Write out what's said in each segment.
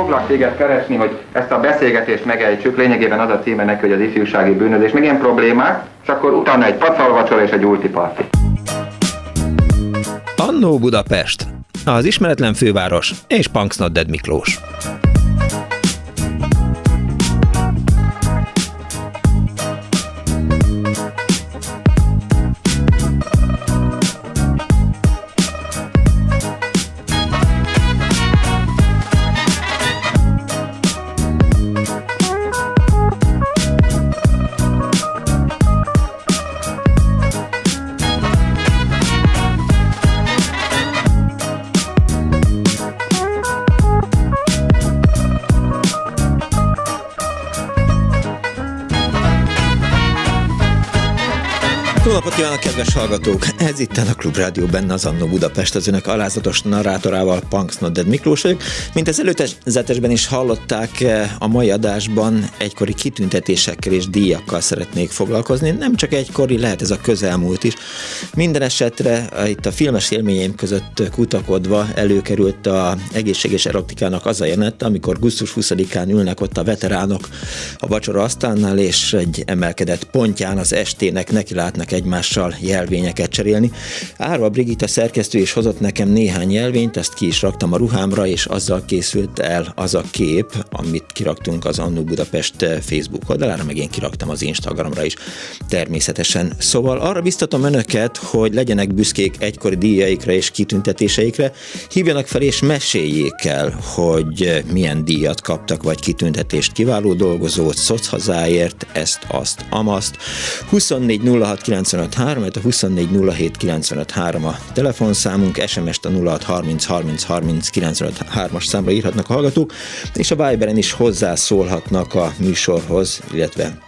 Foglak téged keresni, hogy ezt a beszélgetést megejtsük, lényegében az a címe neki, hogy az ifjúsági bűnözés, meg ilyen problémák, és akkor utána egy pacalvacsora és egy ultiparti. Annó Budapest, az ismeretlen főváros és Punksnodded Miklós. Hallgatók! Ez itt a Klubrádió benne az Annó Budapest, az önök alázatos narrátorával, Punks Nodded Miklós vagyok. Mint az előzetesben is hallották, eh, a mai adásban egykori kitüntetésekkel és díjakkal szeretnék foglalkozni. Nem csak egykori, lehet ez a közelmúlt is. Minden esetre eh, itt a filmes élményeim között kutakodva előkerült a egészséges erotikának az a jelenet, amikor gusztus 20-án ülnek ott a veteránok a vacsora asztalnál, és egy emelkedett pontján az estének neki látnak egymással jelvényeket cserélni. Árva Brigitta szerkesztő is hozott nekem néhány jelvényt, ezt ki is raktam a ruhámra, és azzal készült el az a kép, amit kiraktunk az Annu Budapest Facebook oldalára, meg én kiraktam az Instagramra is természetesen. Szóval arra biztatom önöket, hogy legyenek büszkék egykori díjaikra és kitüntetéseikre, hívjanak fel és meséljék el, hogy milyen díjat kaptak, vagy kitüntetést kiváló dolgozót, szochazáért, ezt, azt, amaszt. 24 06 95 3, a 24 07 a telefonszámunk, SMS-t a 06 30 30 30 as számra írhatnak a hallgatók, és a Viberen is hozzászólhatnak a műsorhoz, illetve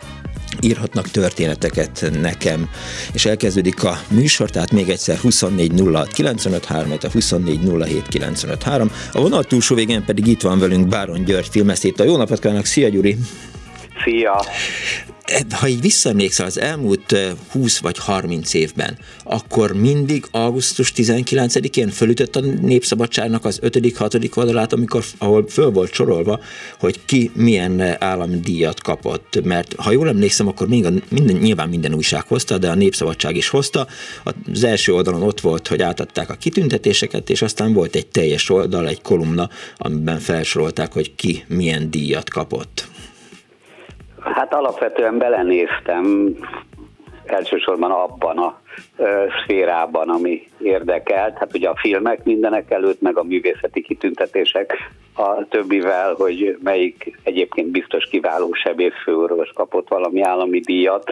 írhatnak történeteket nekem, és elkezdődik a műsor, tehát még egyszer 24 06 a 24 07 A vonal túlsó végén pedig itt van velünk Báron György filmeszét. Jó napot kívánok, szia Gyuri! Szia! Ha így visszaemlékszel az elmúlt 20 vagy 30 évben, akkor mindig augusztus 19-én fölütött a Népszabadságnak az 5.-6. oldalát, amikor, ahol föl volt sorolva, hogy ki milyen állami díjat kapott. Mert ha jól emlékszem, akkor még a, minden, nyilván minden újság hozta, de a Népszabadság is hozta. Az első oldalon ott volt, hogy átadták a kitüntetéseket, és aztán volt egy teljes oldal, egy kolumna, amiben felsorolták, hogy ki milyen díjat kapott. Hát alapvetően belenéztem elsősorban abban a szférában, ami érdekelt. Hát ugye a filmek mindenek előtt, meg a művészeti kitüntetések a többivel, hogy melyik egyébként biztos kiváló sebészfőorvos kapott valami állami díjat,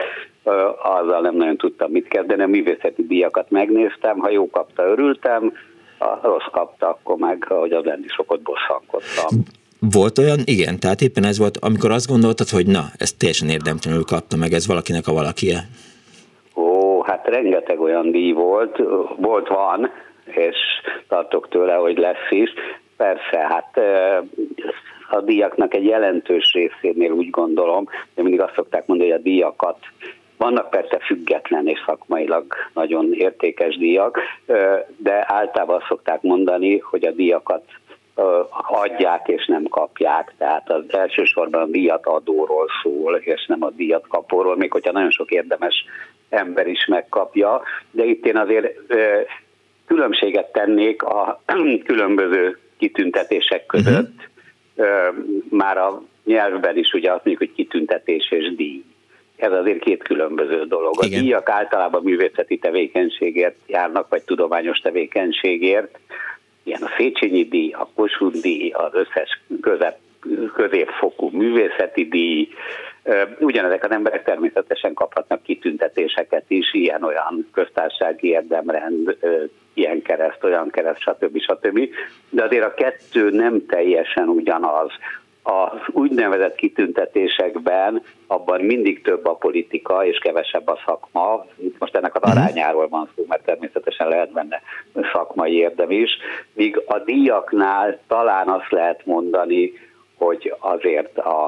azzal nem nagyon tudtam mit kezdeni, a művészeti díjakat megnéztem, ha jó kapta, örültem, ha rossz kapta, akkor meg, ahogy az lenni szokott, bosszankodtam. Volt olyan, igen, tehát éppen ez volt, amikor azt gondoltad, hogy na, ezt teljesen érdemtelenül kapta meg, ez valakinek a valakie. Ó, hát rengeteg olyan díj volt, volt, van, és tartok tőle, hogy lesz is. Persze, hát a díjaknak egy jelentős részénél úgy gondolom, de mindig azt szokták mondani, hogy a díjakat vannak persze független és szakmailag nagyon értékes díjak, de általában szokták mondani, hogy a díjakat adják és nem kapják, tehát az elsősorban a díjat adóról szól, és nem a díjat kapóról, még hogyha nagyon sok érdemes ember is megkapja, de itt én azért különbséget tennék a különböző kitüntetések között, uh-huh. már a nyelvben is ugye azt mondjuk, hogy kitüntetés és díj. Ez azért két különböző dolog. A Igen. díjak általában művészeti tevékenységért járnak, vagy tudományos tevékenységért, ilyen a Széchenyi díj, a Kossuth díj, az összes közep, középfokú művészeti díj, Ugyanezek az emberek természetesen kaphatnak kitüntetéseket is, ilyen-olyan köztársasági érdemrend, ilyen kereszt, olyan kereszt, stb. stb. De azért a kettő nem teljesen ugyanaz az úgynevezett kitüntetésekben abban mindig több a politika és kevesebb a szakma. Itt most ennek az mhm. arányáról van szó, mert természetesen lehet benne szakmai érdem is. Míg a díjaknál talán azt lehet mondani, hogy azért a,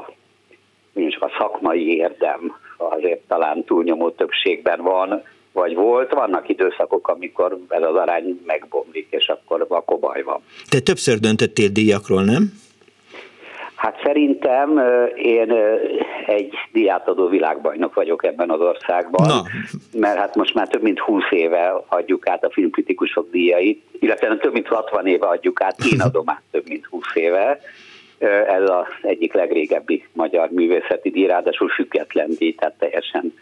a szakmai érdem azért talán túlnyomó többségben van, vagy volt, vannak időszakok, amikor ez az arány megbomlik, és akkor, akkor baj van. Te többször döntöttél díjakról, nem? Hát szerintem én egy diátadó világbajnok vagyok ebben az országban, Na. mert hát most már több mint 20 éve adjuk át a filmkritikusok díjait, illetve több mint 60 éve adjuk át, én adom át több mint 20 éve. Ez az egyik legrégebbi magyar művészeti díj, ráadásul független díj, tehát teljesen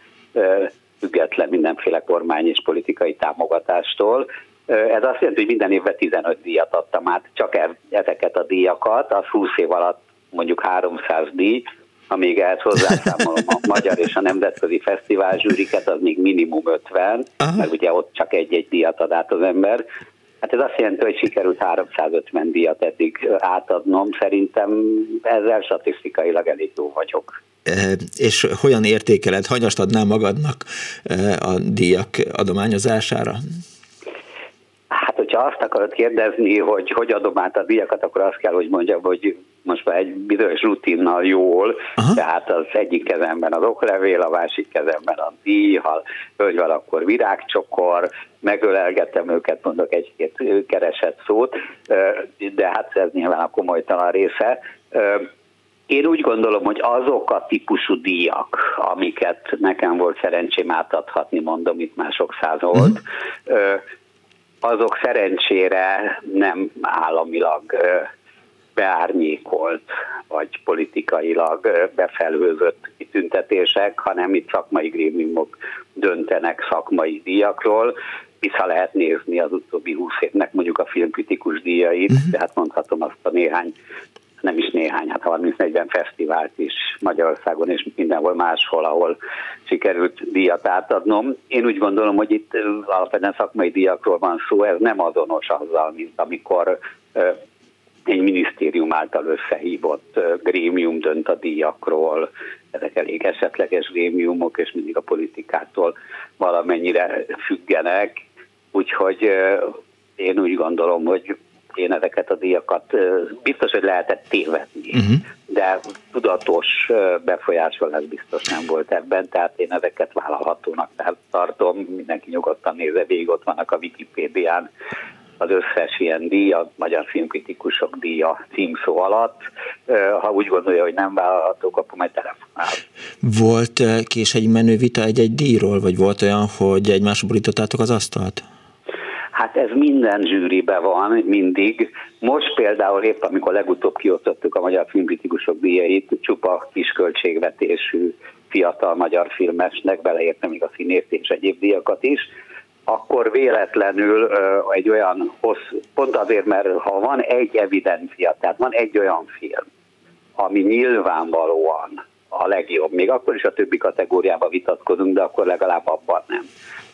független mindenféle kormány és politikai támogatástól. Ez azt jelenti, hogy minden évben 15 díjat adtam át, csak ezeket a díjakat, az 20 év alatt mondjuk 300 díj, amíg ehhez hozzászámolom a magyar és a nemzetközi fesztivál zsűriket, az még minimum 50, Aha. mert ugye ott csak egy-egy díjat ad át az ember. Hát ez azt jelenti, hogy sikerült 350 díjat eddig átadnom. Szerintem ezzel statisztikailag elég jó vagyok. E, és hogyan értékeled, hanyast adnál magadnak a díjak adományozására? Hát, hogyha azt akarod kérdezni, hogy hogy adom át a díjakat, akkor azt kell, hogy mondjam, hogy most már egy bizonyos rutinnal jól, Aha. tehát az egyik kezemben az oklevél, a másik kezemben a díj, ha hölgy van, akkor virágcsokor, megölelgetem őket, mondok egy-két keresett szót, de hát ez nyilván a komolytalan része. Én úgy gondolom, hogy azok a típusú díjak, amiket nekem volt szerencsém átadhatni, mondom, itt már sok száz volt, uh-huh azok szerencsére nem államilag beárnyékolt, vagy politikailag befelhőzött kitüntetések, hanem itt szakmai grémiumok döntenek szakmai díjakról. Vissza lehet nézni az utóbbi húsz évnek mondjuk a filmkritikus díjait, uh-huh. tehát mondhatom azt a néhány nem is néhány, hát 30-40 fesztivált is Magyarországon és mindenhol máshol, ahol sikerült díjat átadnom. Én úgy gondolom, hogy itt alapvetően szakmai díjakról van szó, ez nem azonos azzal, mint amikor egy minisztérium által összehívott grémium dönt a díjakról, ezek elég esetleges grémiumok, és mindig a politikától valamennyire függenek, úgyhogy én úgy gondolom, hogy én ezeket a díjakat biztos, hogy lehetett tévedni, uh-huh. de tudatos befolyásolás biztos nem volt ebben, tehát én ezeket vállalhatónak tartom, mindenki nyugodtan nézze végig, ott vannak a Wikipédián az összes ilyen díj, a Magyar Filmkritikusok díja címszó alatt. Ha úgy gondolja, hogy nem vállalhatók, akkor majd telefonál. Volt kés egy menő vita egy-egy díjról, vagy volt olyan, hogy egymásra borítottátok az asztalt? Hát ez minden zsűribe van, mindig. Most például épp, amikor legutóbb kiosztottuk a Magyar Filmkritikusok díjait, csupa kisköltségvetésű fiatal magyar filmesnek, beleértem még a színész és egyéb díjakat is, akkor véletlenül egy olyan hossz, pont azért, mert ha van egy evidencia, tehát van egy olyan film, ami nyilvánvalóan a legjobb, még akkor is a többi kategóriában vitatkozunk, de akkor legalább abban nem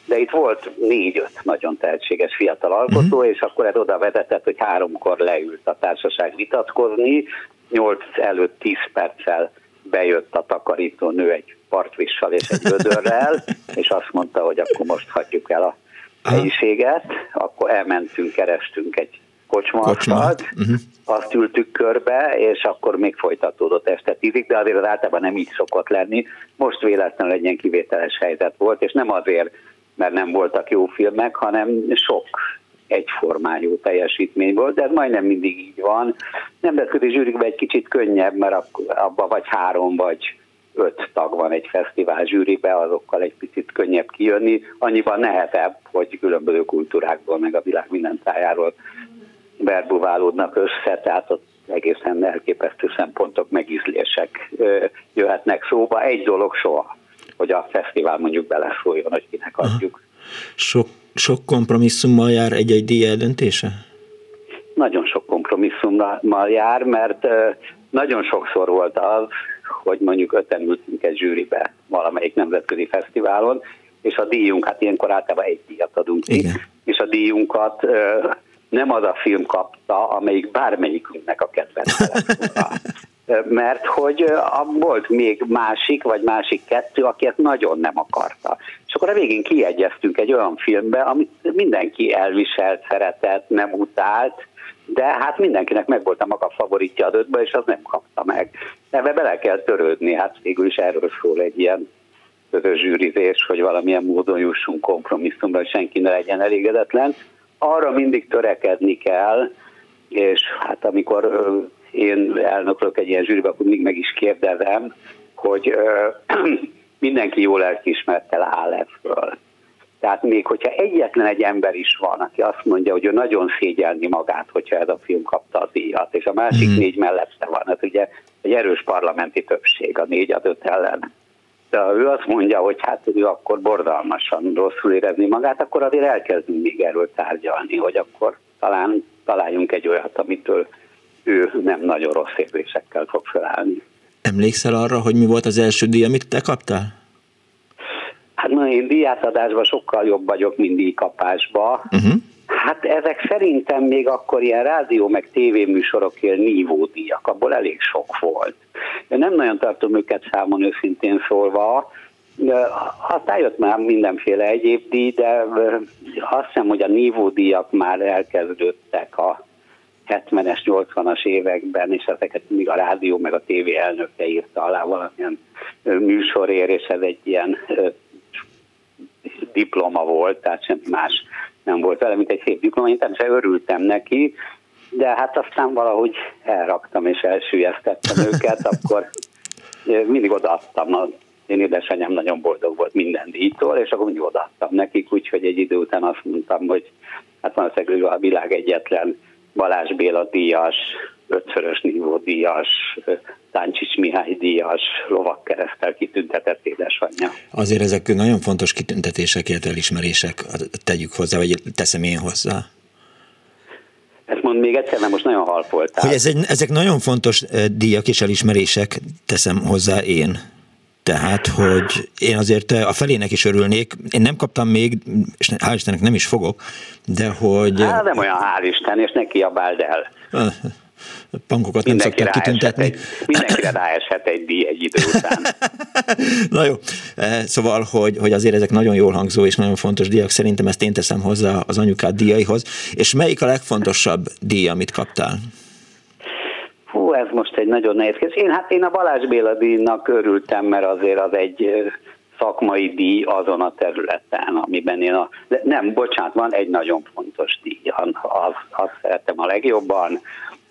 de itt volt négy-öt nagyon tehetséges fiatal alkotó, uh-huh. és akkor ez oda vezetett, hogy háromkor leült a társaság vitatkozni, nyolc előtt tíz perccel bejött a takarító nő egy partvissal és egy vödörrel, és azt mondta, hogy akkor most hagyjuk el a helyiséget, akkor elmentünk, kerestünk egy kocsmasztalt, uh-huh. azt ültük körbe, és akkor még folytatódott este tízig, de azért az általában nem így szokott lenni. Most véletlenül egy ilyen kivételes helyzet volt, és nem azért, mert nem voltak jó filmek, hanem sok egyformájú teljesítmény volt, de ez majdnem mindig így van. Nemzetközi zsűrikben egy kicsit könnyebb, mert abban vagy három vagy öt tag van egy fesztivál zsűribe, azokkal egy picit könnyebb kijönni. Annyiban nehezebb, hogy különböző kultúrákból, meg a világ minden tájáról verbuválódnak össze, tehát ott egészen elképesztő szempontok, megízlések jöhetnek szóba. Egy dolog soha hogy a fesztivál mondjuk beleszóljon, hogy kinek adjuk. Sok, sok kompromisszummal jár egy-egy díj eldöntése? Nagyon sok kompromisszummal jár, mert nagyon sokszor volt az, hogy mondjuk öten ültünk egy zsűribe valamelyik nemzetközi fesztiválon, és a díjunk, hát ilyenkor általában egy díjat adunk ki, és a díjunkat nem az a film kapta, amelyik bármelyikünknek a kedvenc mert hogy volt még másik, vagy másik kettő, aki ezt nagyon nem akarta. És akkor a végén kiegyeztünk egy olyan filmbe, amit mindenki elviselt, szeretett, nem utált, de hát mindenkinek meg volt a maga favoritja az ötbe, és az nem kapta meg. Ebbe bele kell törődni, hát végül is erről szól egy ilyen közös zsűrizés, hogy valamilyen módon jussunk kompromisszumba, hogy senki ne legyen elégedetlen. Arra mindig törekedni kell, és hát amikor én elnöklök egy ilyen zsűribe, akkor még meg is kérdezem, hogy ö, mindenki jól lelkiismerte Hálefről. Tehát még hogyha egyetlen egy ember is van, aki azt mondja, hogy ő nagyon szégyelni magát, hogyha ez a film kapta a díjat, és a másik mm. négy mellette van, ez ugye egy erős parlamenti többség, a négy az öt ellen. De ha ő azt mondja, hogy hát ő akkor borzalmasan rosszul érezni magát, akkor azért elkezdünk még erről tárgyalni, hogy akkor talán találjunk egy olyat, amitől ő nem nagyon rossz érzésekkel fog felállni. Emlékszel arra, hogy mi volt az első díj, amit te kaptál? Hát na, én díjátadásban sokkal jobb vagyok, mint díjkapásban. Uh-huh. Hát ezek szerintem még akkor ilyen rádió meg tévéműsorokért nívódíjak, abból elég sok volt. Én nem nagyon tartom őket számon őszintén szólva, aztán jött már mindenféle egyéb díj, de azt hiszem, hogy a nívódíjak már elkezdődtek a 70-es, 80-as években, és ezeket mindig a rádió meg a tévé elnöke írta alá valamilyen műsorér, és ez egy ilyen diploma volt, tehát semmi más nem volt vele, mint egy szép diploma. Én természetesen örültem neki, de hát aztán valahogy elraktam és elsüllyesztettem őket, akkor mindig odaadtam. A én édesanyám nagyon boldog volt minden díjtól, és akkor mindig odaadtam nekik, úgyhogy egy idő után azt mondtam, hogy hát valószínűleg a világ egyetlen Balázs Béla díjas, ötszörös nívó díjas, Táncsics Mihály díjas, lovakkeresztel kitüntetett édesanyja. Azért ezek nagyon fontos kitüntetésekért elismerések, tegyük hozzá, vagy teszem én hozzá. Ezt mond még egyszer, mert most nagyon halfoltál. Hogy ez egy, ezek nagyon fontos eh, díjak és elismerések, teszem hozzá én. Tehát, hogy én azért a felének is örülnék. Én nem kaptam még, és hál' Istennek nem is fogok, de hogy... Hát nem olyan hál' Isten, és neki kiabáld el. Pankokat nem szokták kitüntetni. Egy, mindenkire ráeshet egy díj egy idő után. Na jó, e, szóval, hogy, hogy azért ezek nagyon jól hangzó és nagyon fontos díjak, szerintem ezt én teszem hozzá az anyukád díjaihoz. És melyik a legfontosabb díj, amit kaptál? Hú, ez most egy nagyon nehéz kérdés. Én, hát én a Balázs Béla díjnak örültem, mert azért az egy szakmai díj azon a területen, amiben én a... De nem, bocsánat, van egy nagyon fontos díj, az, azt szerettem a legjobban,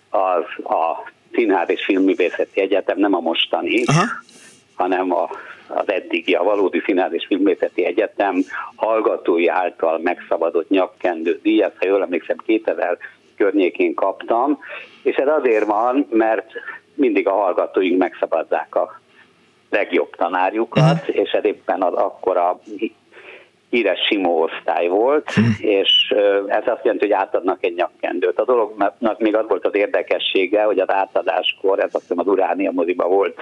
az a Színház és Filmművészeti Egyetem, nem a mostani, Aha. hanem a, az eddigi, a valódi Színház és Filmművészeti Egyetem hallgatói által megszabadott nyakkendő díjat, ha jól emlékszem, 2000 környékén kaptam, és ez azért van, mert mindig a hallgatóink megszabadják a legjobb tanárjukat, uh-huh. és ez éppen az akkora híres simó osztály volt, uh-huh. és ez azt jelenti, hogy átadnak egy nyakkendőt. A dolognak még az volt az érdekessége, hogy az átadáskor, ez azt hiszem az Uránia moziba volt,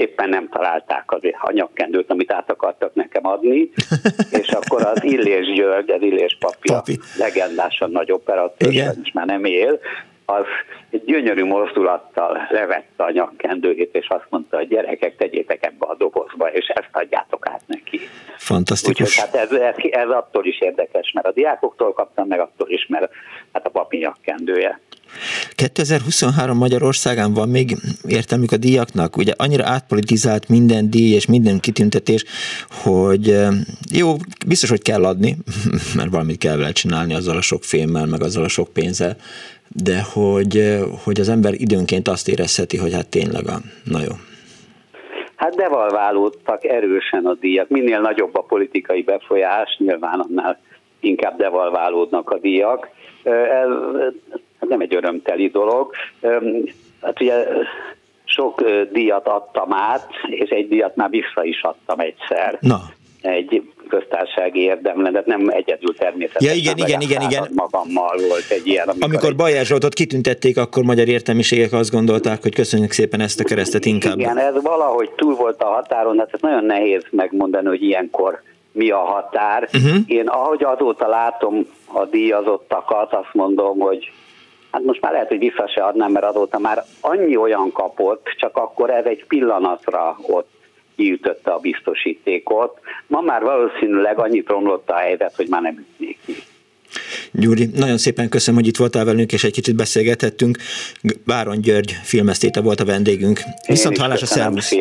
éppen nem találták az anyakkendőt, amit át akartak nekem adni, és akkor az Illés György, az Illés papja, Papi. legendásan nagy operatőr, és már nem él, az egy gyönyörű mozdulattal levette a nyakkendőjét, és azt mondta, hogy gyerekek, tegyétek ebbe a dobozba, és ezt adjátok át neki. Fantasztikus. Úgyhogy hát ez, ez, ez attól is érdekes, mert a diákoktól kaptam, meg attól is, mert hát a papi nyakkendője. 2023 Magyarországán van még értelmük a díjaknak? Ugye annyira átpolitizált minden díj és minden kitüntetés, hogy jó, biztos, hogy kell adni, mert valamit kell vele csinálni azzal a sok filmmel, meg azzal a sok pénzzel, de hogy, hogy az ember időnként azt érezheti, hogy hát tényleg a, na jó. Hát devalválódtak erősen a díjak. Minél nagyobb a politikai befolyás, nyilván annál inkább devalválódnak a díjak. Ez nem egy örömteli dolog. Hát ugye sok díjat adtam át, és egy díjat már vissza is adtam egyszer. Na. Egy köztársasági érdemletet, nem egyedül természetesen. Ja, igen, igen, igen, igen. Magammal volt egy ilyen. Amikor, amikor Bajer Zsoltot kitüntették, akkor magyar értelmiségek azt gondolták, hogy köszönjük szépen ezt a keresztet inkább. Igen, ez valahogy túl volt a határon, hát ez nagyon nehéz megmondani, hogy ilyenkor mi a határ. Uh-huh. Én ahogy azóta látom a díjazottakat, azt mondom, hogy hát most már lehet, hogy vissza se adnám, mert azóta már annyi olyan kapott, csak akkor ez egy pillanatra ott kiütötte a biztosítékot. Ma már valószínűleg annyit romlott a helyzet, hogy már nem ütnék ki. Gyuri, nagyon szépen köszönöm, hogy itt voltál velünk, és egy kicsit beszélgethettünk. Báron György filmesztéte volt a vendégünk. Viszont hallás a szervusz!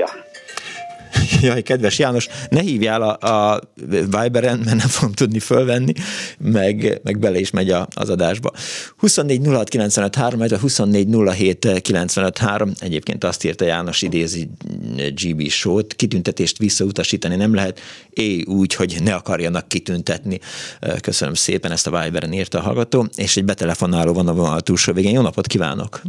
Jaj, kedves János, ne hívjál a, a Viberen, mert nem fogom tudni fölvenni, meg, meg bele is megy a, az adásba. 24 06 95 3, 24 07 95 3, egyébként azt írta János idézi GB show-t, kitüntetést visszautasítani nem lehet, éj úgy, hogy ne akarjanak kitüntetni. Köszönöm szépen, ezt a Viberen írta a hallgató, és egy betelefonáló van a vonal túlsó végén. Jó napot kívánok!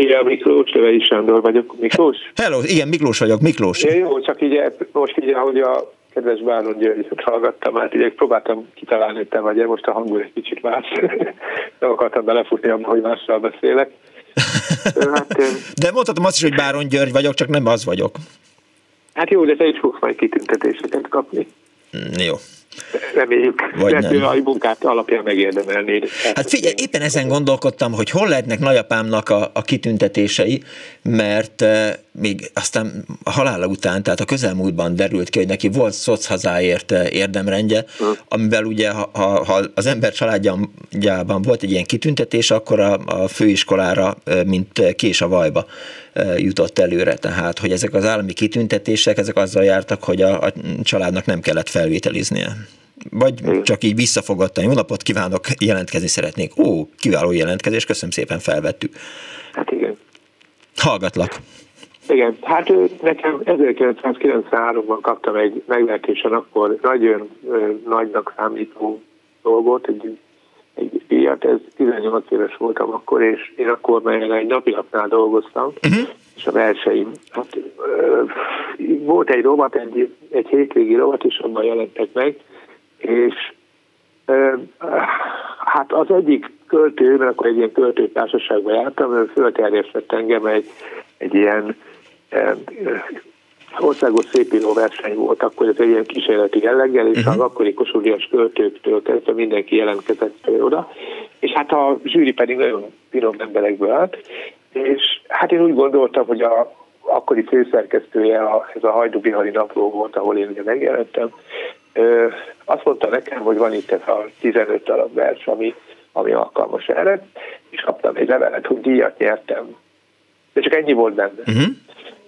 Szia, Miklós, Tövei Sándor vagyok. Miklós? Hello, igen, Miklós vagyok, Miklós. Ja, jó, csak így most így, ahogy a kedves Báron Györgyöt hallgattam, hát így próbáltam kitalálni, hogy te vagy most a hangul egy kicsit más. Nem akartam belefutni abba, hogy mással beszélek. Hát, de mondhatom azt is, hogy Báron György vagyok, csak nem az vagyok. Hát jó, de te is fogsz majd kitüntetéseket kapni. Mm, jó. Reméljük. Vagy nem. a munkát alapján megérdemelni. Hát figyelj, éppen ezen gondolkodtam, hogy hol lehetnek nagyapámnak a, a kitüntetései, mert e, még aztán a halála után, tehát a közelmúltban derült ki, hogy neki volt szoc hazáért eh, érdemrendje, hm. amivel ugye, ha, ha az ember családjában volt egy ilyen kitüntetés, akkor a, a főiskolára, eh, mint kés a vajba jutott előre, tehát hogy ezek az állami kitüntetések, ezek azzal jártak, hogy a, a családnak nem kellett felvételiznie. Vagy csak így visszafogadtan. Jó napot kívánok, jelentkezni szeretnék. Ó, kiváló jelentkezés, köszönöm szépen, felvettük. Hát igen. Hallgatlak. Igen, hát nekem 1993-ban kaptam egy meglehetősen akkor nagyon nagynak számító dolgot, egy, egy díjat, ez 18 éves voltam akkor, és én akkor már egy napilapnál dolgoztam, uh-huh. és a verseim, hát volt egy rovat, egy, egy hétvégi rovat, és abban jelentek meg, és hát az egyik költő, mert akkor egy ilyen költőtársaságban jártam, ő fölterjesztett engem egy, egy ilyen országos szépíró verseny volt, akkor ez egy ilyen kísérleti jelleggel, és uh-huh. az akkori kossuth költőktől kezdve mindenki jelentkezett oda, és hát a zsűri pedig nagyon finom emberekből állt, és hát én úgy gondoltam, hogy a akkori főszerkesztője a, ez a Hajdu Bihari napló volt, ahol én ugye megjelentem, ö, azt mondta nekem, hogy van itt ez a 15 darab vers, ami, ami alkalmas erre, és kaptam egy levelet, hogy díjat nyertem. De csak ennyi volt benne. Uh-huh.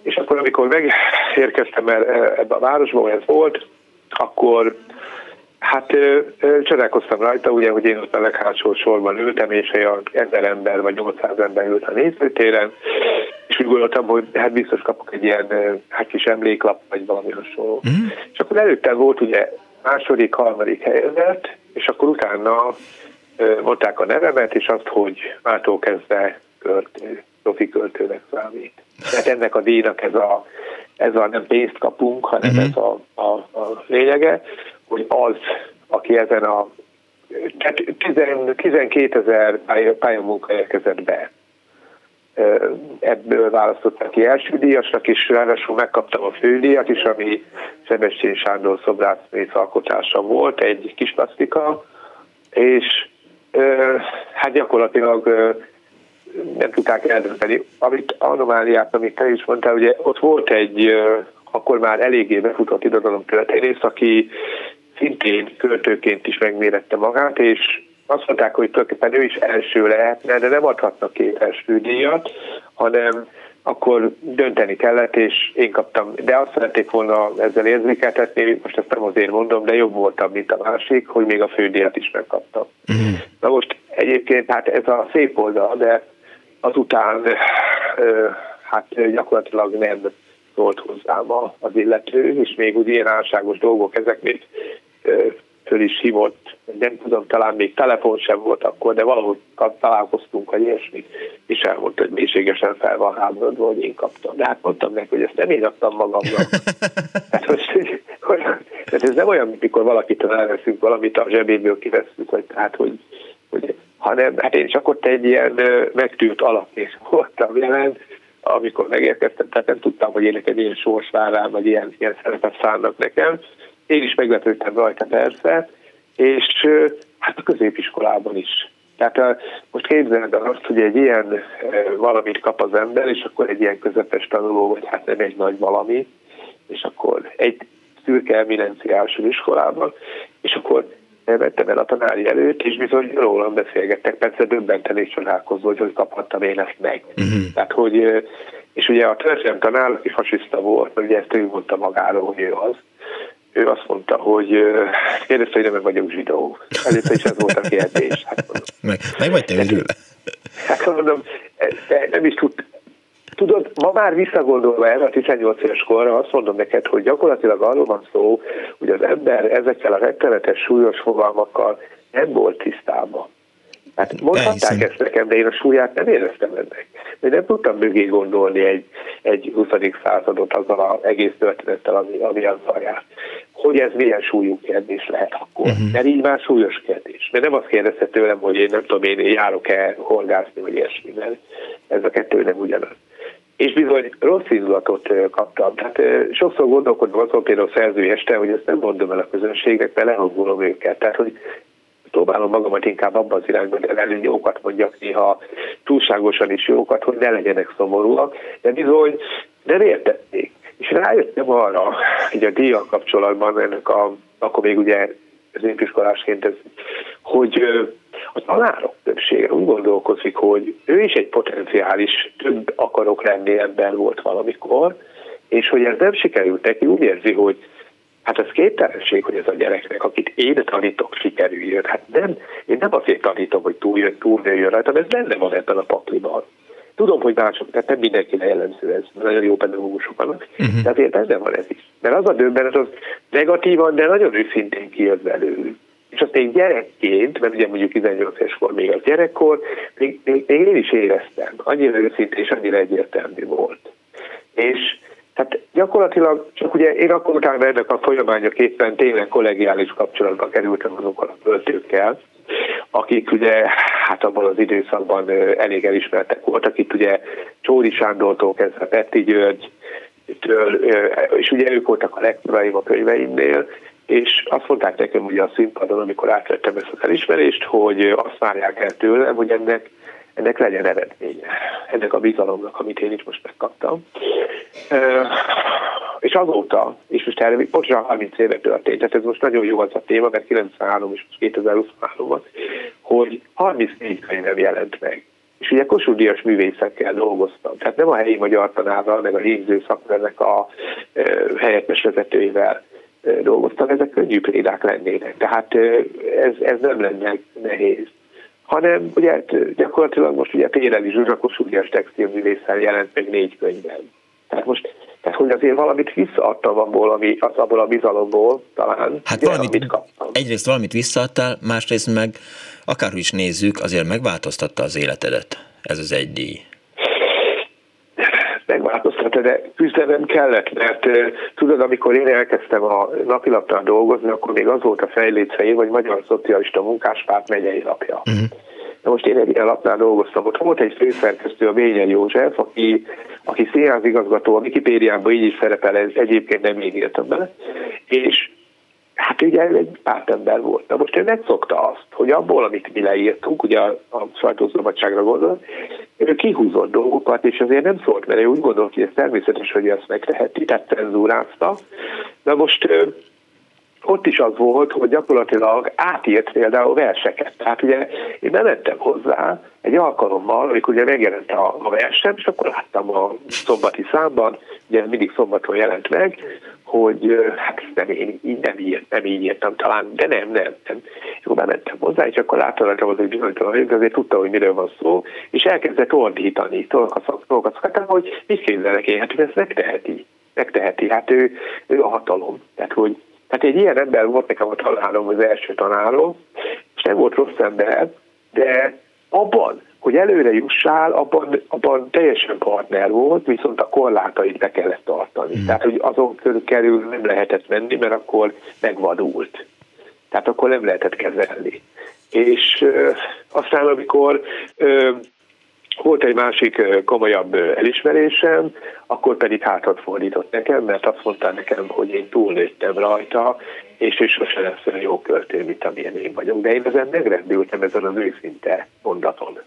És akkor, amikor megérkeztem ebbe a városba, ez volt, akkor hát csodálkoztam rajta, ugye, hogy én ott a leghátsó sorban ültem, és a ezer ember vagy 800 ember ült a nézőtéren, és úgy gondoltam, hogy hát biztos kapok egy ilyen hát kis emléklap, vagy valami hasonló. Mm. És akkor előtte volt ugye második, harmadik helyezett, és akkor utána mondták a nevemet, és azt, hogy mától kezdve költő, profi költőnek számít. Tehát ennek a díjnak ez a, ez a nem pénzt kapunk, hanem uh-huh. ez a, a, a lényege, hogy az, aki ezen a tehát 12 ezer pályamunka érkezett be. Ebből választották ki első díjasnak, és ráadásul megkaptam a fődíjat is, ami Sebestyén Sándor szobrászmész alkotása volt, egy kis plastika, és hát gyakorlatilag nem tudták eldönteni. Amit anomáliát, amit te is mondtál, ugye ott volt egy akkor már eléggé befutott irodalom történész, aki szintén költőként is megmérette magát, és azt mondták, hogy tulajdonképpen ő is első lehetne, de nem adhatnak két első díjat, hanem akkor dönteni kellett, és én kaptam, de azt szerették volna ezzel érzékeltetni, most ezt nem azért mondom, de jobb voltam, mint a másik, hogy még a fődíjat is megkaptam. Mm. Na most egyébként hát ez a szép oldal, de azután hát gyakorlatilag nem szólt hozzám az illető, és még úgy ilyen álságos dolgok, ezek még föl is hívott, nem tudom, talán még telefon sem volt akkor, de valahogy találkoztunk, vagy ilyesmi, és elmondta, hogy mélységesen fel van háborodva, hogy én kaptam. De hát mondtam neki, hogy ezt nem én adtam magamnak. hát, hogy, hogy, tehát ez nem olyan, mikor valakitől elveszünk valamit, a zsebéből kivesszük, vagy tehát, hogy, hogy hanem hát én csak ott egy ilyen megtűrt alapnéz voltam jelen, amikor megérkeztem, tehát nem tudtam, hogy ének egy ilyen sors vár rám, vagy ilyen, ilyen szerepet szánnak nekem. Én is meglepődtem rajta persze, és hát a középiskolában is. Tehát most képzeld el azt, hogy egy ilyen valamit kap az ember, és akkor egy ilyen közepes tanuló, vagy hát nem egy nagy valami, és akkor egy szürke eminenciás iskolában, és akkor vettem el a tanári előtt, és bizony rólam beszélgettek, persze döbbenten és csodálkozó, hogy hogy kaphattam én ezt meg. Uh-huh. Tehát, hogy És ugye a történelem tanár, aki fasiszta volt, mert ugye ezt ő mondta magáról, hogy ő az, ő azt mondta, hogy kérdezte, hogy nem vagyok zsidó. Először is ez volt a kérdés. Hát meg, meg vagy te őrül? Hát mondom, de nem is tud, Tudod, ma már visszagondolva erre a 18 éves korra azt mondom neked, hogy gyakorlatilag arról van szó, hogy az ember ezekkel a rettenetes súlyos fogalmakkal nem volt tisztában. Hát mondhatták ezt nekem, de én a súlyát nem éreztem ennek. Én nem tudtam mögé gondolni egy, egy 20. századot azzal az egész történettel, ami, ami azzal jár. Hogy ez milyen súlyú kérdés lehet akkor. Uh-huh. Mert így már súlyos kérdés. Mert nem azt kérdezte tőlem, hogy én nem tudom, én járok-e horgászni, vagy ilyesmi, mert ez a kettő nem ugyanaz. És bizony rossz indulatot kaptam. Tehát sokszor gondolkodom azon például szerző este, hogy ezt nem mondom el a közönségnek, mert lehangolom őket. Tehát, hogy próbálom magamat inkább abban az irányban elő jókat mondjak, néha túlságosan is jókat, hogy ne legyenek szomorúak, de bizony nem értették. És rájöttem arra, hogy a díjjal kapcsolatban ennek a, akkor még ugye középiskolásként, ez, hogy a tanárok többsége úgy gondolkozik, hogy ő is egy potenciális több akarok lenni ember volt valamikor, és hogy ez nem sikerült neki, úgy érzi, hogy Hát ez képtelenség, hogy ez a gyereknek, akit én tanítok, sikerüljön. Hát nem, én nem azért tanítom, hogy túl, túlnőjön rajta, ez benne van ebben a pakliban. Tudom, hogy mások, tehát nem mindenkire jellemző ez, nagyon jó pedagógusok vannak, uh-huh. de azért benne van ez is. Mert az a döbbenet, az negatívan, de nagyon őszintén kijött belőlük. És azt még gyerekként, mert ugye mondjuk 18 éves még a gyerekkor, még, még, még én is éreztem, annyira őszintén és annyira egyértelmű volt. És tehát gyakorlatilag, csak ugye én akkor utána ennek a folyamányoképpen tényleg kollegiális kapcsolatba kerültem azokkal a költőkkel, akik ugye hát abban az időszakban elég elismertek voltak. Itt ugye Csóri Sándortól kezdve Petti György, től, és ugye ők voltak a lektoraim a könyveimnél, és azt mondták nekem ugye a színpadon, amikor átvettem ezt az elismerést, hogy azt várják el tőlem, hogy ennek ennek legyen eredménye, ennek a bizalomnak, amit én is most megkaptam. És azóta, és most erre pontosan 30 éve történt, tehát ez most nagyon jó az a téma, mert 93 és most 2023 van, hogy 34 könyvem jelent meg. És ugye Kossuth Díjas művészekkel dolgoztam, tehát nem a helyi magyar tanárral, meg a légző szakmának a helyettes vezetőivel dolgoztam, ezek könnyű példák lennének, tehát ez, ez nem lenne nehéz hanem ugye hát gyakorlatilag most ugye Péreli Zsuzsa Kossuth textilművészel jelent meg négy könyvben. Tehát most, tehát hogy azért valamit visszaadtam abból, ami, az, abból a bizalomból talán, hát ugye, valamit, amit kaptam. Egyrészt valamit visszaadtál, másrészt meg akárhogy is nézzük, azért megváltoztatta az életedet ez az egy díj megváltoztatta, de küzdenem kellett, mert tudod, amikor én elkezdtem a napilapnál dolgozni, akkor még az volt a fejlécei, vagy Magyar Szocialista Munkáspárt megyei lapja. Uh-huh. Na most én egy ilyen lapnál dolgoztam, ott volt egy főszerkesztő, a Bényen József, aki, aki színházigazgató, a Wikipédiában így is szerepel, ez egyébként nem így írtam bele, és Hát ugye egy pártember volt. Na most ő megszokta azt, hogy abból, amit mi leírtunk, ugye a, a sajtószabadságra gondolt, ő kihúzott dolgokat, és azért nem szólt, mert ő úgy gondolt, hogy ez természetes, hogy ezt megteheti, tehát cenzúrázta. Na most ott is az volt, hogy gyakorlatilag átírt például verseket. Tehát ugye én bementem hozzá egy alkalommal, amikor ugye megjelent a, a versem, és akkor láttam a szombati számban, ugye mindig szombaton jelent meg, hogy hát nem, én így nem, írt, nem így írtam talán, de nem, nem, nem. És bementem hozzá, és akkor láttam, hogy egy bizonytalan, de azért tudta, hogy miről van szó, és elkezdett ordítani, dolgokat hogy mit képzelnek én, hát ő megteheti, megteheti, hát ő, ő a hatalom. Tehát, hogy tehát egy ilyen ember volt nekem a tanárom, az első tanárom, és nem volt rossz ember, de abban, hogy előre jussál, abban, abban teljesen partner volt, viszont a korlátait be kellett tartani. Mm. Tehát, hogy azon kerül nem lehetett menni, mert akkor megvadult. Tehát akkor nem lehetett kezelni. És ö, aztán, amikor ö, volt egy másik komolyabb elismerésem, akkor pedig hátat fordított nekem, mert azt mondta nekem, hogy én túlnőttem rajta, és ő sose lesz olyan jó költő, mint amilyen én vagyok. De én ezen megrendültem ezen az őszinte mondaton.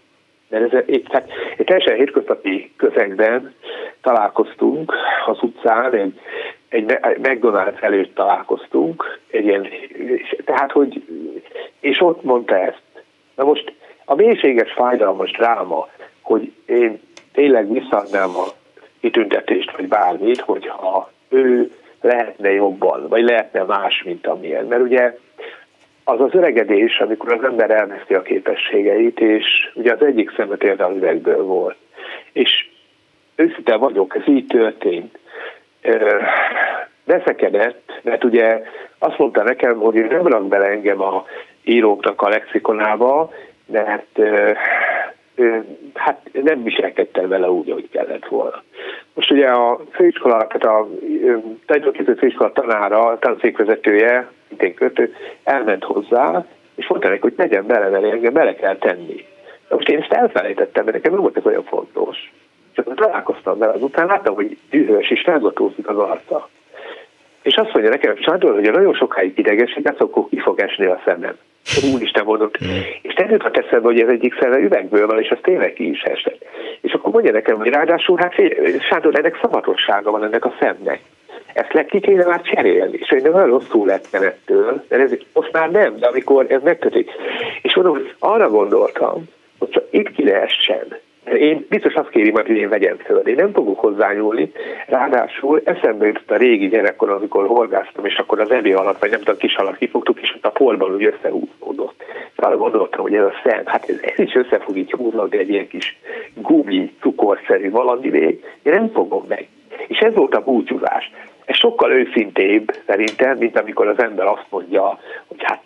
Mert ez egy, tehát egy teljesen hétköznapi közegben találkoztunk az utcán, egy, egy McDonald's előtt találkoztunk, egy ilyen, tehát hogy, és ott mondta ezt. Na most a mélységes, fájdalmas dráma, hogy én tényleg visszaadnám a kitüntetést, vagy bármit, hogyha ő lehetne jobban, vagy lehetne más, mint amilyen. Mert ugye az az öregedés, amikor az ember elveszi a képességeit, és ugye az egyik szeme például üvegből volt. És őszinte vagyok, ez így történt. Veszekedett, mert ugye azt mondta nekem, hogy ő nem rak bele engem a íróknak a lexikonába, mert hát nem viselkedtem vele úgy, ahogy kellett volna. Most ugye a főiskola, tehát a tárgyalóképző főiskola tanára, a tanszékvezetője, szintén kötő, elment hozzá, és mondta neki, hogy tegyen bele vele, engem bele kell tenni. De most én ezt elfelejtettem, mert nekem nem volt ez olyan fontos. Csak találkoztam vele, azután láttam, hogy dühös és rángatózik az arca. És azt mondja nekem, Sándor, hogy nagyon sokáig idegesítesz, akkor ki fog esni a szemem. Úristen mondott. Mm. És te jutott eszembe, hogy ez egyik szeme üvegből van, és az tényleg ki is esett. És akkor mondja nekem, hogy ráadásul, hát Sándor, ennek szavatossága van ennek a szemnek. Ezt le ki kéne már cserélni, és én nagyon rosszul lettem ettől, de ez most már nem, de amikor ez megkötik. És mondom, hogy arra gondoltam, hogy csak itt ki lehessen, én biztos azt kéri hogy én vegyem föl. Én nem fogok hozzányúlni. Ráadásul eszembe jutott a régi gyerekkor, amikor horgáztam, és akkor az ebé alatt, vagy nem tudom, kis alatt kifogtuk, és ott a porban úgy összehúzódott. Arra gondoltam, hogy ez a szem, hát ez, ez is össze fog így húzódni egy ilyen kis gumi, cukorszerű valami még. Én nem fogom meg. És ez volt a búcsúzás. Ez sokkal őszintébb szerintem, mint amikor az ember azt mondja, hogy hát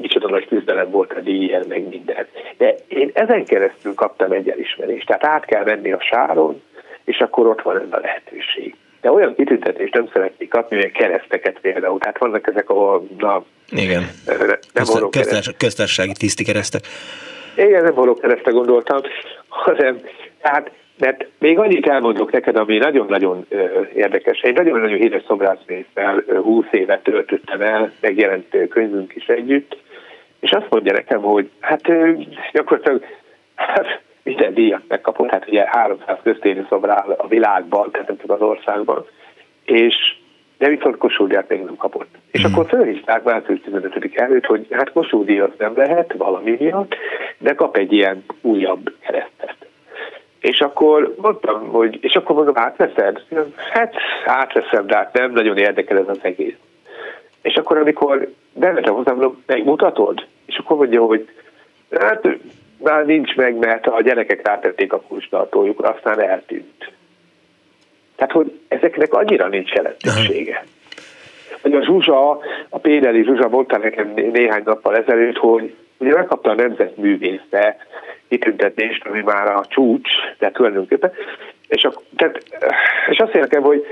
micsoda nagy küzdelem volt a díjjel, meg minden. De én ezen keresztül kaptam egy elismerést. Tehát át kell menni a sáron, és akkor ott van ez a lehetőség. De olyan kitüntetést nem szeretnék kapni, olyan kereszteket például. Tehát vannak ezek, ahol na, Igen. nem Köztár, köztársasági tiszti keresztek. Igen, nem való keresztre gondoltam, hanem tehát mert még annyit elmondok neked, ami nagyon-nagyon érdekes. Egy nagyon-nagyon híres szobrászmésztel 20 évet töltöttem el, megjelent könyvünk is együtt, és azt mondja nekem, hogy hát gyakorlatilag hát, minden díjat megkapott, hát ugye 300 köztérő szobra áll a világban, tehát nem csak az országban, és de viszont Kossuth még nem kapott. És mm. akkor fölhívták március 15 előtt, hogy hát Kossuth az nem lehet valami miatt, de kap egy ilyen újabb keresztet. És akkor mondtam, hogy, és akkor mondom, átveszed? Hát átveszem, de hát nem nagyon érdekel ez az egész. És akkor, amikor bementem hozzám, mondom, megmutatod? És akkor mondja, hogy hát már nincs meg, mert a gyerekek rátették a kulcstartójukra, aztán eltűnt. Tehát, hogy ezeknek annyira nincs jelentősége. Hogy a Zsuzsa, a Pédeli Zsuzsa mondta nekem néhány nappal ezelőtt, hogy ugye megkapta a nemzetművészbe kitüntetést, ami már a csúcs, de tulajdonképpen, és, a, tehát, és azt érkem, hogy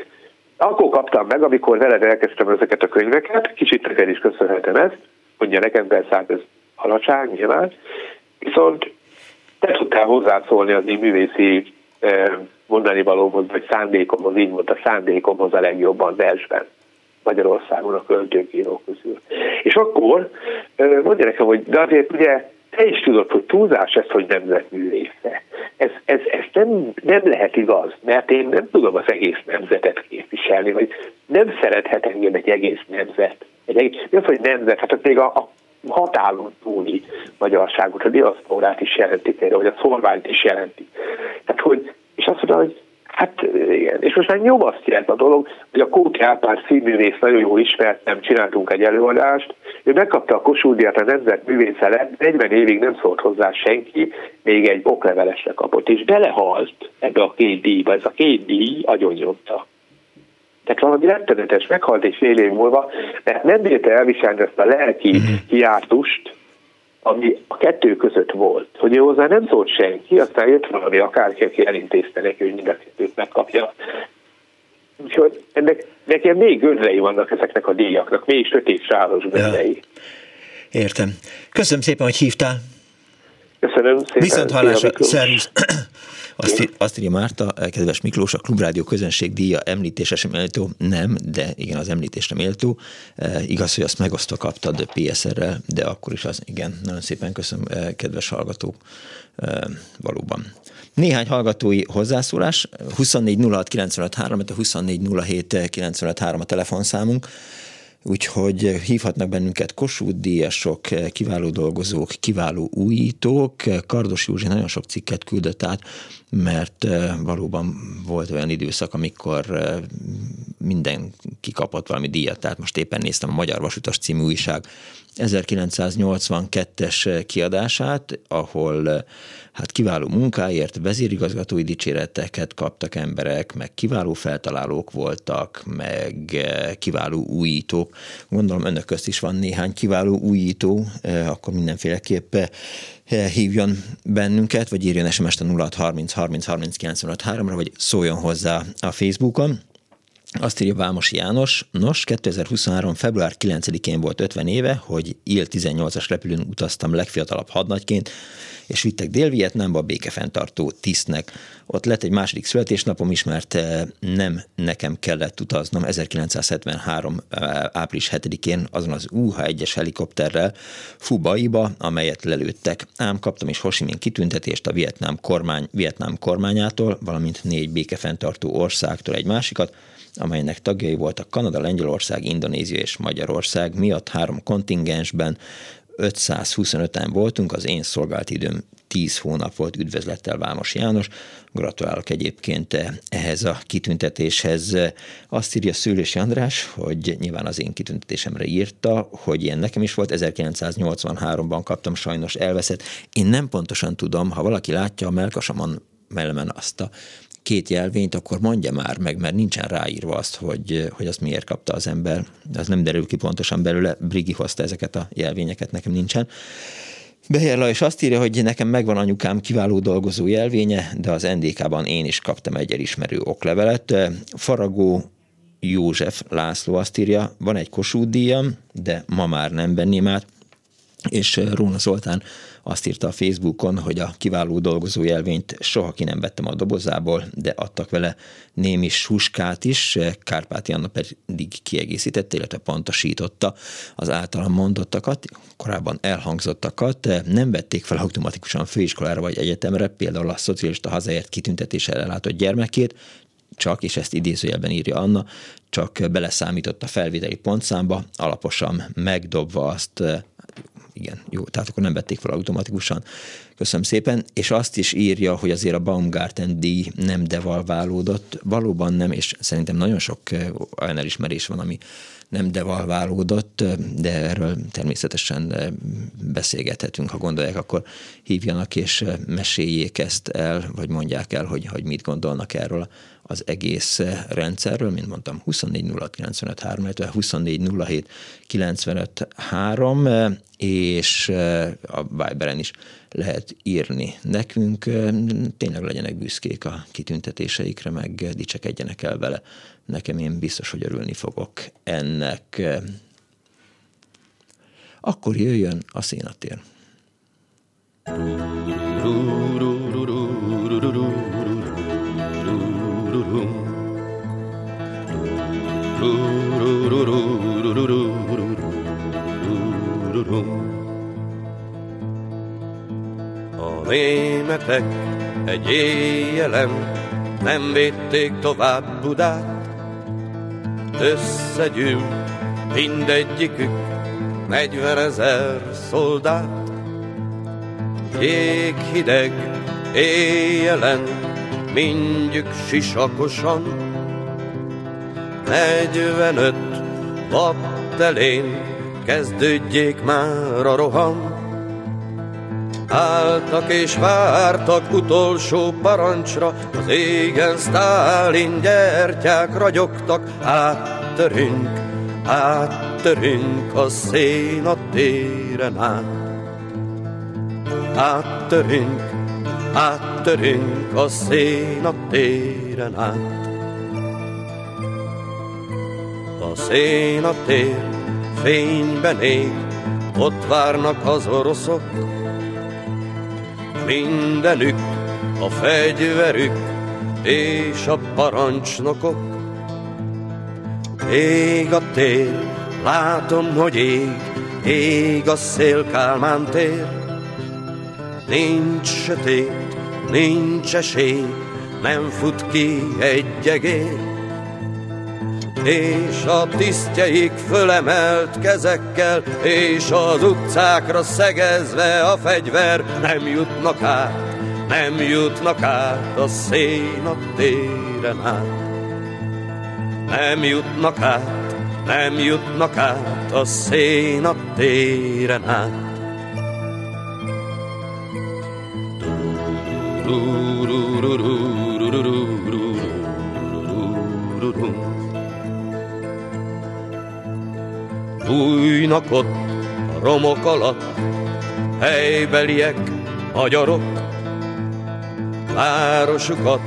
akkor kaptam meg, amikor veled elkezdtem ezeket a könyveket, kicsit neked is köszönhetem ezt, mondja nekem persze hát ez alacsony nyilván, viszont te tudtál hozzászólni az én művészi eh, mondani valóhoz, vagy szándékomhoz, így mondta, szándékomhoz a legjobban versben. Magyarországon a költőkírók közül. És akkor eh, mondja nekem, hogy de azért ugye te is tudod, hogy túlzás ez, hogy nemzetművésze. Ez, ez, ez nem, nem lehet igaz, mert én nem tudom az egész nemzetet képviselni, vagy nem szerethet engem egy egész nemzet. Egy egész, mi az, hogy nemzet? Hát az még a, a határon túli magyarságot, a diaszporát is jelentik erre, vagy a szolványt is jelenti. Tehát, hogy, és azt mondta, hogy Hát igen, és most már nyomasztja a dolog, hogy a Kóti Árpád színművész nagyon jól ismert, nem csináltunk egy előadást, ő megkapta a Kossuth a nemzet művésze lett, 40 évig nem szólt hozzá senki, még egy oklevelesre kapott, és belehalt ebbe a két díjba, ez a két díj agyonnyomta. Tehát valami rettenetes, meghalt egy fél év múlva, mert nem bírta elviselni ezt a lelki mhm. hiátust, ami a kettő között volt, hogy ő hozzá nem szólt senki, aztán jött valami akárki, aki elintézte neki, hogy mind a kettőt megkapja. Úgyhogy ennek, nekem még göndrei vannak ezeknek a díjaknak, még sötét sáros göndrei. Ja. Értem. Köszönöm szépen, hogy hívtál. Köszönöm szépen. Viszont hallásra, szervusz. Azt, azt írja Márta, kedves Miklós, a Klubrádió közönség díja említése sem méltó. Nem, de igen, az említésre méltó. E, igaz, hogy azt megosztva kaptad PSR-rel, de akkor is az, igen, nagyon szépen köszönöm, e, kedves hallgató, e, valóban. Néhány hallgatói hozzászólás, 24 06 95 3, a 24 07 95 3 a telefonszámunk. Úgyhogy hívhatnak bennünket Kossuth díjasok, kiváló dolgozók, kiváló újítók. Kardos Józsi nagyon sok cikket küldött át, mert valóban volt olyan időszak, amikor mindenki kapott valami díjat, tehát most éppen néztem a Magyar Vasutas című újság 1982-es kiadását, ahol hát kiváló munkáért vezérigazgatói dicséreteket kaptak emberek, meg kiváló feltalálók voltak, meg kiváló újítók. Gondolom önök közt is van néhány kiváló újító, akkor mindenféleképp hívjon bennünket, vagy írjon SMS-t a 0630 30 30 95 3-ra, vagy szóljon hozzá a Facebookon. Azt írja Vámos János, nos, 2023. február 9-én volt 50 éve, hogy IL-18-as repülőn utaztam legfiatalabb hadnagyként, és vittek Dél-Vietnámba békefenntartó tisztnek. Ott lett egy második születésnapom is, mert eh, nem nekem kellett utaznom 1973. Eh, április 7-én azon az UH-1-es helikopterrel Fubaiba, amelyet lelőttek. Ám kaptam is Hosimin kitüntetést a Vietnám, kormány, Vietnám kormányától, valamint négy békefenntartó országtól egy másikat, amelynek tagjai voltak Kanada, Lengyelország, Indonézia és Magyarország, miatt három kontingensben 525-en voltunk, az én szolgált időm 10 hónap volt, üdvözlettel Vámos János. Gratulálok egyébként ehhez a kitüntetéshez. Azt írja Szőlősi András, hogy nyilván az én kitüntetésemre írta, hogy ilyen nekem is volt, 1983-ban kaptam, sajnos elveszett. Én nem pontosan tudom, ha valaki látja a melkasamon mellemen azt a két jelvényt, akkor mondja már meg, mert nincsen ráírva azt, hogy, hogy azt miért kapta az ember. Az nem derül ki pontosan belőle. Brigi hozta ezeket a jelvényeket, nekem nincsen. Behér és azt írja, hogy nekem megvan anyukám kiváló dolgozó jelvénye, de az NDK-ban én is kaptam egy elismerő oklevelet. Faragó József László azt írja, van egy Kossuth de ma már nem venném át, és Róna Zoltán azt írta a Facebookon, hogy a kiváló dolgozó jelvényt soha ki nem vettem a dobozából, de adtak vele némi suskát is, Kárpáti Anna pedig kiegészítette, illetve pontosította az általam mondottakat, korábban elhangzottakat, nem vették fel automatikusan főiskolára vagy egyetemre, például a szocialista hazáért kitüntetéssel ellátott gyermekét, csak, és ezt idézőjelben írja Anna, csak beleszámított a felvételi pontszámba, alaposan megdobva azt igen, jó, tehát akkor nem vették fel automatikusan. Köszönöm szépen. És azt is írja, hogy azért a Baumgarten díj nem devalválódott. Valóban nem, és szerintem nagyon sok olyan elismerés van, ami nem devalválódott, de erről természetesen beszélgethetünk, ha gondolják, akkor hívjanak és meséljék ezt el, vagy mondják el, hogy, hogy mit gondolnak erről az egész rendszerről, mint mondtam, 24 06 95 3, illetve 24 07 95 3, és a Viberen is lehet írni nekünk. Tényleg legyenek büszkék a kitüntetéseikre, meg dicsekedjenek el vele. Nekem én biztos, hogy örülni fogok ennek. Akkor jöjjön a szénatér. A németek egy éjjelen nem védték tovább Budát, összegyűlt mindegyikük negyvenezer szoldát. Jéghideg éjjelen mindjük sisakosan, negyvenöt elén kezdődjék már a roham. Álltak és vártak utolsó parancsra, az égen Sztálin gyertyák ragyogtak, áttörünk, áttörünk a szén a téren át. Áttörünk, áttörünk a szén a téren át. A szén a tér fényben ég, ott várnak az oroszok, mindenük a fegyverük és a parancsnokok. Ég a tér, látom, hogy ég, ég a szél Kálmán tér. Nincs sötét, nincs esély, nem fut ki egy egér. és a tisztjeik fölemelt kezekkel, és az utcákra szegezve a fegyver nem jutnak át, nem jutnak át a szén a téren át. Nem jutnak át, nem jutnak át a szén a téren át. Bújnak ott a romok alatt helybeliek, magyarok, városukat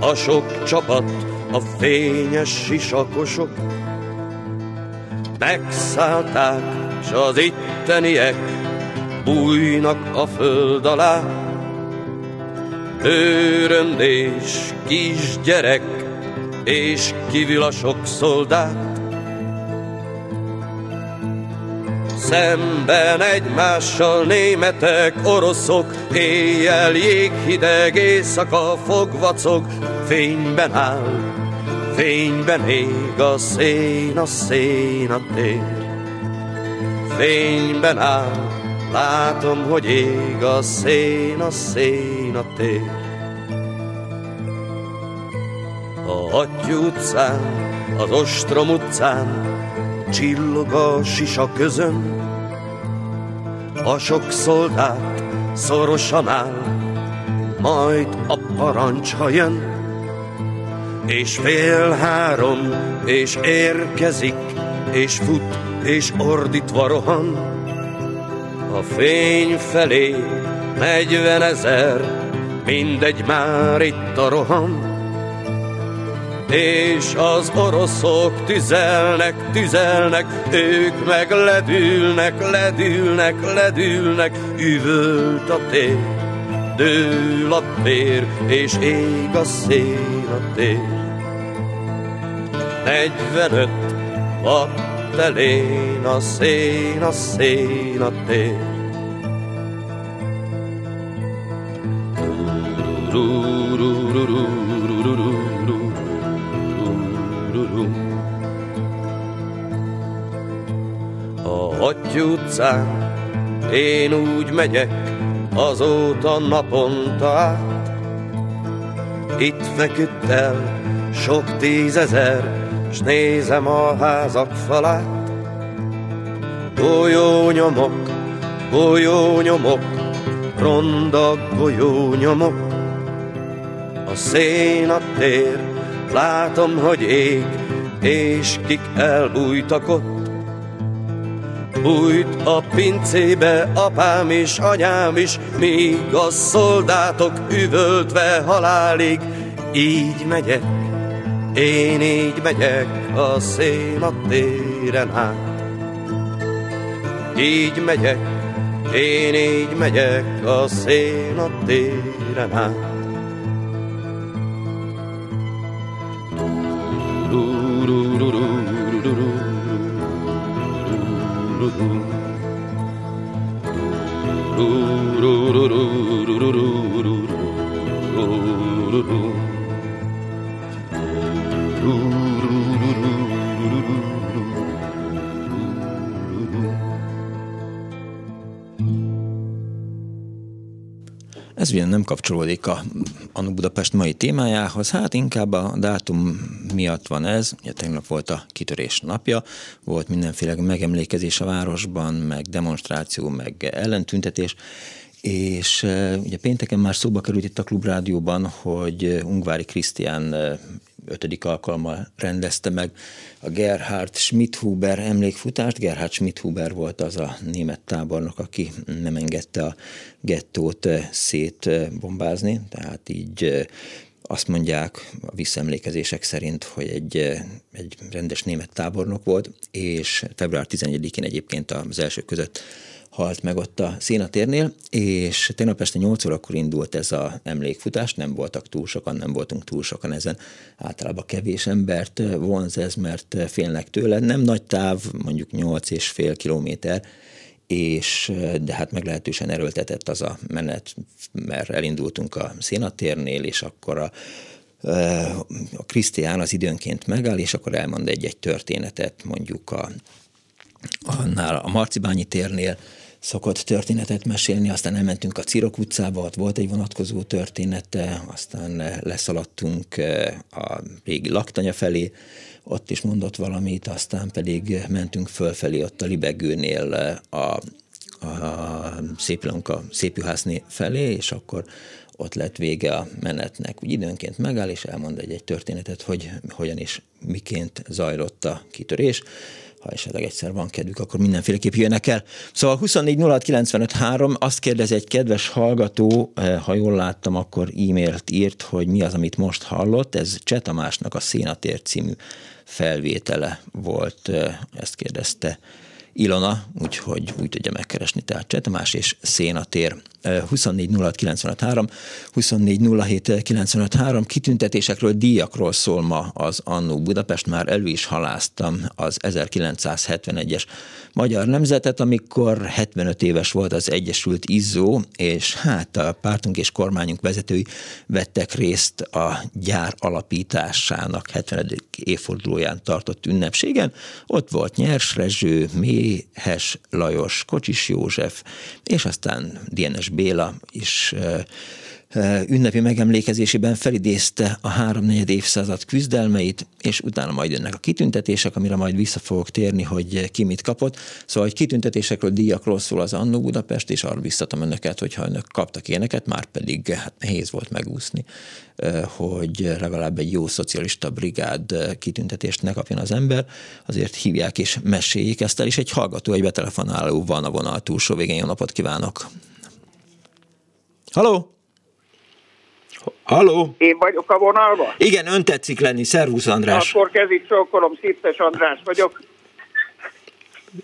a sok csapat, a fényes sisakosok. Megszállták, s az itteniek bújnak a föld alá, Őröndés, kisgyerek és kívül a sok szoldát. Szemben egymással németek, oroszok, éjjel jéghideg, éjszaka fogvacog, fényben áll, fényben ég a szén, a szén a tér. Fényben áll, látom, hogy ég a szén, a szén a tér. A Hattyú utcán, az Ostrom utcán, csillog a sisa közön, a sok szoldát szorosan áll, majd a parancs, jön, és fél három, és érkezik, és fut, és ordítva rohan, a fény felé negyven ezer, mindegy már itt a roham. És az oroszok tüzelnek, tüzelnek, ők meg ledülnek, ledülnek, ledülnek, üvölt a tér, dől a tér, és ég a szél a tér. Negyvenöt watt telén a szén, a szén a tér. A Hattyú utcán én úgy megyek, azóta naponta át. Itt feküdt el sok tízezer, s nézem a házak falát. Golyónyomok, golyónyomok, ronda golyónyomok. A szén a tér, látom, hogy ég, és kik elbújtak ott. Bújt a pincébe apám és anyám is, míg a szoldátok üvöltve halálig, így megyek én így megyek a szén a téren át. Így megyek, én így megyek a szén a téren át. Ez kapcsolódik a Anu Budapest mai témájához, hát inkább a dátum miatt van ez. Ugye tegnap volt a kitörés napja, volt mindenféle megemlékezés a városban, meg demonstráció, meg ellentüntetés, és ugye pénteken már szóba került itt a Klubrádióban, hogy Ungvári Krisztián ötödik alkalommal rendezte meg a Gerhard Schmidhuber emlékfutást. Gerhard Schmidhuber volt az a német tábornok, aki nem engedte a gettót szétbombázni, tehát így azt mondják a visszaemlékezések szerint, hogy egy, egy rendes német tábornok volt, és február 11-én egyébként az első között halt meg ott a szénatérnél, és tegnap este 8 órakor indult ez a emlékfutás, nem voltak túl sokan, nem voltunk túl sokan ezen. Általában kevés embert vonz ez, mert félnek tőle. Nem nagy táv, mondjuk 8 és fél kilométer, és de hát meglehetősen erőltetett az a menet, mert elindultunk a szénatérnél, és akkor a a Krisztián az időnként megáll, és akkor elmond egy-egy történetet, mondjuk a, annál a Marcibányi térnél, szokott történetet mesélni, aztán elmentünk a Cirok utcába, ott volt egy vonatkozó története, aztán leszaladtunk a régi laktanya felé, ott is mondott valamit, aztán pedig mentünk fölfelé ott a Libegőnél a, a Szépilonka szépjuhászné felé, és akkor ott lett vége a menetnek. Úgy időnként megáll, és elmond egy-egy történetet, hogy hogyan és miként zajlott a kitörés ha esetleg egyszer van kedvük, akkor mindenféleképp jönnek el. Szóval 24 azt kérdezi egy kedves hallgató, eh, ha jól láttam, akkor e-mailt írt, hogy mi az, amit most hallott. Ez Csetamásnak a Szénatér című felvétele volt, eh, ezt kérdezte Ilona, úgyhogy úgy tudja megkeresni, tehát Csetamás és Szénatér 24 24 kitüntetésekről, díjakról szól ma az Annó Budapest, már elő is haláztam az 1971-es Magyar Nemzetet, amikor 75 éves volt az Egyesült Izzó, és hát a pártunk és kormányunk vezetői vettek részt a gyár alapításának 70. évfordulóján tartott ünnepségen. Ott volt Nyers Rezső, Méhes Lajos, Kocsis József, és aztán DNS Béla is ünnepi megemlékezésében felidézte a háromnegyed évszázad küzdelmeit, és utána majd jönnek a kitüntetések, amire majd vissza fogok térni, hogy ki mit kapott. Szóval, hogy kitüntetésekről, díjakról szól az Annó Budapest, és arra biztatom önöket, hogy ha önök kaptak éneket, már pedig hát nehéz volt megúszni, hogy legalább egy jó szocialista brigád kitüntetést ne kapjon az ember, azért hívják és meséljék ezt el, és egy hallgató, egy betelefonáló van a vonal túlsó végén. Jó napot kívánok! Halló! Halló? Én vagyok a vonalban? Igen, ön tetszik lenni. Szervusz András. Akkor kezdik csókolom, Szirtes András vagyok.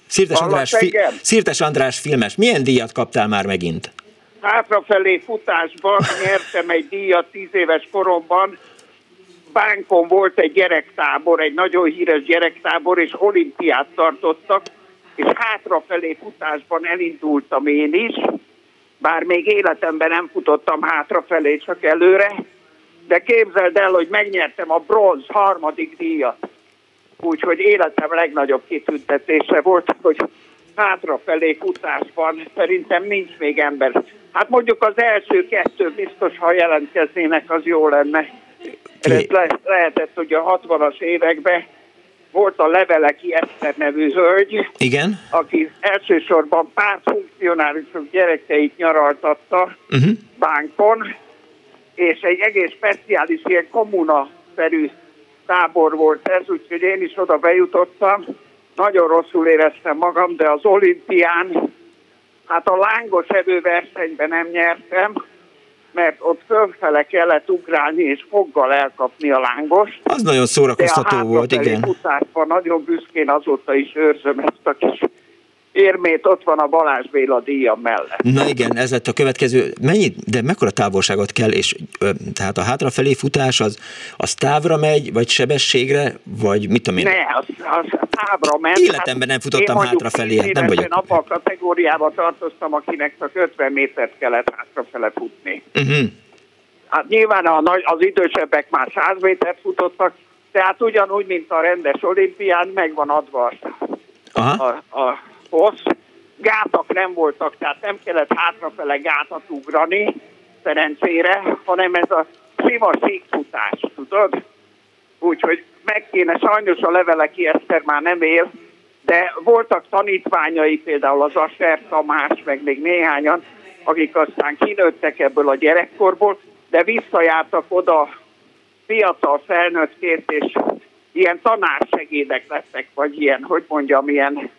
Szirtes András, fi- Szirtes András filmes. Milyen díjat kaptál már megint? Hátrafelé futásban nyertem egy díjat tíz éves koromban. Bánkon volt egy gyerektábor, egy nagyon híres gyerektábor, és olimpiát tartottak, és hátrafelé futásban elindultam én is bár még életemben nem futottam hátrafelé, csak előre, de képzeld el, hogy megnyertem a bronz harmadik díjat. Úgyhogy életem legnagyobb kitüntetése volt, hogy hátrafelé futásban szerintem nincs még ember. Hát mondjuk az első kettő biztos, ha jelentkeznének, az jó lenne. Ez le, lehetett, hogy a 60-as években volt a Leveleki Eszter nevű hölgy, Igen. aki elsősorban pártfunkcionálisok gyerekeit nyaraltatta uh-huh. bánkon, és egy egész speciális ilyen kommunaszerű tábor volt ez, úgyhogy én is oda bejutottam. Nagyon rosszul éreztem magam, de az olimpián, hát a lángos evőversenyben nem nyertem, mert ott fölfele kellett ugrálni és foggal elkapni a lángos. Az nagyon szórakoztató volt, igen. De nagyon büszkén azóta is őrzöm ezt a kis érmét, ott van a Balázs Béla díja mellett. Na igen, ez lett a következő. Mennyi, de mekkora távolságot kell, és tehát a hátrafelé futás az, az távra megy, vagy sebességre, vagy mit tudom én? Ne, az, az távra ment. Életemben nem futottam hát hátrafelé, hát nem vagyok. Én abban a kategóriába tartoztam, akinek csak 50 métert kellett hátrafele futni. Uh-huh. Hát nyilván a nagy, az idősebbek már 100 métert futottak, tehát ugyanúgy, mint a rendes olimpián, megvan adva Aha. a, a hossz. Gátak nem voltak, tehát nem kellett hátrafele gátat ugrani, szerencsére, hanem ez a sima székfutás, tudod? Úgyhogy meg kéne, sajnos a leveleki Eszter már nem él, de voltak tanítványai, például az Asser Tamás, meg még néhányan, akik aztán kinőttek ebből a gyerekkorból, de visszajártak oda fiatal felnőttként, és ilyen tanársegédek lettek, vagy ilyen, hogy mondjam, ilyen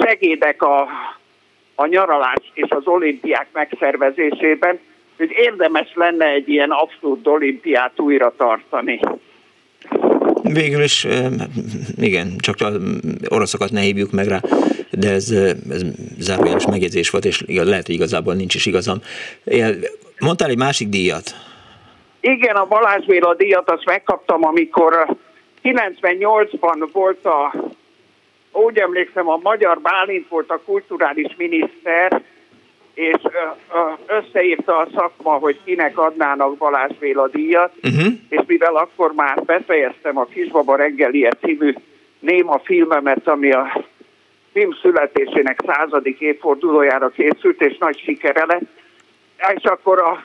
segédek a, a nyaralás és az olimpiák megszervezésében, hogy érdemes lenne egy ilyen abszolút olimpiát újra tartani. Végül is, igen, csak az oroszokat ne hívjuk meg rá, de ez, ez zárójeles megjegyzés volt, és lehet, hogy igazából nincs is igazam. Mondtál egy másik díjat? Igen, a Balázs Béla díjat azt megkaptam, amikor 98-ban volt a úgy emlékszem, a Magyar Bálint volt a kulturális miniszter, és összeírta a szakma, hogy kinek adnának Balázs Béla díjat, uh-huh. és mivel akkor már befejeztem a Kisbaba reggeli című néma filmemet, ami a film születésének századik évfordulójára készült, és nagy sikere lett, és akkor a,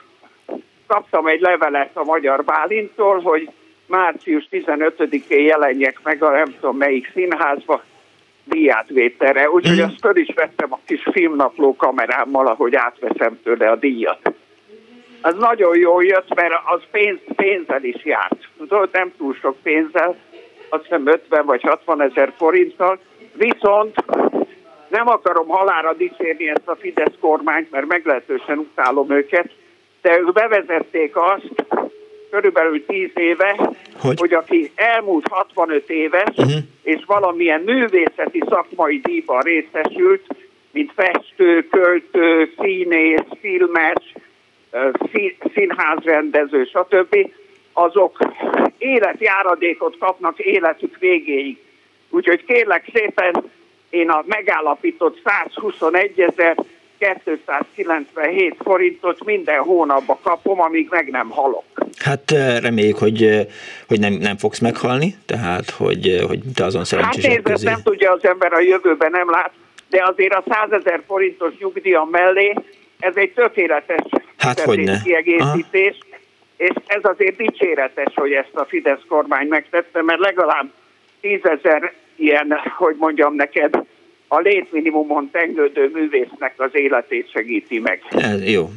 kaptam egy levelet a Magyar Bálintól, hogy március 15-én jelenjek meg a nem tudom melyik színházba, díjátvételre, úgyhogy mm. azt föl is vettem a kis filmnapló kamerámmal, ahogy átveszem tőle a díjat. Az nagyon jól jött, mert az pénz, pénzzel is járt. Tudod, nem túl sok pénzzel, azt hiszem 50 vagy 60 ezer forinttal, viszont nem akarom halára dicsérni ezt a Fidesz kormányt, mert meglehetősen utálom őket, de ők bevezették azt, körülbelül 10 éve, hogy, hogy aki elmúlt 65 éves, uh-huh. és valamilyen művészeti szakmai díjban részesült, mint festő, költő, színész, filmes, színházrendező, stb., azok életjáradékot kapnak életük végéig. Úgyhogy kérlek szépen, én a megállapított 121 ezer 297 forintot minden hónapban kapom, amíg meg nem halok. Hát eh, reméljük, hogy, eh, hogy nem, nem fogsz meghalni, tehát hogy, eh, hogy te azon szerencsések Hát nézd, nem tudja az ember a jövőben nem lát, de azért a 100 ezer forintos nyugdíjam mellé ez egy tökéletes hát, kiegészítés, Aha. és ez azért dicséretes, hogy ezt a Fidesz kormány megtette, mert legalább 10 ezer ilyen, hogy mondjam neked, a létminimumon tengődő művésznek az életét segíti meg. Ez jó.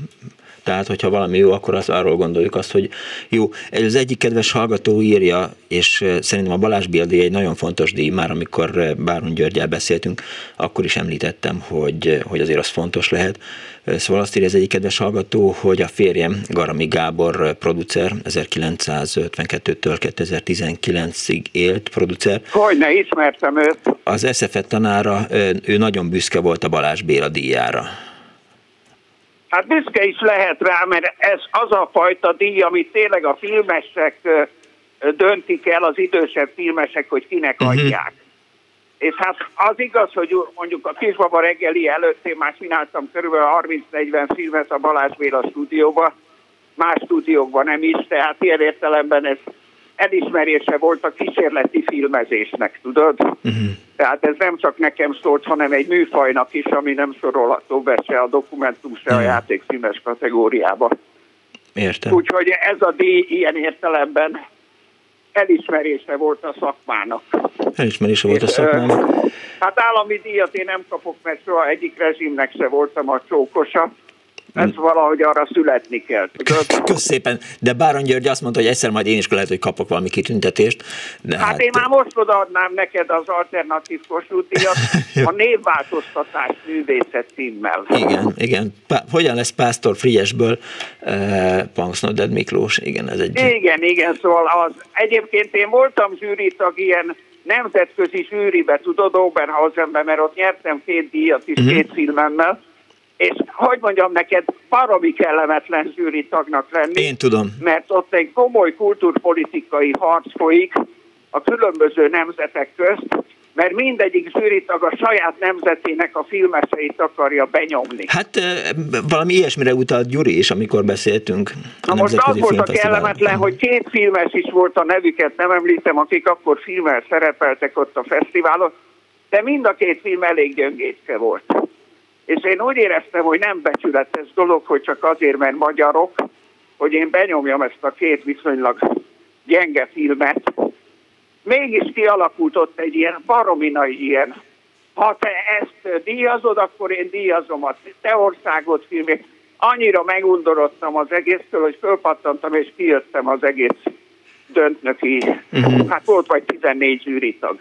Tehát, hogyha valami jó, akkor az arról gondoljuk azt, hogy jó. Az egyik kedves hallgató írja, és szerintem a Balázs Bildi egy nagyon fontos díj, már amikor Báron Györgyel beszéltünk, akkor is említettem, hogy, hogy azért az fontos lehet. Szóval azt írja az egyik kedves hallgató, hogy a férjem Garami Gábor producer, 1952-től 2019-ig élt producer. Hogy ne ismertem őt. Az SZFET tanára, ő nagyon büszke volt a Balázs Béla díjára. Hát büszke is lehet rá, mert ez az a fajta díj, amit tényleg a filmesek döntik el, az idősebb filmesek, hogy kinek uh-huh. adják. És hát az igaz, hogy mondjuk a Kisbaba reggeli előtt én már csináltam körülbelül 30-40 filmet a Balázs Béla stúdióba, más stúdiókban nem is, tehát ilyen értelemben ez elismerése volt a kísérleti filmezésnek, tudod? Uh-huh. Tehát ez nem csak nekem szólt, hanem egy műfajnak is, ami nem sorolható be se a dokumentum, se uh-huh. a játékszínes kategóriába. Értem. Úgyhogy ez a díj ilyen értelemben elismerése volt a szakmának. Elismerése volt a szakmának. Hát állami díjat én nem kapok, mert soha egyik rezsimnek se voltam a csókosa ez valahogy arra születni kell. Kösz szépen, de Báron György azt mondta, hogy egyszer majd én is lehet, hogy kapok valami kitüntetést. De hát, hát én már most odaadnám neked az alternatív Kossuth a névváltoztatás művészet címmel. Igen, igen. Pá- hogyan lesz Pásztor Friesből uh, Punksnoded Miklós? Igen, ez egy... Igen, igen, szóval az. Egyébként én voltam zsűritag ilyen nemzetközi zsűribe, tudod, Oberhausenben, mert ott nyertem két díjat is, uh-huh. két filmemmel, és hogy mondjam neked, baromi kellemetlen zsűri tagnak lenni. Én tudom. Mert ott egy komoly kultúrpolitikai harc folyik a különböző nemzetek közt, mert mindegyik zsűritag a saját nemzetének a filmeseit akarja benyomni. Hát valami ilyesmire utalt Gyuri is, amikor beszéltünk. Na most az volt a kellemetlen, hogy két filmes is volt a nevüket, nem említem, akik akkor filmmel szerepeltek ott a fesztiválon, de mind a két film elég gyöngécske volt. És én úgy éreztem, hogy nem becsületes dolog, hogy csak azért, mert magyarok, hogy én benyomjam ezt a két viszonylag gyenge filmet. Mégis kialakult ott egy ilyen baromi nagy ilyen, ha te ezt díjazod, akkor én díjazom a te országot filmét. Annyira megundorodtam az egésztől, hogy fölpattantam és kijöttem az egész döntnöki, uh-huh. hát volt vagy 14 zsűritag.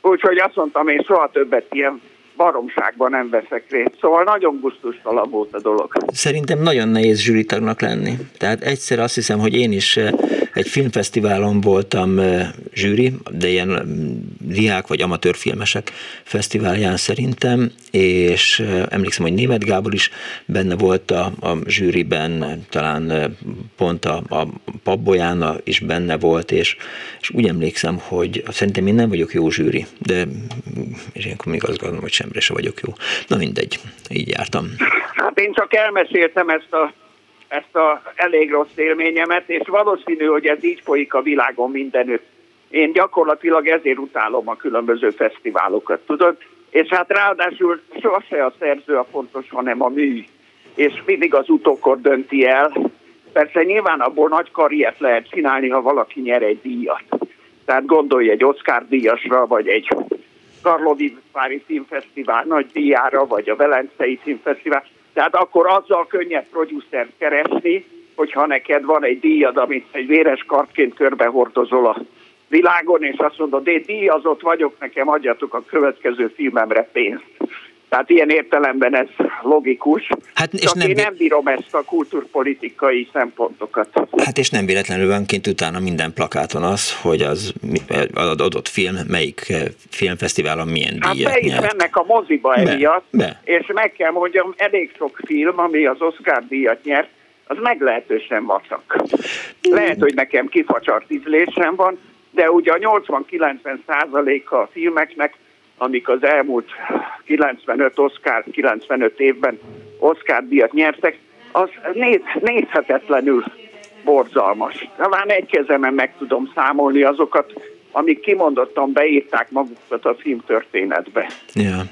Úgyhogy azt mondtam, én soha többet ilyen baromságban nem veszek részt. Szóval nagyon gusztustalan volt a dolog. Szerintem nagyon nehéz zsűritagnak lenni. Tehát egyszer azt hiszem, hogy én is eh, egy filmfesztiválon voltam eh, zsűri, de ilyen mm, diák vagy amatőrfilmesek fesztiválján szerintem, és eh, emlékszem, hogy Német Gábor is benne volt a, a zsűriben, talán pont a, a Pabbolyána is benne volt, és, és úgy emlékszem, hogy szerintem én nem vagyok jó zsűri, de és ilyenkor még azt gondolom, hogy semre se vagyok jó. Na mindegy, így jártam. Hát én csak elmeséltem ezt a, ezt a elég rossz élményemet, és valószínű, hogy ez így folyik a világon mindenütt. Én gyakorlatilag ezért utálom a különböző fesztiválokat, tudod? És hát ráadásul sose a szerző a fontos, hanem a mű. És mindig az utókor dönti el. Persze nyilván abból nagy karriert lehet csinálni, ha valaki nyer egy díjat. Tehát gondolj egy Oscar díjasra, vagy egy Karlovi Pári Filmfesztivál nagy díjára, vagy a Velencei Filmfesztivál. Tehát akkor azzal könnyebb producert keresni, hogyha neked van egy díjad, amit egy véres kartként körbehordozol a világon, és azt mondod, én díjazott vagyok, nekem adjatok a következő filmemre pénzt. Tehát ilyen értelemben ez logikus. Hát, és Csak nem, én nem bírom ezt a kulturpolitikai szempontokat. Hát és nem véletlenül van kint utána minden plakáton az, hogy az, az adott film melyik eh, filmfesztiválon milyen hát díjat Hát be is mennek a moziba emiatt, be. és meg kell mondjam, elég sok film, ami az Oscar díjat nyert, az meglehetősen vacak. Lehet, hogy nekem kifacsart ízlésem van, de ugye a 80-90 százaléka a filmeknek, amik az elmúlt 95 Oscar, 95 évben Oscar díjat nyertek, az néz, nézhetetlenül borzalmas. Talán egy kezemen meg tudom számolni azokat, amik kimondottan beírták magukat a filmtörténetbe. Ja.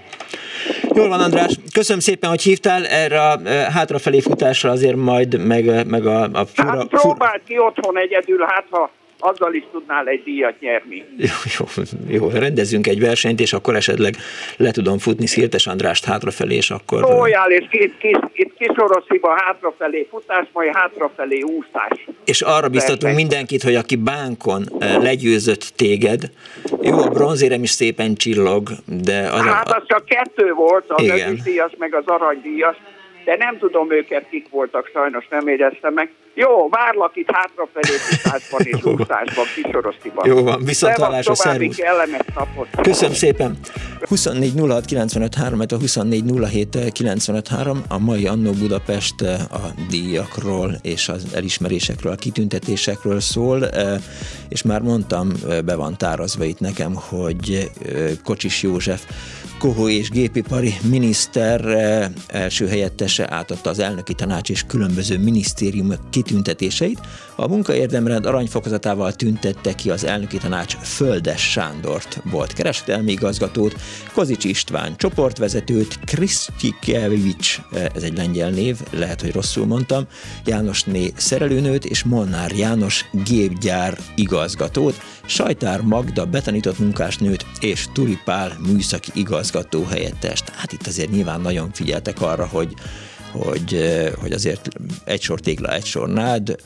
Jól van, András. Köszönöm szépen, hogy hívtál erre a e, hátrafelé futásra, azért majd meg, meg a, a fura... Hát próbáld ki otthon egyedül, hát ha azzal is tudnál egy díjat nyerni. Jó, jó, jó, rendezünk egy versenyt, és akkor esetleg le tudom futni Szirtes Andrást hátrafelé, és akkor... Szóljál, és két kis, kis, kisorosziba hátrafelé futás, majd hátrafelé úszás. És arra biztatunk mindenkit, hogy aki bánkon eh, legyőzött téged, jó, a bronzérem is szépen csillog, de... Az hát a... az csak kettő volt, az ezüstdíjas, meg az aranydíjas, de nem tudom őket kik voltak, sajnos nem éreztem meg. Jó, várlak itt hátrafelé futásban és úszásban, kisorosztiban. Jó van, viszont hallásra, szervusz. napot. Köszönöm szépen. 24 06 95 3, a 24 07 95 3, a mai Annó Budapest a díjakról és az elismerésekről, a kitüntetésekről szól, és már mondtam, be van tárazva itt nekem, hogy Kocsis József Kohó és gépipari miniszter első helyettese átadta az elnöki tanács és különböző minisztériumok kitüntetéseit. A munkaérdemrend aranyfokozatával tüntette ki az elnöki tanács Földes Sándort, volt kereskedelmi igazgatót, Kozics István csoportvezetőt, Krisztikevics, ez egy lengyel név, lehet, hogy rosszul mondtam, Jánosné szerelőnőt és Molnár János gépgyár igazgatót, Sajtár Magda betanított munkásnőt és Turipál műszaki igazgató helyettest. Hát itt azért nyilván nagyon figyeltek arra, hogy hogy, hogy azért egy sor tégla, egy sor nád,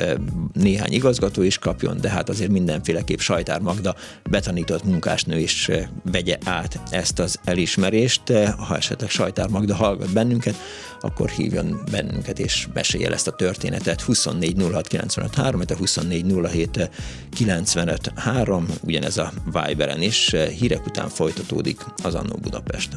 néhány igazgató is kapjon, de hát azért mindenféleképp Sajtár Magda betanított munkásnő is vegye át ezt az elismerést. Ha esetleg Sajtár Magda hallgat bennünket, akkor hívjon bennünket és mesélje ezt a történetet. 24 06 95 3, 24 07 95 3, ugyanez a Viberen is. Hírek után folytatódik az Annó Budapest.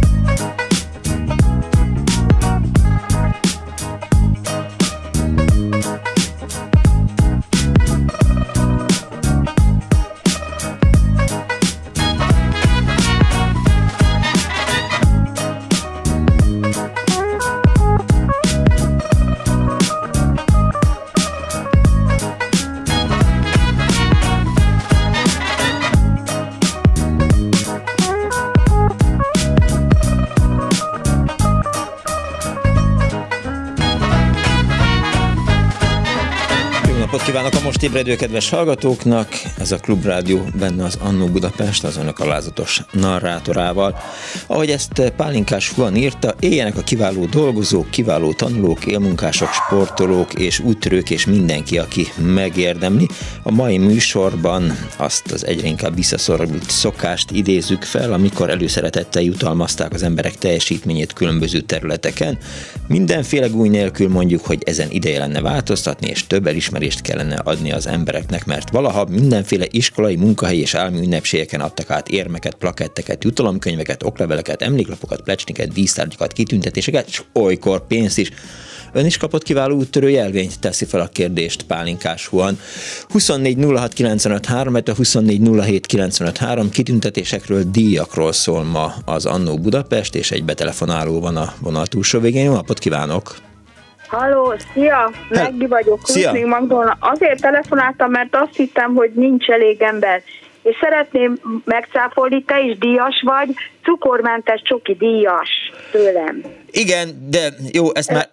Ébredő kedves hallgatóknak! Ez a Klubrádió benne az Annó Budapest, az önök alázatos narrátorával. Ahogy ezt Pálinkás Juan írta, éljenek a kiváló dolgozók, kiváló tanulók, élmunkások, sportolók és úttörők és mindenki, aki megérdemli. A mai műsorban azt az egyre inkább visszaszorult szokást idézzük fel, amikor előszeretettel jutalmazták az emberek teljesítményét különböző területeken. Mindenféle gúny nélkül mondjuk, hogy ezen ideje lenne változtatni, és több elismerést kellene adni az embereknek, mert valaha mindenféle iskolai, munkahelyi és állami ünnepségeken adtak át érmeket, plaketteket, jutalomkönyveket, okleveleket, emléklapokat, plecsniket, dísztárgyakat, kitüntetéseket, és olykor pénzt is. Ön is kapott kiváló úttörő jelvényt, teszi fel a kérdést Pálinkás Huan. 24 06 a 24 kitüntetésekről, díjakról szól ma az Annó Budapest, és egy betelefonáló van a vonal túlsó végén. Jó napot kívánok! Halló, szia! Meggi vagyok, Szia. Magdolna. Azért telefonáltam, mert azt hittem, hogy nincs elég ember. És szeretném megcáfolni, te is díjas vagy, cukormentes csoki díjas tőlem. Igen, de jó, ezt már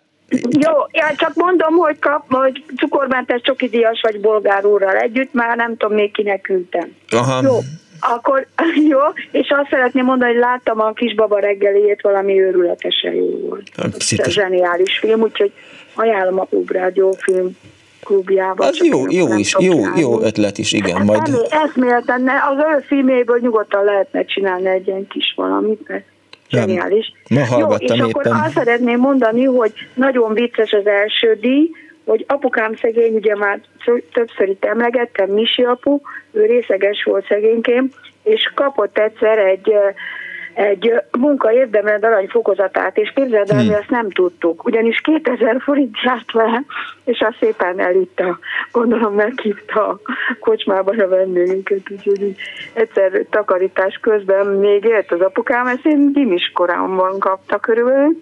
Jó, ja, csak mondom, hogy, kap, hogy cukormentes csoki díjas vagy bolgár úrral együtt, már nem tudom még kinek küldtem. Aha. Jó, akkor jó, és azt szeretném mondani, hogy láttam a kisbaba reggeliét, valami őrületesen jó volt. Szinte- Zseniális film, úgyhogy ajánlom a Klubrádió film klubjába. Az csak jó, jó is, jó, jó ötlet is, igen, Hát majd... eszmé- Eszméleten, ne, az ő filméből nyugodtan lehetne csinálni egy ilyen kis valamit, mert Nem. zseniális. Ma Jó, hallgattam és akkor éppen. azt szeretném mondani, hogy nagyon vicces az első díj, hogy apukám szegény, ugye már szö- többször itt emlegettem, Misi apu, ő részeges volt szegénykém, és kapott egyszer egy egy munka érdemelt arany fokozatát, és képzeld el, Hmm. mi azt nem tudtuk, ugyanis 2000 forint járt vele, és azt szépen elitta. Gondolom meghívta a kocsmában a vendégünket, úgyhogy egyszer takarítás közben még élt az apukám, ezt én gimis korámban kapta körülbelül,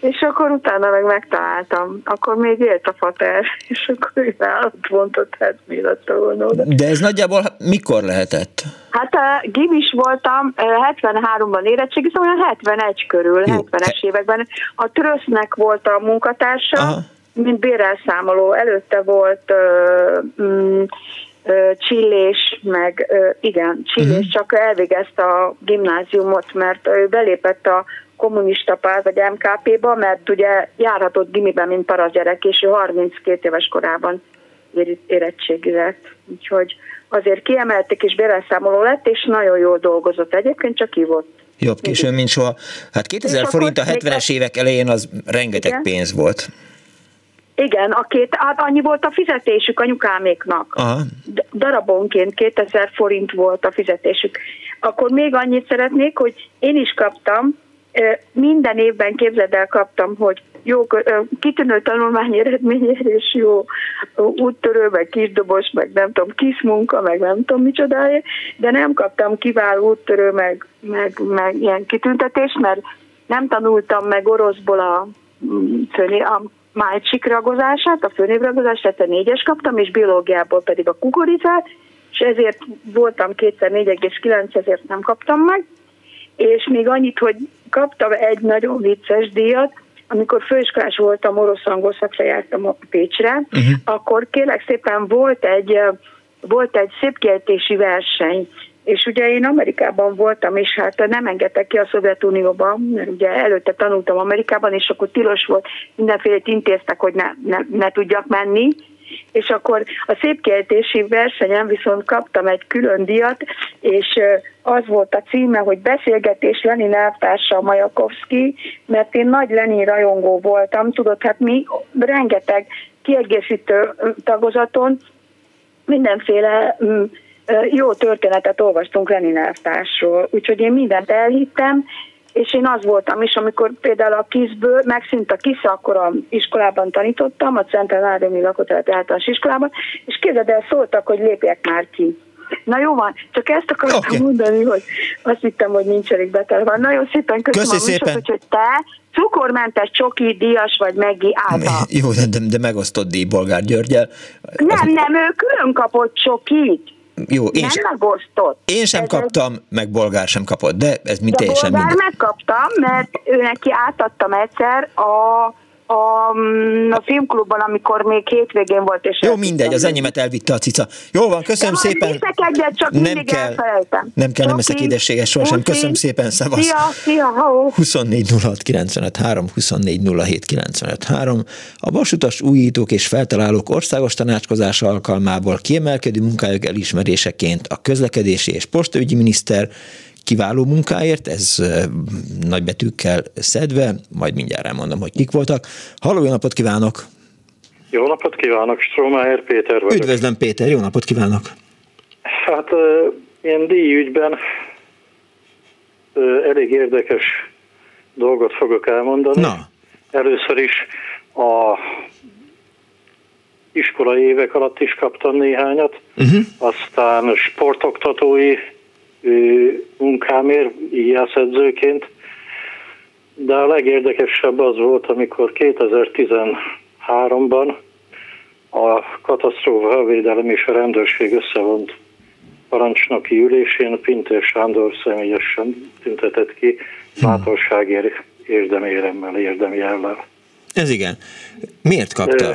és akkor utána meg megtaláltam. Akkor még élt a fater, és akkor állat vontott, hát mi lett volna oda. De ez nagyjából mikor lehetett? Hát uh, gimis voltam, uh, 73-ban érettségiztem, olyan 71 körül, Jó. 70-es években. A Trösznek volt a munkatársa, Aha. mint bérelszámoló. Előtte volt uh, mm, Csillés, meg igen, Csillés, uh-huh. csak elvégezte a gimnáziumot, mert ő belépett a kommunista párt, vagy MKP-ba, mert ugye járhatott gimiben, mint paraszgyerek, és ő 32 éves korában ér- érettségizett. Úgyhogy azért kiemelték, és bérelszámoló lett, és nagyon jól dolgozott. Egyébként csak hívott. Jobb későn, mint soha. Hát 2000 És forint a még 70-es évek elején az rengeteg Igen. pénz volt. Igen, a két, hát annyi volt a fizetésük anyukáméknak. Aha. Darabonként 2000 forint volt a fizetésük. Akkor még annyit szeretnék, hogy én is kaptam, minden évben képzeld el kaptam, hogy jó, kitűnő tanulmányi eredményért, és jó úttörő, meg kisdobos, meg nem tudom, kis munka, meg nem tudom micsodáért, de nem kaptam kiváló úttörő, meg, meg, meg ilyen kitüntetés, mert nem tanultam meg oroszból a, mm, főné, a májcsik ragozását, a főnévragozását, tehát a négyes kaptam, és biológiából pedig a kukoricát, és ezért voltam kétszer 4,9, ezért nem kaptam meg. És még annyit, hogy kaptam egy nagyon vicces díjat, amikor főiskolás voltam, orosz-angol szakra jártam a Pécsre, uh-huh. akkor kérlek szépen volt egy, volt egy szépkiejtési verseny, és ugye én Amerikában voltam, és hát nem engedtek ki a Szovjetunióba, mert ugye előtte tanultam Amerikában, és akkor tilos volt, mindenféle intéztek, hogy ne, ne, ne tudjak menni, és akkor a szépkiejtési versenyen viszont kaptam egy külön díjat, és az volt a címe, hogy beszélgetés Lenin elvtársa Majakovszki, mert én nagy Lenin rajongó voltam, tudod, hát mi rengeteg kiegészítő tagozaton mindenféle mm, jó történetet olvastunk Lenin elvtársról, úgyhogy én mindent elhittem, és én az voltam is, amikor például a KISZ-ből megszűnt a KISZ, akkor a iskolában tanítottam, a Centrál Áldemi Lakótelep általános iskolában, és képzeld el, szóltak, hogy lépjek már ki. Na jó van, csak ezt akartam okay. mondani, hogy azt hittem, hogy nincs elég betel van. Nagyon szépen köszönöm Köszi a műsort, szépen. úgyhogy te cukormentes csoki díjas vagy Meggi által. Jó, de, de, megosztott díj Bolgár Györgyel. Az- Nem, nem, ő külön kapott csokit. Jó, én, nem sem, megosztott. én sem Ez egy- kaptam, meg Bolgár sem kapott, de ez mi teljesen Bolgár mindegy. megkaptam, mert ő neki átadtam egyszer a a, mm, a filmklubban, amikor még hétvégén volt. És Jó, mindegy, az enyémet elvitte a cica. Jó van, köszönöm De szépen. egyet, csak nem kell, elfelejtem. nem kell, nem eszek édességes sohasem. Köszönöm szépen, szavasz. Szia, szia, ho. 24 06 95 3, 24 07 95 3. A vasutas újítók és feltalálók országos tanácskozása alkalmából kiemelkedő munkájuk elismeréseként a közlekedési és postaügyi miniszter kiváló munkáért, ez nagybetűkkel szedve, majd mindjárt elmondom, hogy kik voltak. Halló, jó napot kívánok! Jó napot kívánok, Stromayer Péter vagyok. Üdvözlöm Péter, jó napot kívánok! Hát én díjügyben elég érdekes dolgot fogok elmondani. Na. Először is a iskolai évek alatt is kaptam néhányat, uh-huh. aztán sportoktatói munkámért, íjászedzőként, de a legérdekesebb az volt, amikor 2013-ban a katasztrófa védelem és a rendőrség összevont parancsnoki ülésén Pintér Sándor személyesen tüntetett ki bátorságért érdeméremmel, érdemjellel. Ez igen. Miért kapta?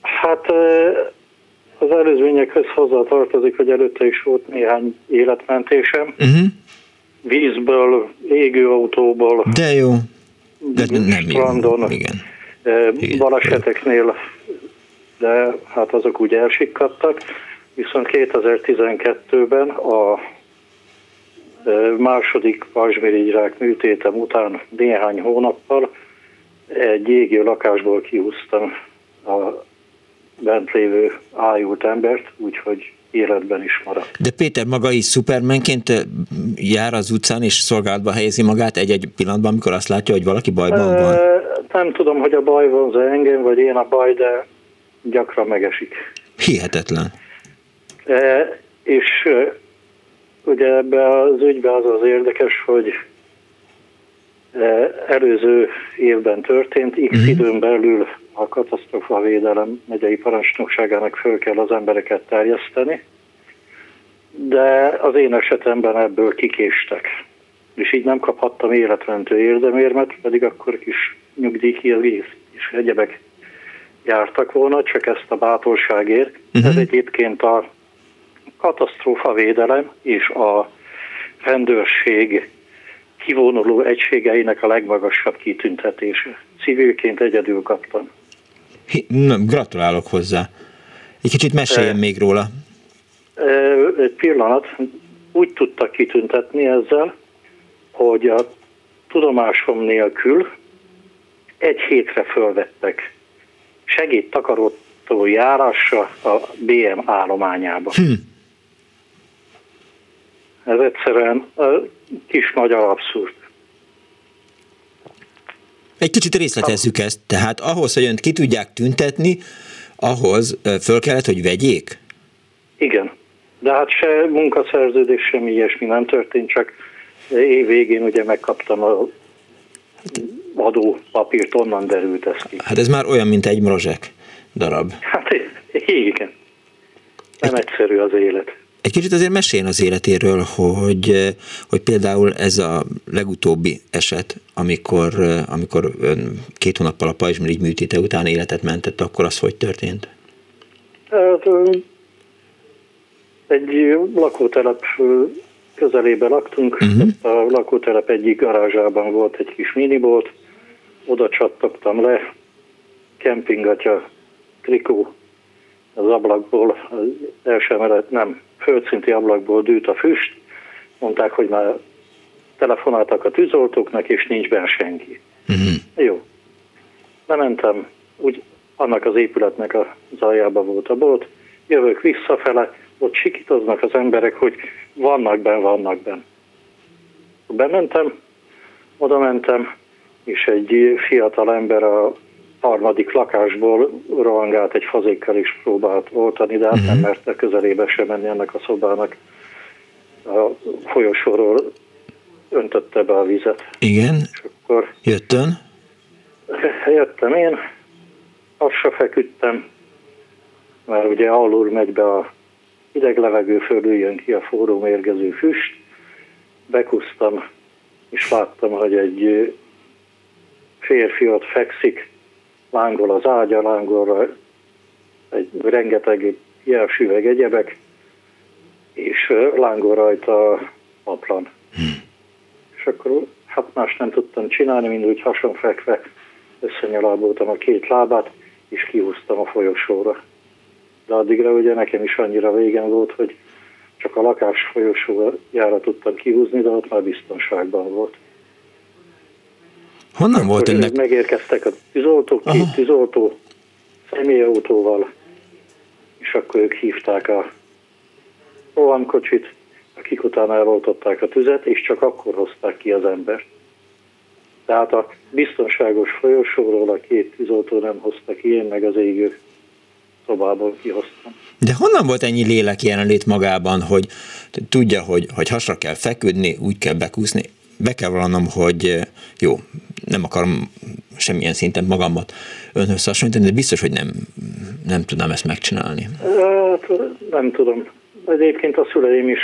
Hát az előzményekhez hozzá tartozik, hogy előtte is volt néhány életmentésem. Uh-huh. Vízből, égőautóból. De jó. De nem strandon, jó. Igen. Baleseteknél, de hát azok úgy elsikkadtak. Viszont 2012-ben a második pajzsmirigyrák műtétem után néhány hónappal egy égő lakásból kihúztam a bent lévő ájult embert, úgyhogy életben is maradt. De Péter maga is szupermenként jár az utcán és szolgálatba helyezi magát egy-egy pillanatban, amikor azt látja, hogy valaki bajban van? Nem tudom, hogy a baj van engem, vagy én a baj, de gyakran megesik. Hihetetlen. E, és ugye ebbe az ügybe az az érdekes, hogy előző évben történt, x uh-huh. időn belül a katasztrofavédelem megyei parancsnokságának föl kell az embereket terjeszteni, de az én esetemben ebből kikéstek. És így nem kaphattam életmentő érdemérmet, pedig akkor kis nyugdíjkilvíz és egyebek jártak volna, csak ezt a bátorságért. Uh-huh. Ez egyébként a katasztrófavédelem és a rendőrség kivonuló egységeinek a legmagasabb kitüntetése. Civilként egyedül kaptam. Nem, gratulálok hozzá. Egy kicsit meséljen e, még róla. Egy pillanat. Úgy tudtak kitüntetni ezzel, hogy a tudomásom nélkül egy hétre fölvettek segédtakarótó járásra a BM állományába. Hm. Ez egyszerűen kis magyar abszurd. Egy kicsit részletezzük ezt. Tehát ahhoz, hogy önt ki tudják tüntetni, ahhoz föl kellett, hogy vegyék? Igen. De hát se munkaszerződés, semmi ilyesmi nem történt, csak év végén ugye megkaptam a adó papírt, onnan derült ez ki. Hát ez már olyan, mint egy mrozsek darab. Hát igen. Nem egy, egyszerű az élet. Egy kicsit azért meséljen az életéről, hogy, hogy például ez a legutóbbi eset, amikor, amikor ön két hónappal a pajzsmirigy műtéte után életet mentett, akkor az hogy történt? Hát, egy lakótelep közelébe laktunk, uh-huh. a lakótelep egyik garázsában volt egy kis minibolt, oda csattogtam le, kempingatya, trikó az ablakból, az első emelet nem földszinti ablakból dűlt a füst, mondták, hogy már telefonáltak a tűzoltóknak, és nincs benne senki. Uh-huh. Jó. Lementem, úgy annak az épületnek a zajába volt a bolt, jövök visszafele, ott sikítoznak az emberek, hogy vannak benn, vannak benn. Bementem, oda mentem, és egy fiatal ember a harmadik lakásból rohangált egy fazékkal is próbált oltani, de hát uh-huh. nem mhm. merte közelébe sem menni ennek a szobának. A folyosóról öntötte be a vizet. Igen. És akkor Jöttön? Jöttem én, azt feküdtem, mert ugye alul megy be a hideg levegő fölül jön ki a forró mérgező füst, bekusztam, és láttam, hogy egy férfi ott fekszik, lángol az ágya, lángol egy rengeteg jelsüveg egyebek, és lángol rajta a aplan. Hmm. És akkor hát más nem tudtam csinálni, mint úgy hasonfekve összenyaláboltam a két lábát, és kihúztam a folyosóra. De addigra ugye nekem is annyira végen volt, hogy csak a lakás folyosójára tudtam kihúzni, de ott már biztonságban volt. Honnan volt ennek? Megérkeztek a tűzoltók, két Aha. tűzoltó személyautóval, és akkor ők hívták a rohamkocsit, akik utána eloltották a tüzet, és csak akkor hozták ki az embert. Tehát a biztonságos folyosóról a két tűzoltó nem hozta ki, én meg az égő szobából kihoztam. De honnan volt ennyi lélek jelenlét magában, hogy tudja, hogy, hogy hasra kell feküdni, úgy kell bekúszni? Be kell vallanom, hogy jó, nem akarom semmilyen szinten magamat önhöz hasonlítani, de biztos, hogy nem, nem tudnám ezt megcsinálni. Hát, nem tudom. Egyébként a szüleim is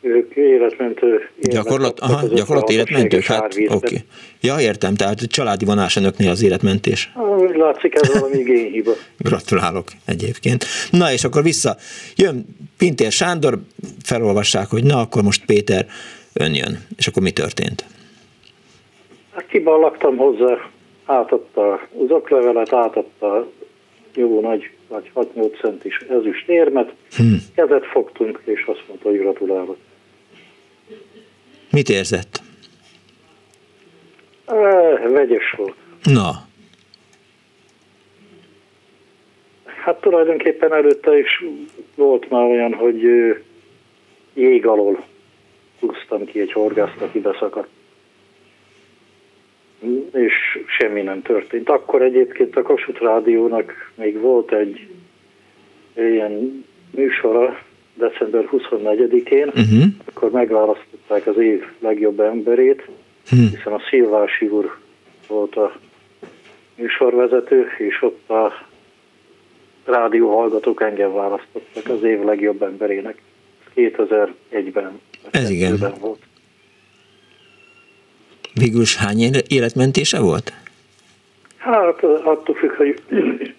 ők életmentő. Gyakorlat, aha, gyakorlat életmentők? Hát, oké. Okay. Ja, értem, tehát családi vonás önöknél az életmentés. Úgy látszik, ez valami génhiba. Gratulálok egyébként. Na, és akkor vissza. Jön Pintér Sándor, felolvassák, hogy na, akkor most Péter ön jön. És akkor mi történt? Hát kiballagtam hozzá, átadta az oklevelet, átadta jó nagy, vagy 6-8 centis ezüst érmet, hmm. kezet fogtunk, és azt mondta, hogy gratulálok. Mit érzett? E, vegyes volt. Na. Hát tulajdonképpen előtte is volt már olyan, hogy jég alól húztam ki egy horgászt, aki beszakadt. És semmi nem történt. Akkor egyébként a Kossuth Rádiónak még volt egy ilyen műsora, december 24-én, uh-huh. Mhm. akkor megválasztották az év legjobb emberét, uh-huh. hiszen a Szilvási úr volt a műsorvezető, és ott a rádió hallgatók engem választottak az év legjobb emberének. 2001-ben. Ez igen. Volt. Végül is hány életmentése volt? Hát attól függ, hogy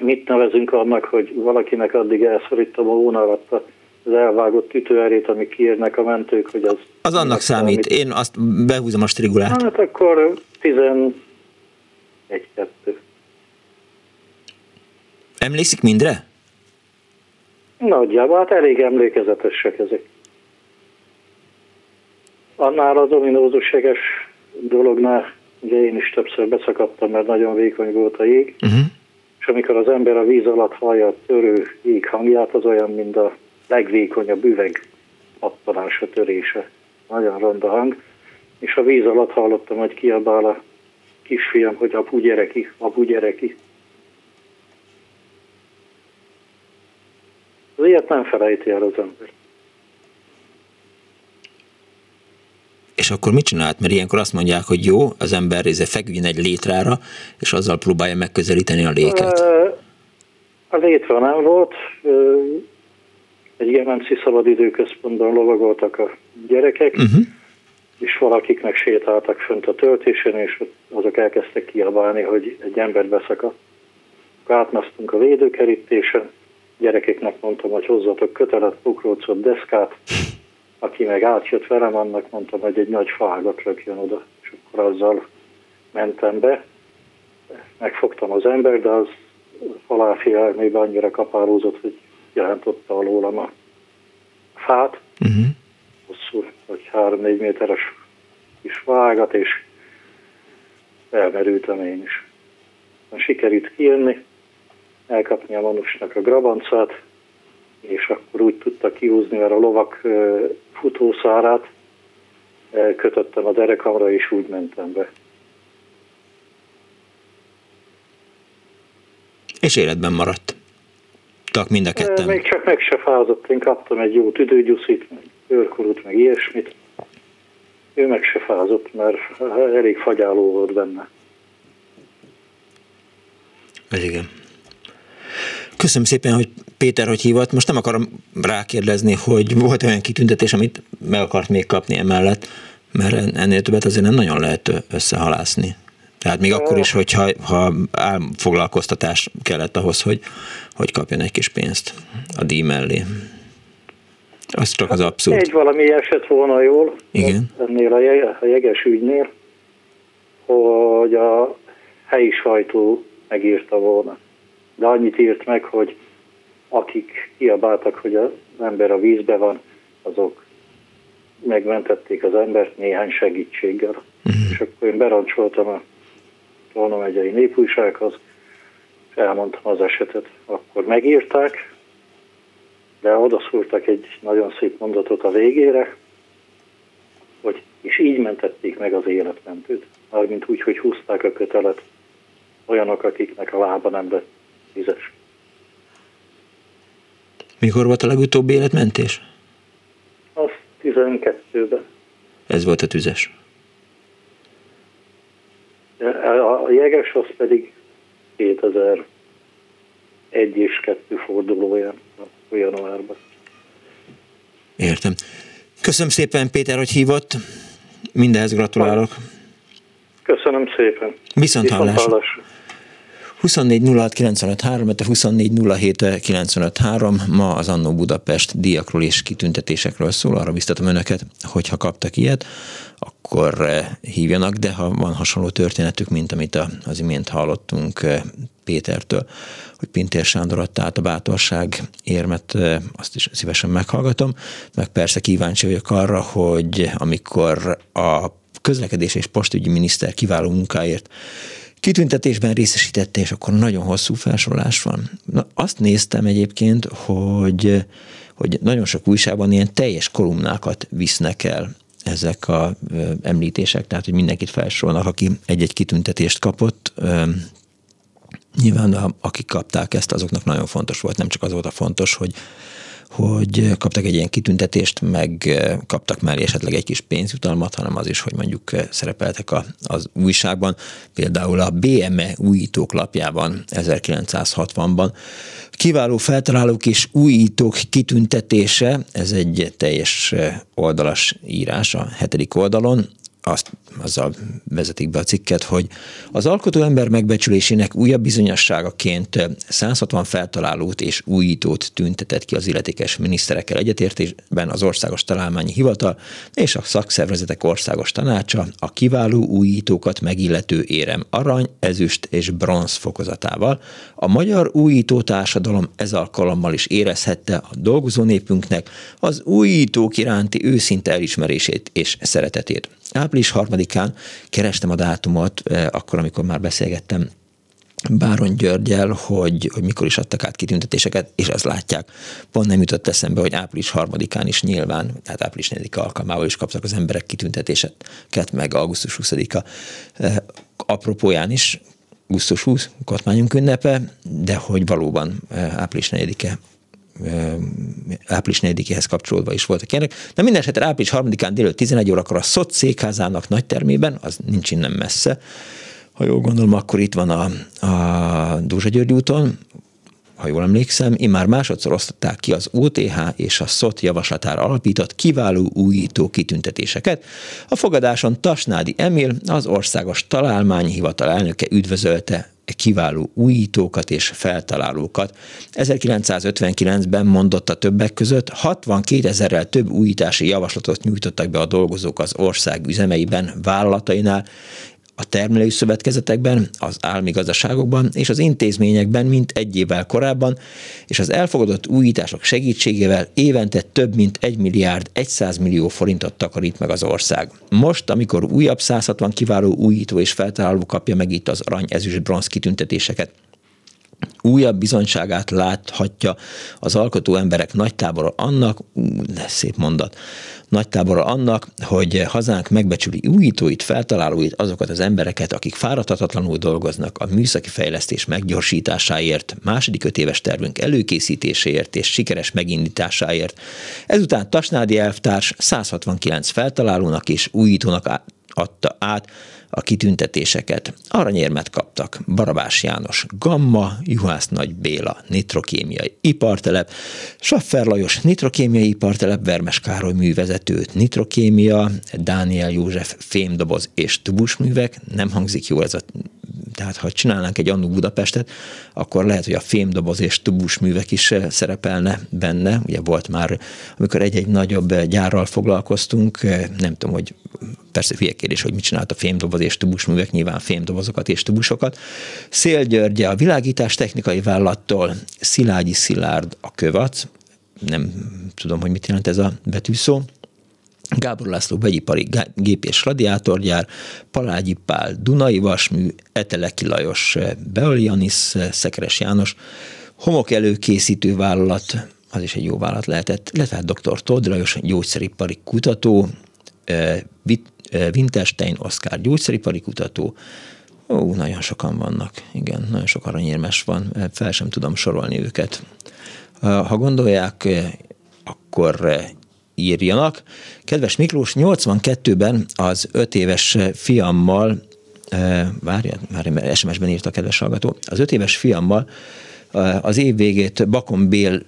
mit nevezünk annak, hogy valakinek addig elszorítom a vonalat az elvágott ütőerét, ami kiérnek a mentők, hogy az... Az annak számít. Amit... Én azt behúzom a strigulát. Hát akkor 11 2 Emlékszik mindre? Nagyjából, hát elég emlékezetesek ezek. Annál az ominózuséges dolognál, ugye én is többször beszakadtam, mert nagyon vékony volt a jég, uh-huh és amikor az ember a víz alatt hallja a törő jég hangját, az olyan, mint a legvékonyabb üveg pattanása, törése. Nagyon ronda hang. És a víz alatt hallottam, hogy kiabál a kisfiam, hogy apu gyere ki, apu gyere ki. Az ilyet nem felejti el az ember. És akkor mit csinált? Mert ilyenkor azt mondják, hogy jó, az ember ez feküdjön egy létrára, és azzal próbálja megközelíteni a léket. A létre nem volt. Egy GMMC szabadidőközpontban lovagoltak a gyerekek, uh-huh. és valakiknek sétáltak fönt a töltésen, és azok elkezdtek kiabálni, hogy egy ember beszakadt. Átmasztunk a védőkerítésen, gyerekeknek mondtam, hogy hozzatok kötelet, pukrócot, deszkát, aki meg átjött velem, annak mondtam, hogy egy nagy fágat rakjon oda, és akkor azzal mentem be. Megfogtam az ember, de az haláfi elmébe annyira kapálózott, hogy jelentotta alólam a fát, uh-huh. hosszú, vagy három-négy méteres kis vágat, és elmerültem én is. Sikerült kijönni, elkapni a manusnak a grabancát, és akkor úgy tudta kihúzni, mert a lovak futószárát kötöttem a derekamra, és úgy mentem be. És életben maradt? Tak mind a ketten? Még csak meg se fázott, én kaptam egy jó tüdőgyuszit, meg őrkorút, meg ilyesmit. Ő meg se fázott, mert elég fagyáló volt benne. Ez igen. Köszönöm szépen, hogy Péter, hogy hívott. Most nem akarom rákérdezni, hogy volt olyan kitüntetés, amit meg akart még kapni emellett, mert ennél többet azért nem nagyon lehet összehalászni. Tehát még akkor is, hogyha ha álmfoglalkoztatás kellett ahhoz, hogy, hogy kapjon egy kis pénzt a díj mellé. Az csak az abszurd. Egy valami esett volna jól. Igen. Ennél a jeges ügynél, hogy a helyi sajtó megírta volna. De annyit írt meg, hogy akik kiabáltak, hogy az ember a vízbe van, azok megmentették az embert néhány segítséggel. Uh-huh. És akkor én berancsoltam a Tolna megyei népújsághoz, és elmondtam az esetet. Akkor megírták, de odaszúrtak egy nagyon szép mondatot a végére, hogy és így mentették meg az életmentőt. Mármint úgy, hogy húzták a kötelet olyanok, akiknek a lába nem lett vizes. Mikor volt a legutóbbi életmentés? Az 12-ben. Ez volt a tüzes. A jeges az pedig 2001 és 2 fordulóján, januárban. Értem. Köszönöm szépen, Péter, hogy hívott. Mindenhez gratulálok. Köszönöm szépen. Viszont hallásra. 24 06 ma az Annó Budapest diakról és kitüntetésekről szól, arra biztatom önöket, hogyha kaptak ilyet, akkor eh, hívjanak, de ha van hasonló történetük, mint amit az imént hallottunk eh, Pétertől, hogy Pintér Sándor adta át a bátorság érmet, eh, azt is szívesen meghallgatom, meg persze kíváncsi vagyok arra, hogy amikor a közlekedés és postügyi miniszter kiváló munkáért kitüntetésben részesítette, és akkor nagyon hosszú felsorolás van. Na, azt néztem egyébként, hogy, hogy nagyon sok újságban ilyen teljes kolumnákat visznek el ezek a ö, említések, tehát hogy mindenkit felsorolnak, aki egy-egy kitüntetést kapott. Nyilván akik kapták ezt, azoknak nagyon fontos volt, nem csak az volt a fontos, hogy hogy kaptak egy ilyen kitüntetést, meg kaptak mellé esetleg egy kis pénzjutalmat, hanem az is, hogy mondjuk szerepeltek a, az újságban. Például a BME újítók lapjában 1960-ban kiváló feltalálók és újítók kitüntetése, ez egy teljes oldalas írás a hetedik oldalon, azt, azzal vezetik be a cikket, hogy az alkotó ember megbecsülésének újabb bizonyosságaként 160 feltalálót és újítót tüntetett ki az illetékes miniszterekkel egyetértésben az Országos Találmányi Hivatal és a szakszervezetek országos tanácsa a kiváló újítókat megillető érem arany, ezüst és bronz fokozatával. A magyar újító társadalom ez alkalommal is érezhette a dolgozó népünknek az újítók iránti őszinte elismerését és szeretetét április harmadikán kerestem a dátumot, eh, akkor, amikor már beszélgettem Báron Györgyel, hogy, hogy mikor is adtak át kitüntetéseket, és ezt látják. Pont nem jutott eszembe, hogy április harmadikán is nyilván, tehát április 4 alkalmával is kaptak az emberek kitüntetéseket, meg augusztus 20-a eh, apropóján is, augusztus 20, kormányunk ünnepe, de hogy valóban eh, április 4-e április 4-éhez kapcsolódva is voltak ilyenek. De minden esetre április 3-án délőtt 11 órakor a SZOT székházának nagy termében, az nincs innen messze, ha jól gondolom, akkor itt van a, a Dózsa György úton, ha jól emlékszem, immár másodszor osztották ki az OTH és a SZOT javaslatára alapított kiváló újító kitüntetéseket. A fogadáson Tasnádi Emil, az Országos Találmányhivatal elnöke üdvözölte kiváló újítókat és feltalálókat. 1959-ben mondotta többek között 62 ezerrel több újítási javaslatot nyújtottak be a dolgozók az ország üzemeiben, vállalatainál, a termelői szövetkezetekben, az állami gazdaságokban és az intézményekben, mint egy évvel korábban, és az elfogadott újítások segítségével évente több mint 1 milliárd 100 millió forintot takarít meg az ország. Most, amikor újabb 160 kiváló újító és feltaláló kapja meg itt az arany, ezüst, bronz kitüntetéseket, újabb bizonyságát láthatja az alkotó emberek nagy tábora annak, ú, de szép mondat, nagy tábora annak, hogy hazánk megbecsüli újítóit, feltalálóit, azokat az embereket, akik fáradhatatlanul dolgoznak a műszaki fejlesztés meggyorsításáért, második öt tervünk előkészítéséért és sikeres megindításáért. Ezután Tasnádi elvtárs 169 feltalálónak és újítónak adta át a kitüntetéseket. Aranyérmet kaptak Barabás János Gamma, Juhász Nagy Béla nitrokémiai ipartelep, Saffer Lajos nitrokémiai ipartelep, Vermes Károly művezetőt nitrokémia, Dániel József fémdoboz és tubusművek, nem hangzik jó ez a tehát ha csinálnánk egy annó Budapestet, akkor lehet, hogy a fémdoboz és tubus művek is eh, szerepelne benne. Ugye volt már, amikor egy-egy nagyobb eh, gyárral foglalkoztunk, eh, nem tudom, hogy persze hülye kérdés, hogy mit csinált a fémdoboz és tubus művek, nyilván fémdobozokat és tubusokat. Szél Györgye a világítás technikai vállalattól, Szilágyi Szilárd a kövac, nem tudom, hogy mit jelent ez a betűszó, Gábor László vegyipari gép és radiátorgyár, Palágyi Pál Dunai Vasmű, Eteleki Lajos Beolianis, Szekeres János, homok előkészítő vállalat, az is egy jó vállalat lehetett, illetve hát dr. Todd Lajos, gyógyszeripari kutató, Winterstein Oszkár gyógyszeripari kutató, Ó, nagyon sokan vannak, igen, nagyon sok aranyérmes van, fel sem tudom sorolni őket. Ha gondolják, akkor írjanak. Kedves Miklós, 82-ben az öt éves fiammal, várjál, már SMS-ben írt a kedves hallgató, az öt éves fiammal az év végét Bakon Bél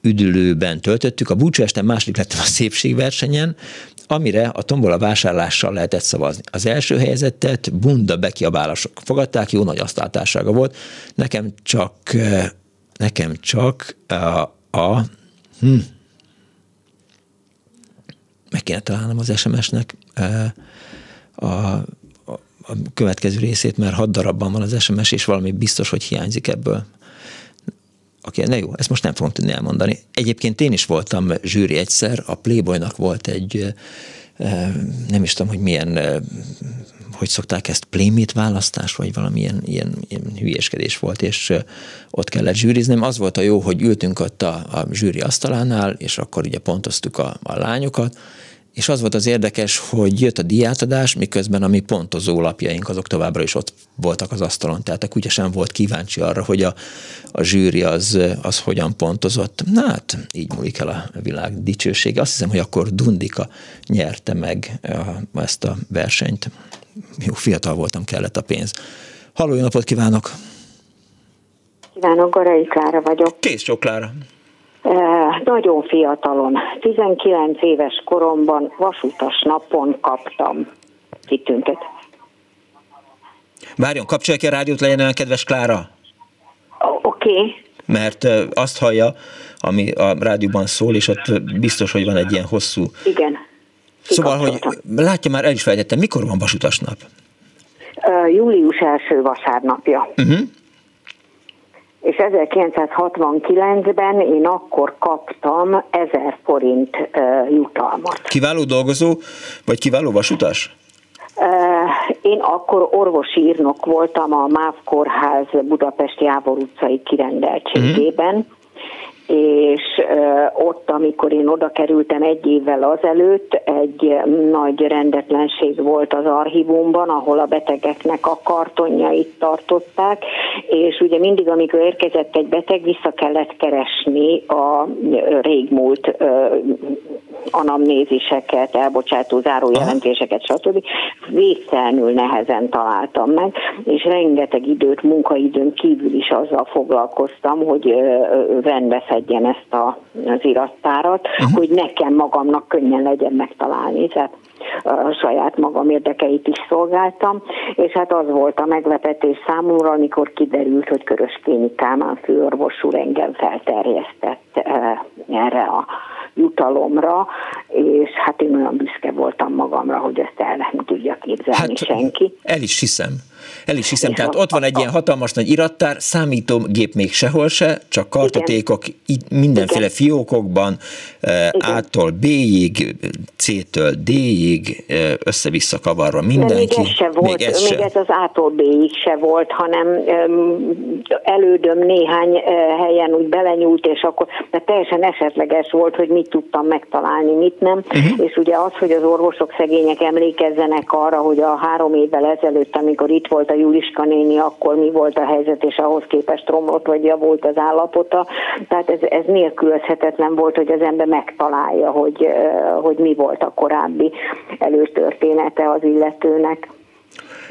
üdülőben töltöttük. A búcsú este második lettem a szépségversenyen, amire a tombola vásárlással lehetett szavazni. Az első helyezettet bunda bekiabálások fogadták, jó nagy asztaltársága volt. Nekem csak, nekem csak a, a hm, meg kéne találnom az SMS-nek a, a, a következő részét, mert hat darabban van az SMS, és valami biztos, hogy hiányzik ebből. Oké, okay, ne jó, ezt most nem fogom tudni elmondani. Egyébként én is voltam zsűri egyszer, a Playboynak volt egy, nem is tudom, hogy milyen, hogy szokták ezt, Playmate választás, vagy valami ilyen, ilyen, hülyeskedés volt, és ott kellett zsűrizni. Az volt a jó, hogy ültünk ott a, a zsűri asztalánál, és akkor ugye pontoztuk a, a lányokat, és az volt az érdekes, hogy jött a diátadás, miközben a mi pontozó lapjaink azok továbbra is ott voltak az asztalon. Tehát a kutya sem volt kíváncsi arra, hogy a, a zsűri az, az hogyan pontozott. Na hát, így múlik el a világ dicsősége. Azt hiszem, hogy akkor Dundika nyerte meg ezt a versenyt. Jó, fiatal voltam, kellett a pénz. Halló, jó napot kívánok! Kívánok, Garai Klára vagyok. Kész sok Klára. Nagyon fiatalon, 19 éves koromban vasutas napon kaptam kitüntet. Várjon, kapcsolja ki a rádiót, legyen olyan kedves Klára. Oké. Okay. Mert azt hallja, ami a rádióban szól, és ott biztos, hogy van egy ilyen hosszú... Igen. Szóval, hogy látja már, el is fejtettem, mikor van vasutas nap? Uh, július első vasárnapja. Uh-huh és 1969-ben én akkor kaptam 1000 forint uh, jutalmat. Kiváló dolgozó, vagy kiváló vasutas? Én akkor orvosi írnok voltam a MÁV Kórház Budapesti Jávor utcai kirendeltségében, uh-huh és ott, amikor én oda kerültem egy évvel azelőtt, egy nagy rendetlenség volt az archívumban, ahol a betegeknek a kartonjait tartották, és ugye mindig, amikor érkezett egy beteg, vissza kellett keresni a régmúlt anamnéziseket, elbocsátó zárójelentéseket, stb. Végtelenül nehezen találtam meg, és rengeteg időt, munkaidőn kívül is azzal foglalkoztam, hogy rendbe szedjen ezt a, az irattárat, uh-huh. hogy nekem magamnak könnyen legyen megtalálni. Tehát a saját magam érdekeit is szolgáltam, és hát az volt a meglepetés számomra, amikor kiderült, hogy Köröskényi Kálmán főorvos úr engem felterjesztett erre a jutalomra, és hát én olyan büszke voltam magamra, hogy ezt el nem tudja képzelni hát, senki. El is hiszem. El is hiszem, tehát ott van egy ilyen hatalmas nagy irattár, számítógép még sehol se, csak kartotékok mindenféle Igen. fiókokban, Igen. A-tól B-ig, C-től D-ig, össze-vissza kavarva mindenki. De még ez se volt, még ez, még ez az A-tól B-ig se volt, hanem elődöm néhány helyen úgy belenyúlt, és akkor de teljesen esetleges volt, hogy mit tudtam megtalálni, mit nem. Uh-huh. És ugye az, hogy az orvosok szegények emlékezzenek arra, hogy a három évvel ezelőtt, amikor itt volt a Juliska néni, akkor mi volt a helyzet, és ahhoz képest romlott vagy javult az állapota. Tehát ez, ez nélkülözhetetlen volt, hogy az ember megtalálja, hogy, hogy mi volt a korábbi előtörténete az illetőnek.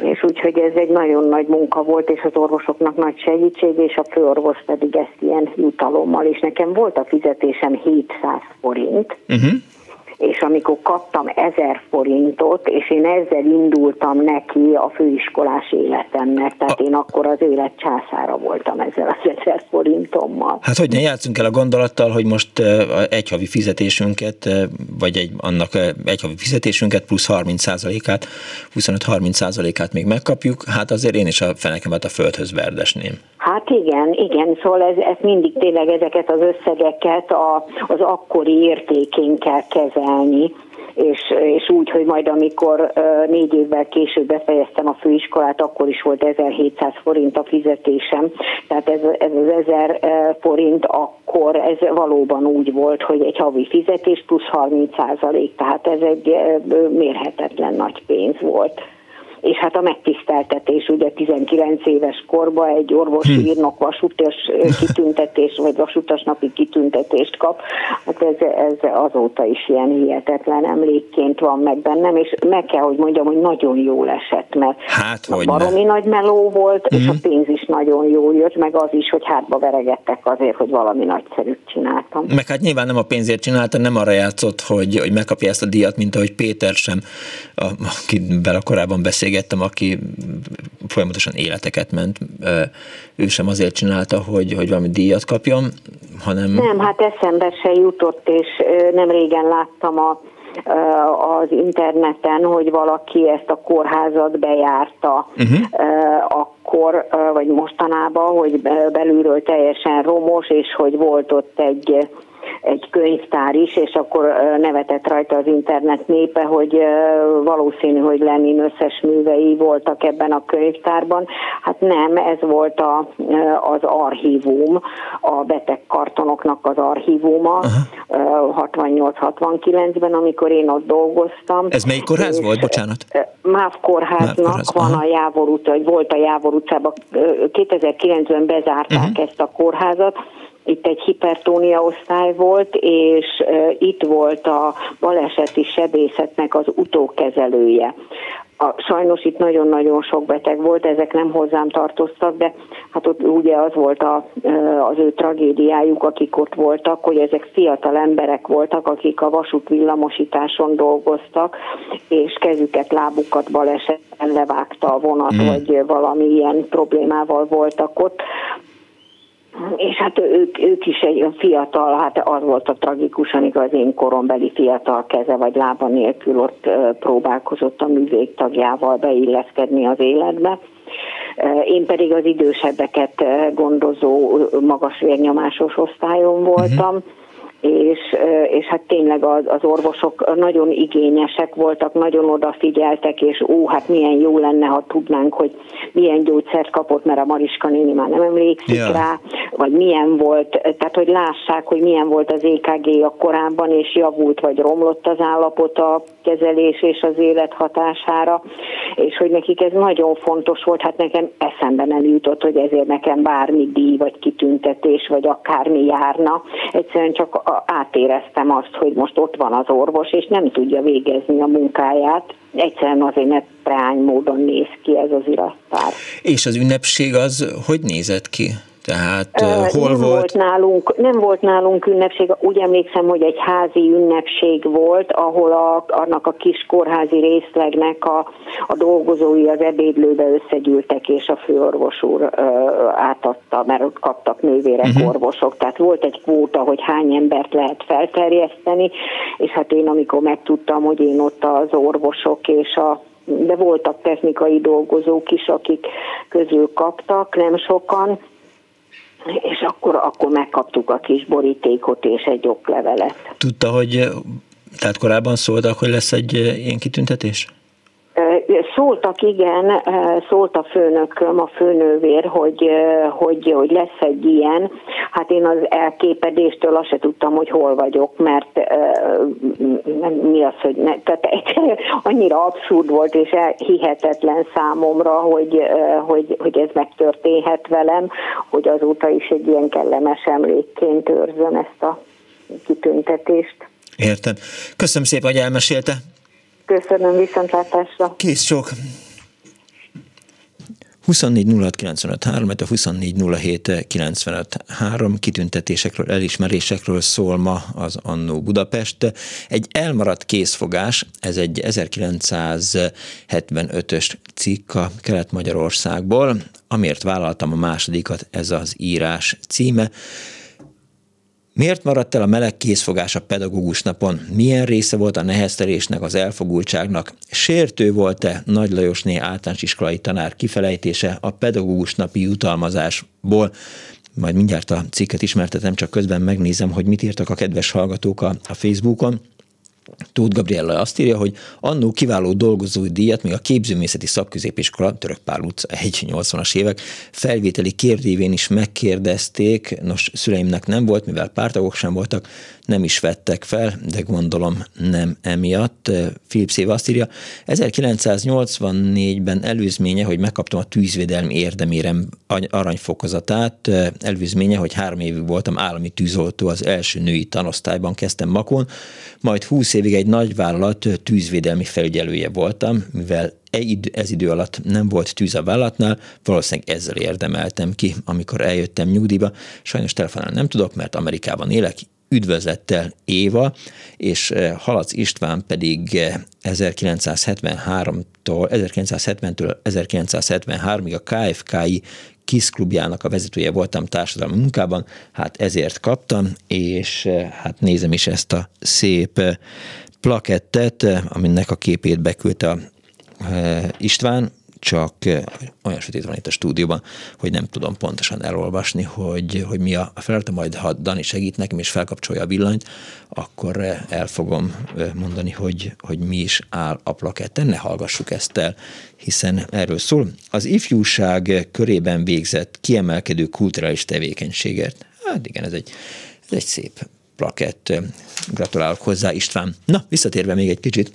És úgyhogy ez egy nagyon nagy munka volt, és az orvosoknak nagy segítség, és a főorvos pedig ezt ilyen jutalommal, és nekem volt a fizetésem 700 forint, uh-huh és amikor kaptam ezer forintot, és én ezzel indultam neki a főiskolás életemnek, tehát én akkor az élet császára voltam ezzel az ezer forintommal. Hát hogy ne játszunk el a gondolattal, hogy most egy havi fizetésünket, vagy egy, annak egy havi fizetésünket plusz 30%-át, 25-30%-át még megkapjuk, hát azért én is a fenekemet a földhöz verdesném. Hát igen, igen, szóval ez, ez mindig tényleg ezeket az összegeket a, az akkori értékén kell kezelni, és, és úgy, hogy majd amikor négy évvel később befejeztem a főiskolát, akkor is volt 1700 forint a fizetésem, tehát ez, ez az 1000 forint akkor ez valóban úgy volt, hogy egy havi fizetés plusz 30 százalék, tehát ez egy mérhetetlen nagy pénz volt és hát a megtiszteltetés, ugye 19 éves korba egy orvosi hm. írnok vasutas kitüntetés, vagy vasutas napi kitüntetést kap, hát ez, ez azóta is ilyen hihetetlen emlékként van meg bennem, és meg kell, hogy mondjam, hogy nagyon jól esett, mert hát, hogy baromi ne. nagy meló volt, mm. és a hm. pénz is nagyon jól jött, meg az is, hogy hátba veregettek azért, hogy valami nagyszerűt csináltam. Meg hát nyilván nem a pénzért csinálta, nem arra játszott, hogy, hogy megkapja ezt a díjat, mint ahogy Péter sem, akivel korábban beszélt beszélgettem, aki folyamatosan életeket ment, ő sem azért csinálta, hogy, hogy valami díjat kapjon, hanem... Nem, hát eszembe se jutott, és nem régen láttam a az interneten, hogy valaki ezt a kórházat bejárta, uh-huh. akkor, vagy mostanában, hogy belülről teljesen romos, és hogy volt ott egy egy könyvtár is, és akkor nevetett rajta az internet népe, hogy valószínű, hogy Lenin összes művei voltak ebben a könyvtárban. Hát nem, ez volt a, az archívum, a betegkartonoknak az archívuma uh-huh. 68-69-ben, amikor én ott dolgoztam. Ez melyik kórház volt, bocsánat? MÁV kórháznak MÁV kórház. van Aha. a Jávor utca, vagy volt a Jávor utcában. 2009-ben bezárták uh-huh. ezt a kórházat, itt egy hipertónia osztály volt, és itt volt a baleseti sebészetnek az utókezelője. A, sajnos itt nagyon-nagyon sok beteg volt, ezek nem hozzám tartoztak, de hát ott ugye az volt a, az ő tragédiájuk, akik ott voltak, hogy ezek fiatal emberek voltak, akik a vasút villamosításon dolgoztak, és kezüket, lábukat balesetben levágta a vonat, mm. vagy valami ilyen problémával voltak ott és hát ők, ők is egy fiatal, hát az volt a tragikus, amikor az én korombeli fiatal keze vagy lába nélkül ott próbálkozott a művég tagjával beilleszkedni az életbe. Én pedig az idősebbeket gondozó magas vérnyomásos osztályon voltam, uh-huh és, és hát tényleg az, az orvosok nagyon igényesek voltak, nagyon odafigyeltek, és ó, hát milyen jó lenne, ha tudnánk, hogy milyen gyógyszert kapott, mert a Mariska néni már nem emlékszik ja. rá, vagy milyen volt, tehát hogy lássák, hogy milyen volt az EKG a korábban, és javult vagy romlott az állapot a kezelés és az élet hatására, és hogy nekik ez nagyon fontos volt, hát nekem eszembe nem jutott, hogy ezért nekem bármi díj, vagy kitüntetés, vagy akármi járna. Egyszerűen csak átéreztem azt, hogy most ott van az orvos, és nem tudja végezni a munkáját. Egyszerűen azért, mert preány módon néz ki ez az irattár. És az ünnepség az hogy nézett ki? Tehát uh, hol nem volt? volt nálunk, nem volt nálunk ünnepség, úgy emlékszem, hogy egy házi ünnepség volt, ahol a, annak a kis kórházi részlegnek a, a dolgozói az ebédlőbe összegyűltek, és a főorvos úr uh, átadta, mert ott kaptak nővérek, uh-huh. orvosok, tehát volt egy kvóta, hogy hány embert lehet felterjeszteni, és hát én amikor megtudtam, hogy én ott az orvosok és a de voltak technikai dolgozók is, akik közül kaptak, nem sokan, és akkor, akkor megkaptuk a kis borítékot és egy oklevelet. Tudta, hogy tehát korábban szóltak, hogy lesz egy ilyen kitüntetés? Szóltak, igen, szólt a főnököm, a főnővér, hogy, hogy, hogy lesz egy ilyen. Hát én az elképedéstől azt se tudtam, hogy hol vagyok, mert mi az, hogy ne, tehát annyira abszurd volt és hihetetlen számomra, hogy, hogy, hogy ez megtörténhet velem, hogy azóta is egy ilyen kellemes emlékként őrzöm ezt a kitüntetést. Értem. Köszönöm szépen, hogy elmesélte. Köszönöm, viszontlátásra. Kész sok. 24 a 24 kitüntetésekről, elismerésekről szól ma az Annó Budapest. Egy elmaradt készfogás, ez egy 1975-ös cikk a Kelet-Magyarországból, amért vállaltam a másodikat, ez az írás címe. Miért maradt el a meleg készfogás a pedagógus napon? Milyen része volt a neheztelésnek, az elfogultságnak? Sértő volt-e Nagy Lajosné általános iskolai tanár kifelejtése a pedagógus napi jutalmazásból? Majd mindjárt a cikket ismertetem, csak közben megnézem, hogy mit írtak a kedves hallgatók a, a Facebookon. Tóth Gabriella azt írja, hogy annó kiváló dolgozói díjat még a képzőmészeti szakközépiskola, Török Pál utca 1-80-as évek felvételi kérdévén is megkérdezték, nos szüleimnek nem volt, mivel pártagok sem voltak, nem is vettek fel, de gondolom nem emiatt. Philip Széva azt írja, 1984-ben előzménye, hogy megkaptam a tűzvédelmi érdemérem aranyfokozatát, előzménye, hogy három évig voltam állami tűzoltó, az első női tanosztályban kezdtem Makon, majd 20 évig egy nagyvállalat tűzvédelmi felügyelője voltam, mivel ez idő alatt nem volt tűz a vállalatnál, valószínűleg ezzel érdemeltem ki, amikor eljöttem nyugdíjba. Sajnos telefonálni nem tudok, mert Amerikában élek, üdvözlettel Éva, és eh, Halac István pedig 1973-tól, eh, 1970-től 1973-ig a KFKI KISZ klubjának a vezetője voltam társadalmi munkában, hát ezért kaptam, és eh, hát nézem is ezt a szép plakettet, aminek a képét beküldte a István, csak olyan sötét van itt a stúdióban, hogy nem tudom pontosan elolvasni, hogy, hogy mi a feladat, majd ha Dani segít nekem és felkapcsolja a villanyt, akkor el fogom mondani, hogy, hogy mi is áll a plaketten, ne hallgassuk ezt el, hiszen erről szól. Az ifjúság körében végzett kiemelkedő kulturális tevékenységet. Hát igen, ez egy, ez egy szép plakett. Gratulálok hozzá, István. Na, visszatérve még egy kicsit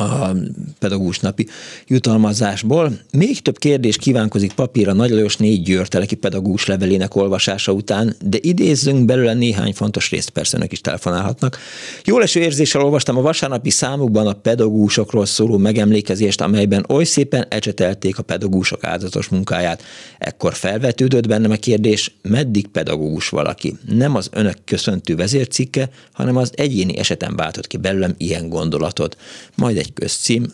a pedagógus napi jutalmazásból. Még több kérdés kívánkozik papírra Nagy Lajos négy győrteleki pedagógus levelének olvasása után, de idézzünk belőle néhány fontos részt, persze önök is telefonálhatnak. Jó eső érzéssel olvastam a vasárnapi számukban a pedagógusokról szóló megemlékezést, amelyben oly szépen ecsetelték a pedagógusok áldozatos munkáját. Ekkor felvetődött bennem a kérdés, meddig pedagógus valaki? Nem az önök köszöntő vezércikke, hanem az egyéni eseten váltott ki belőlem ilyen gondolatot. Majd egy közcím,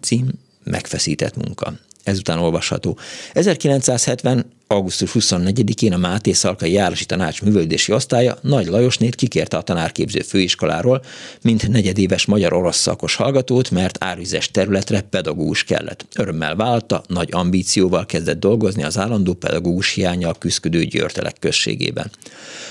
cím megfeszített munka. Ezután olvasható. 1970. augusztus 24-én a Máté Szalkai Járosi Tanács művődési osztálya Nagy Lajosnét kikérte a tanárképző főiskoláról, mint negyedéves magyar-orosz szakos hallgatót, mert árvizes területre pedagógus kellett. Örömmel vállalta, nagy ambícióval kezdett dolgozni az állandó pedagógus hiányjal küzdő Györtelek községében.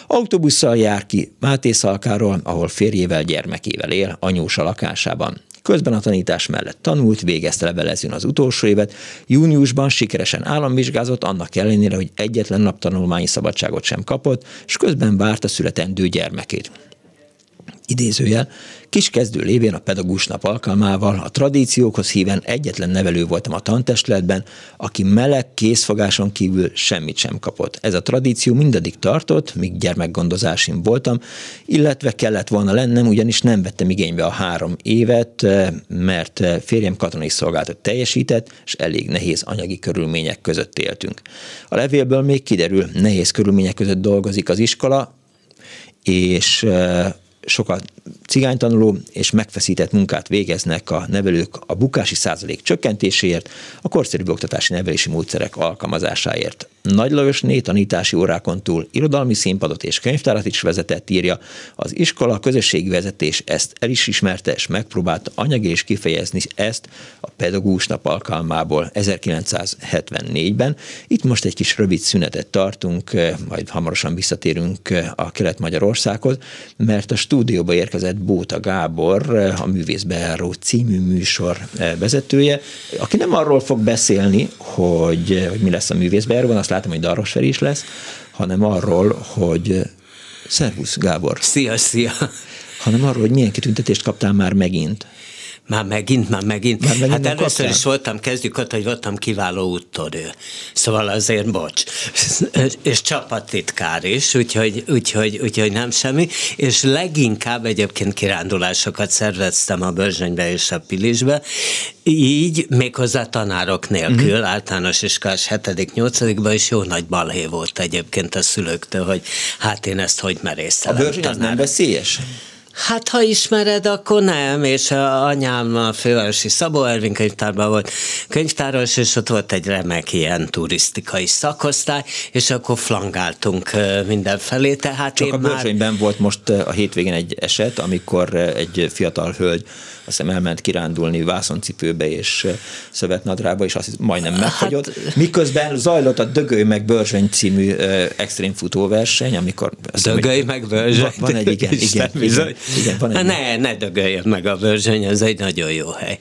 Autóbusszal jár ki Máté Szalkáról, ahol férjével, gyermekével él, anyósa lakásában. Közben a tanítás mellett tanult, végezte levelezőn az utolsó évet, júniusban sikeresen államvizsgázott, annak ellenére, hogy egyetlen nap tanulmányi szabadságot sem kapott, és közben várta születendő gyermekét. Idézőjel, Kiskezdő lévén a pedagógus nap alkalmával a tradíciókhoz híven egyetlen nevelő voltam a tantestületben, aki meleg készfogáson kívül semmit sem kapott. Ez a tradíció mindaddig tartott, míg gyermekgondozásim voltam, illetve kellett volna lennem, ugyanis nem vettem igénybe a három évet, mert férjem katonai szolgálatot teljesített, és elég nehéz anyagi körülmények között éltünk. A levélből még kiderül, nehéz körülmények között dolgozik az iskola, és sokat cigánytanuló és megfeszített munkát végeznek a nevelők a bukási százalék csökkentéséért, a korszerű oktatási nevelési módszerek alkalmazásáért. Nagy Lajosné tanítási órákon túl irodalmi színpadot és könyvtárat is vezetett, írja. Az iskola közösségi vezetés ezt el is ismerte, és megpróbálta anyagi és kifejezni ezt a pedagógus nap alkalmából 1974-ben. Itt most egy kis rövid szünetet tartunk, majd hamarosan visszatérünk a Kelet-Magyarországhoz, mert a stúdióba érkezett Bóta Gábor, a Művészbeáró című műsor vezetője, aki nem arról fog beszélni, hogy, hogy mi lesz a művészbejáróban, azt látom, hogy Daros Feri is lesz, hanem arról, hogy Szervusz Gábor! Szia, szia! Hanem arról, hogy milyen kitüntetést kaptál már megint. Már megint, már megint. Már megint hát először is voltam, kezdjük ott, hogy voltam kiváló úttörő. Szóval azért bocs. és csapattitkár is, úgyhogy, úgyhogy, úgyhogy nem semmi. És leginkább egyébként kirándulásokat szerveztem a Börzsönybe és a Pilisbe, így méghozzá tanárok nélkül, uh-huh. általános iskolás 7.-8. is jó nagy balhé volt egyébként a szülőktől, hogy hát én ezt hogy merészelem. A Börzsöny az nem veszélyes? Hát, ha ismered, akkor nem, és a anyám a fővárosi Szabó Ervin könyvtárban volt könyvtáros, és ott volt egy remek ilyen turisztikai szakosztály, és akkor flangáltunk mindenfelé, tehát Csak én a már... volt most a hétvégén egy eset, amikor egy fiatal hölgy azt hiszem elment kirándulni vászoncipőbe és szövetnadrába, és azt majdnem megfagyott. Hát, Miközben zajlott a Dögöly meg Börzsöny című extrém futóverseny, amikor... Dögöly meg Börzsöny? Van egy, igen, igen, igen, igen van egy ne, ne dögöljön meg a Börzsöny, ez egy nagyon jó hely.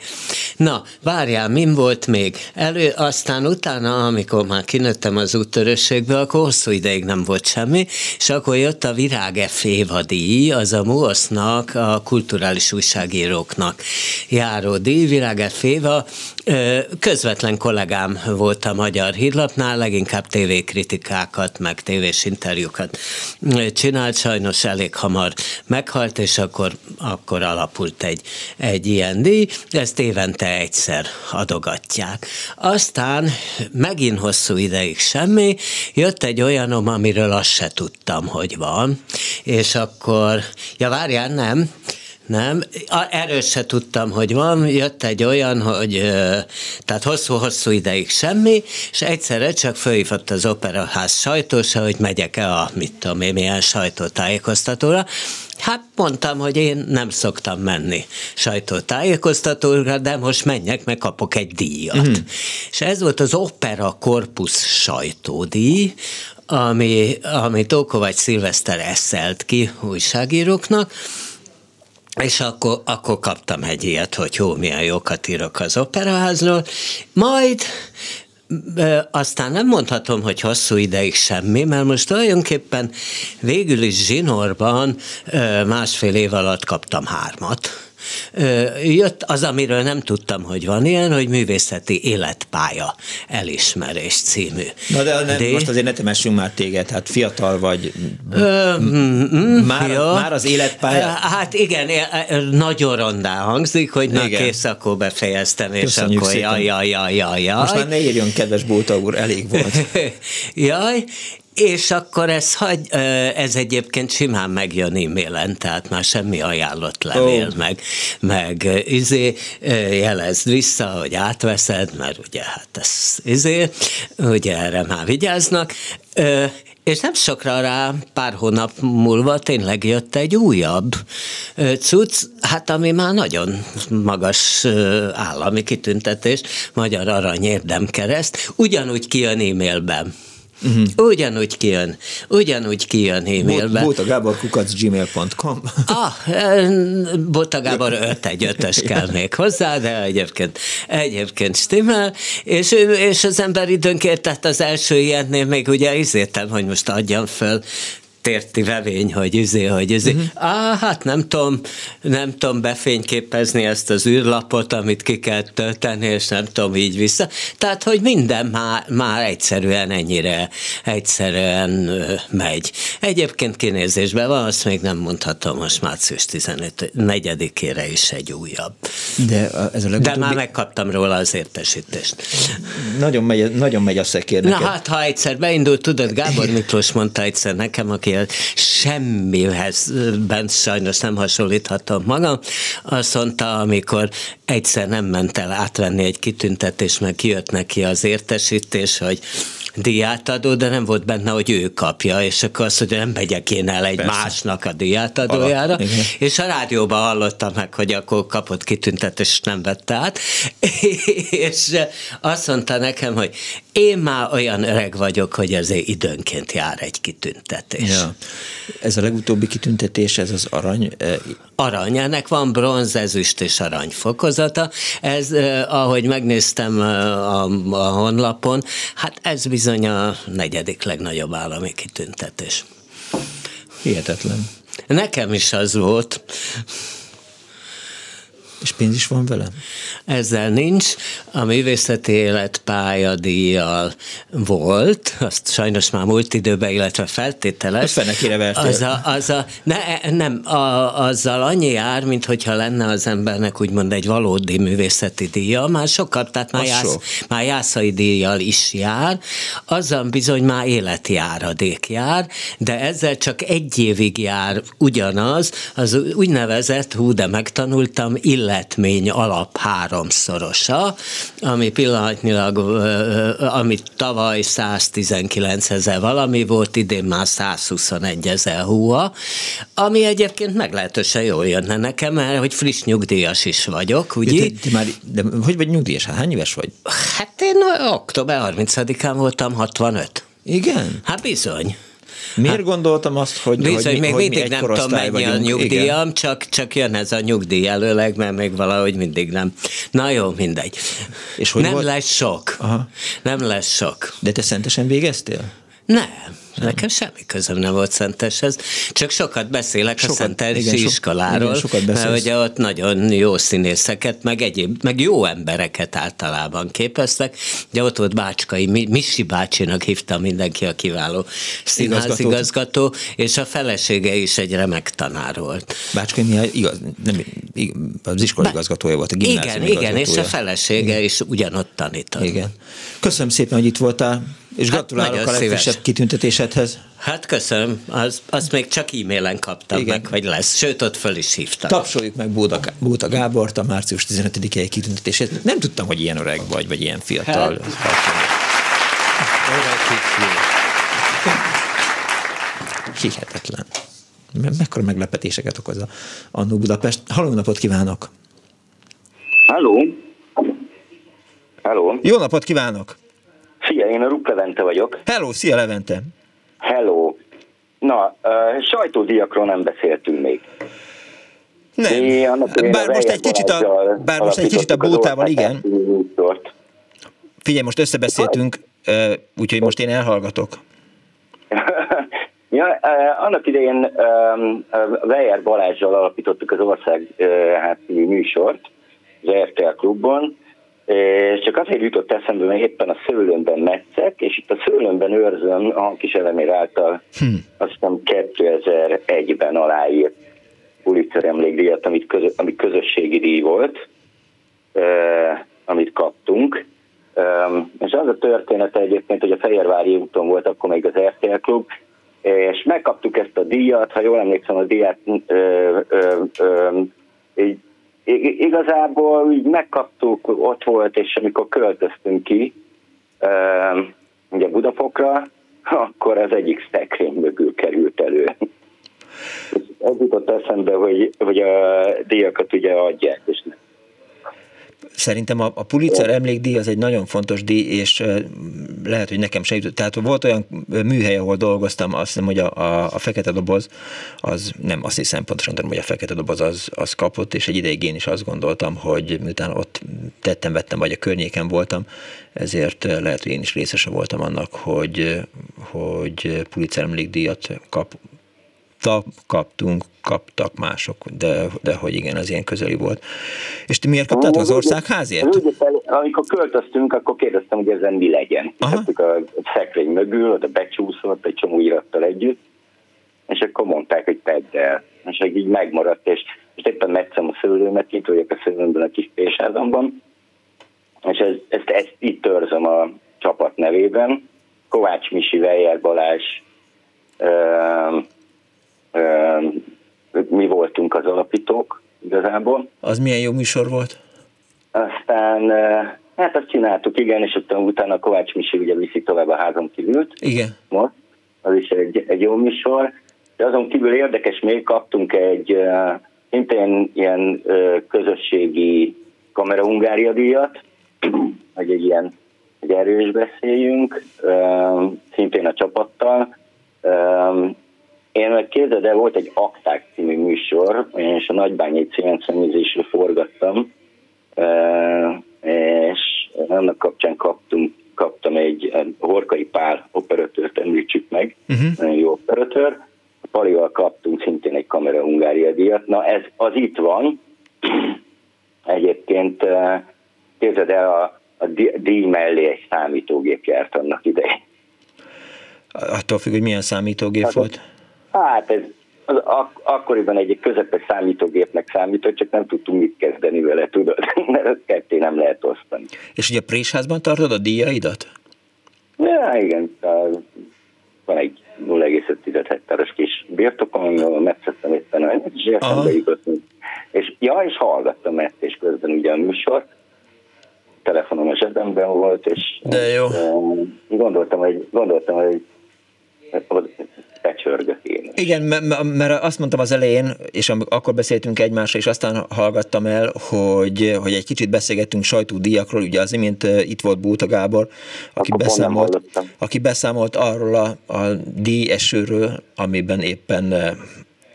Na, várjál, min volt még? Elő, aztán utána, amikor már kinőttem az úttörösségből, akkor hosszú ideig nem volt semmi, és akkor jött a Virág F évadíj, az a MUOSZ-nak, a kulturális újságíróknak díjnak járó díj, Virág Féva, közvetlen kollégám volt a Magyar Hírlapnál, leginkább tévékritikákat, meg tévés interjúkat csinált, sajnos elég hamar meghalt, és akkor, akkor alapult egy, egy ilyen díj, ezt évente egyszer adogatják. Aztán megint hosszú ideig semmi, jött egy olyanom, amiről azt se tudtam, hogy van, és akkor, ja várjál, nem, nem, erről se tudtam, hogy van, jött egy olyan, hogy tehát hosszú-hosszú ideig semmi, és egyszerre csak fölhívott az operaház sajtósa, hogy megyek-e a, mit tudom én, milyen sajtótájékoztatóra, Hát mondtam, hogy én nem szoktam menni sajtótájékoztatóra, de most menjek, meg kapok egy díjat. Mm. És ez volt az Opera Corpus sajtódíj, ami, ami Tókovács Szilveszter eszelt ki újságíróknak, és akkor, akkor kaptam egy ilyet, hogy jó, milyen jókat írok az operaházról, majd aztán nem mondhatom, hogy hosszú ideig semmi, mert most tulajdonképpen végül is zsinórban másfél év alatt kaptam hármat Jött az, amiről nem tudtam, hogy van ilyen, hogy művészeti életpálya elismerés című. Na de, de, most azért ne temessünk már téged, hát fiatal vagy. Ö, már, jó. már az életpálya? Hát igen, nagyon rondá hangzik, hogy na igen. kész, akkor befejeztem, és Köszönjük akkor jaj, jaj, jaj, jaj, jaj. Most már ne írjon, kedves Bóta úr, elég volt. jaj, és akkor ez, hagy, ez egyébként simán megjön e-mailen, tehát már semmi ajánlott levél, oh. meg, meg izé, jelezd vissza, hogy átveszed, mert ugye hát ez izé, ugye erre már vigyáznak, és nem sokra rá, pár hónap múlva tényleg jött egy újabb cucc, hát ami már nagyon magas állami kitüntetés, Magyar Arany Érdemkereszt, ugyanúgy kijön e-mailben Uh-huh. Ugyanúgy kijön, ugyanúgy kijön e-mailbe. Bóta Gábor kukac gmail.com Ah, Bóta Gábor 5 egy ötös kell még hozzá, de egyébként, egyébként stimmel, és, és az ember időnként, tehát az első ilyennél még ugye izértem, hogy most adjam föl térti vevény, hogy izé, hogy izé. Uh-huh. Á, hát nem tudom, nem tudom befényképezni ezt az űrlapot, amit ki kell tölteni, és nem tudom így vissza. Tehát, hogy minden már, már egyszerűen ennyire egyszerűen megy. Egyébként kinézésben van, azt még nem mondhatom, most március 14-ére is egy újabb. De, ez a legutóbbi... De már megkaptam róla az értesítést. Nagyon megy, nagyon megy a szekér Na hát, ha egyszer beindult, tudod, Gábor Miklós mondta egyszer nekem, aki beszél, semmihez bent sajnos nem hasonlíthatom magam. Azt mondta, amikor egyszer nem ment el átvenni egy kitüntetés, meg kijött neki az értesítés, hogy díjátadó, de nem volt benne, hogy ő kapja, és akkor azt mondja, nem megyek én el egy Persze. másnak a Ala, és a rádióban hallottam meg, hogy akkor kapott kitüntetést, nem vette át, és azt mondta nekem, hogy én már olyan öreg vagyok, hogy ezért időnként jár egy kitüntetés. Ja. Ez a legutóbbi kitüntetés, ez az arany? Arany, ennek van bronz, ezüst és arany fokozata. Ez, ahogy megnéztem a, a honlapon, hát ez bizony a negyedik legnagyobb állami kitüntetés. Hihetetlen. Nekem is az volt. És pénz is van vele? Ezzel nincs. A művészeti élet pályadíjjal volt, azt sajnos már múlt időben, illetve feltételes. Fenekére az a, az a, ne, nem, a, azzal annyi jár, mint hogyha lenne az embernek úgymond egy valódi művészeti díja, már sokat, tehát már, jász, sok. már jászai díjjal is jár, azzal bizony már életjáradék jár, de ezzel csak egy évig jár ugyanaz, az úgynevezett, hú, de megtanultam, illetve életmény alap háromszorosa, ami pillanatnyilag, ami tavaly 119 ezer valami volt, idén már 121 ezer húha, ami egyébként meglehetősen jól jönne nekem, mert hogy friss nyugdíjas is vagyok, ugye? De, de, már, de hogy vagy nyugdíjas? Hát hány éves vagy? Hát én október 30-án voltam 65. Igen? Hát bizony. Miért hát, gondoltam azt, hogy, bizony, hogy, még hogy mindig mi nem tudom mennyi vagyunk. a nyugdíjam, csak, csak jön ez a nyugdíj előleg, mert még valahogy mindig nem. Na jó, mindegy. És hogy nem volt? lesz sok. Aha. Nem lesz sok. De te szentesen végeztél? Nem. Nekem semmi közöm nem volt Szenteshez, csak sokat beszélek sokat, a Szentesi igen, iskoláról, igen, sokat mert ugye ott nagyon jó színészeket, meg egyéb, meg jó embereket általában képeztek, de ott volt Bácskai, Misi bácsinak hívta mindenki a kiváló színházigazgató, és a felesége is egy remek tanár volt. Bácskai Mihály igaz, nem, az iskola igazgatója volt, a Igen, igen, és a felesége igen. is ugyanott tanított. Igen. Köszönöm szépen, hogy itt voltál, és hát gratulálok a legfrissebb kitüntetésedhez. Hát köszönöm, az, azt még csak e-mailen kaptam Igen. meg, hogy lesz, sőt ott föl is hívtam. Tapsoljuk meg Bóda, Bóda Gábort a március 15-i kitüntetését. Nem tudtam, hogy ilyen öreg vagy, vagy ilyen fiatal. Hát. Hihetetlen. Mekkora meglepetéseket okoz a Annó Budapest. Halló napot kívánok! Halló! Halló! Jó napot kívánok! Szia, én a Ruk Levente vagyok. Hello, szia Levente! Hello! Na, uh, sajtódiakról nem beszéltünk még. Nem. Bár most egy kicsit a, bár most egy kicsit a bótával, igen. Figyelj, most összebeszéltünk, úgyhogy most én elhallgatok. ja, annak idején Weyer Balázsjal alapítottuk az ország hát, műsort, az RTL klubban, és csak azért jutott eszembe, mert éppen a szőlőmben metszek, és itt a szőlőmben őrzöm a kis elemér által hm. azt hiszem 2001-ben aláírt Pulitzer emlékdíjat, amit, közö, amit közösségi díj volt, eh, amit kaptunk. Um, és az a története egyébként, hogy a Fehérvári úton volt akkor még az RTL klub, és megkaptuk ezt a díjat, ha jól emlékszem, a díjat ö, ö, ö, így igazából így megkaptuk, ott volt, és amikor költöztünk ki, ugye Budafokra, akkor az egyik szekrény mögül került elő. Ez jutott eszembe, hogy, hogy a díjakat ugye adják, és nem Szerintem a, a Pulitzer emlékdíj az egy nagyon fontos díj, és lehet, hogy nekem se jutott. Tehát volt olyan műhely, ahol dolgoztam, azt hiszem, hogy a, a, a fekete doboz, az nem azt hiszem pontosan, tudom, hogy a fekete doboz az, az kapott, és egy ideig én is azt gondoltam, hogy miután ott tettem, vettem, vagy a környéken voltam, ezért lehet, hogy én is részese voltam annak, hogy, hogy Pulitzer emlékdíjat kap, kaptunk, kaptak mások, de, de hogy igen, az ilyen közeli volt. És ti miért kaptátok az országházért? Amikor költöztünk, akkor kérdeztem, hogy ezen mi legyen. Tettük a szekrény mögül, oda becsúszott egy csomó irattal együtt, és akkor mondták, hogy tedd el. És így megmaradt, és most éppen metszem a szőlőmet, itt vagyok a szőlőmben a kis pésházamban, és ez, ezt, ezt itt törzöm a csapat nevében. Kovács Misi, Weyer Balázs, mi voltunk az alapítók igazából. Az milyen jó műsor volt? Aztán Hát azt csináltuk, igen, és utána, utána Kovács Misi ugye viszi tovább a házon kívült. Igen. Most, az is egy, egy jó műsor. De azon kívül érdekes, még kaptunk egy uh, szintén ilyen uh, közösségi kamera Hungária díjat, hogy egy ilyen egy erős beszéljünk, szintén a csapattal. Én meg képzeld el, volt egy Akták című műsor, és a Nagybányi cémszeműzésről forgattam, és annak kapcsán kaptunk, kaptam egy Horkai Pál operatőrt, említsük meg, uh-huh. nagyon jó operatőr. A Palival kaptunk szintén egy Kamera Hungária díjat. Na ez az itt van. Egyébként képzeld el, a, a díj mellé egy számítógép járt annak idején. Attól függ, hogy milyen számítógép hát, volt? Hát ez az ak- akkoriban egy közepes számítógépnek számított, csak nem tudtunk mit kezdeni vele, tudod, mert ketté nem lehet osztani. És ugye a Présházban tartod a díjaidat? Ja, igen, van egy 0,5 hektáros kis birtokom, amivel metszettem éppen, és eszembe jutott. És, ja, és hallgattam ezt, és közben ugye a műsor, telefonom a zsebemben volt, és De jó. gondoltam, hogy, gondoltam, hogy becsörgök én. Igen, mert azt mondtam az elején, és akkor beszéltünk egymásra, és aztán hallgattam el, hogy, hogy egy kicsit beszélgettünk sajtódíjakról, ugye az imént itt volt Búta Gábor, aki beszámolt, aki beszámolt arról a, a díjesőről, amiben éppen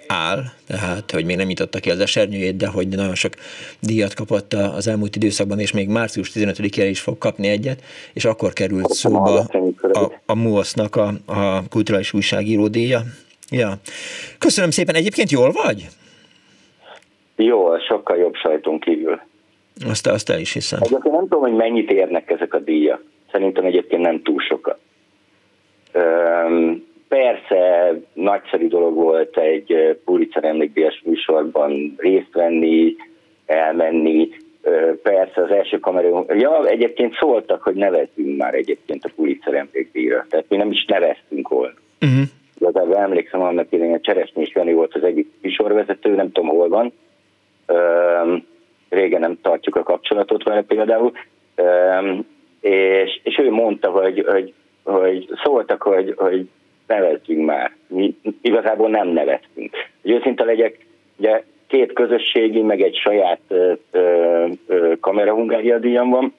áll, tehát hogy még nem nyitotta ki az esernyőjét, de hogy nagyon sok díjat kapott az elmúlt időszakban, és még március 15-ére is fog kapni egyet, és akkor került szóba a, a MUOSZ-nak a, a kulturális újságíró díja. Ja. Köszönöm szépen. Egyébként jól vagy? Jó, sokkal jobb sajton kívül. Azt, azt el is hiszem. Egyébként nem tudom, hogy mennyit érnek ezek a díjak. Szerintem egyébként nem túl sokat. Persze nagyszerű dolog volt egy Pulitzer emlékdíjas műsorban részt venni, elmenni, persze az első kamerón, ja, egyébként szóltak, hogy nevezzünk már egyébként a Pulitzer emlékdíjra, tehát mi nem is neveztünk volna. Uh-huh. Igazából emlékszem, annak idején a Cseresnyés Jani volt az egyik műsorvezető, nem tudom hol van, régen nem tartjuk a kapcsolatot vele például, és, és ő mondta, hogy, hogy, hogy szóltak, hogy, hogy nevezzünk már. Mi igazából nem neveztünk. Hogy őszinte legyek, ugye két közösségi, meg egy saját kamera Hungária díjam van.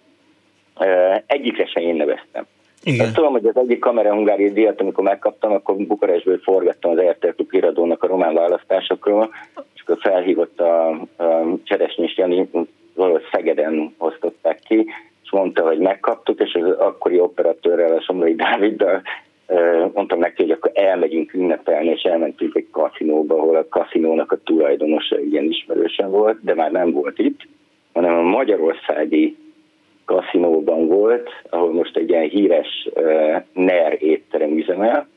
Egyikre sem én neveztem. Igen. Azt tudom, hogy az egyik kamera Hungária díjat, amikor megkaptam, akkor Bukarestből forgattam az RTL Klub híradónak a román választásokról, és akkor felhívott a, a Cseresnyés Jani, valahogy Szegeden osztották ki, és mondta, hogy megkaptuk, és az akkori operatőrrel, a Somlai Dáviddal mondtam neki, hogy akkor elmegyünk ünnepelni, és elmentünk egy kaszinóba, ahol a kaszinónak a tulajdonosa ilyen ismerősen volt, de már nem volt itt, hanem a magyarországi kaszinóban volt, ahol most egy ilyen híres uh, NER étterem üzemel,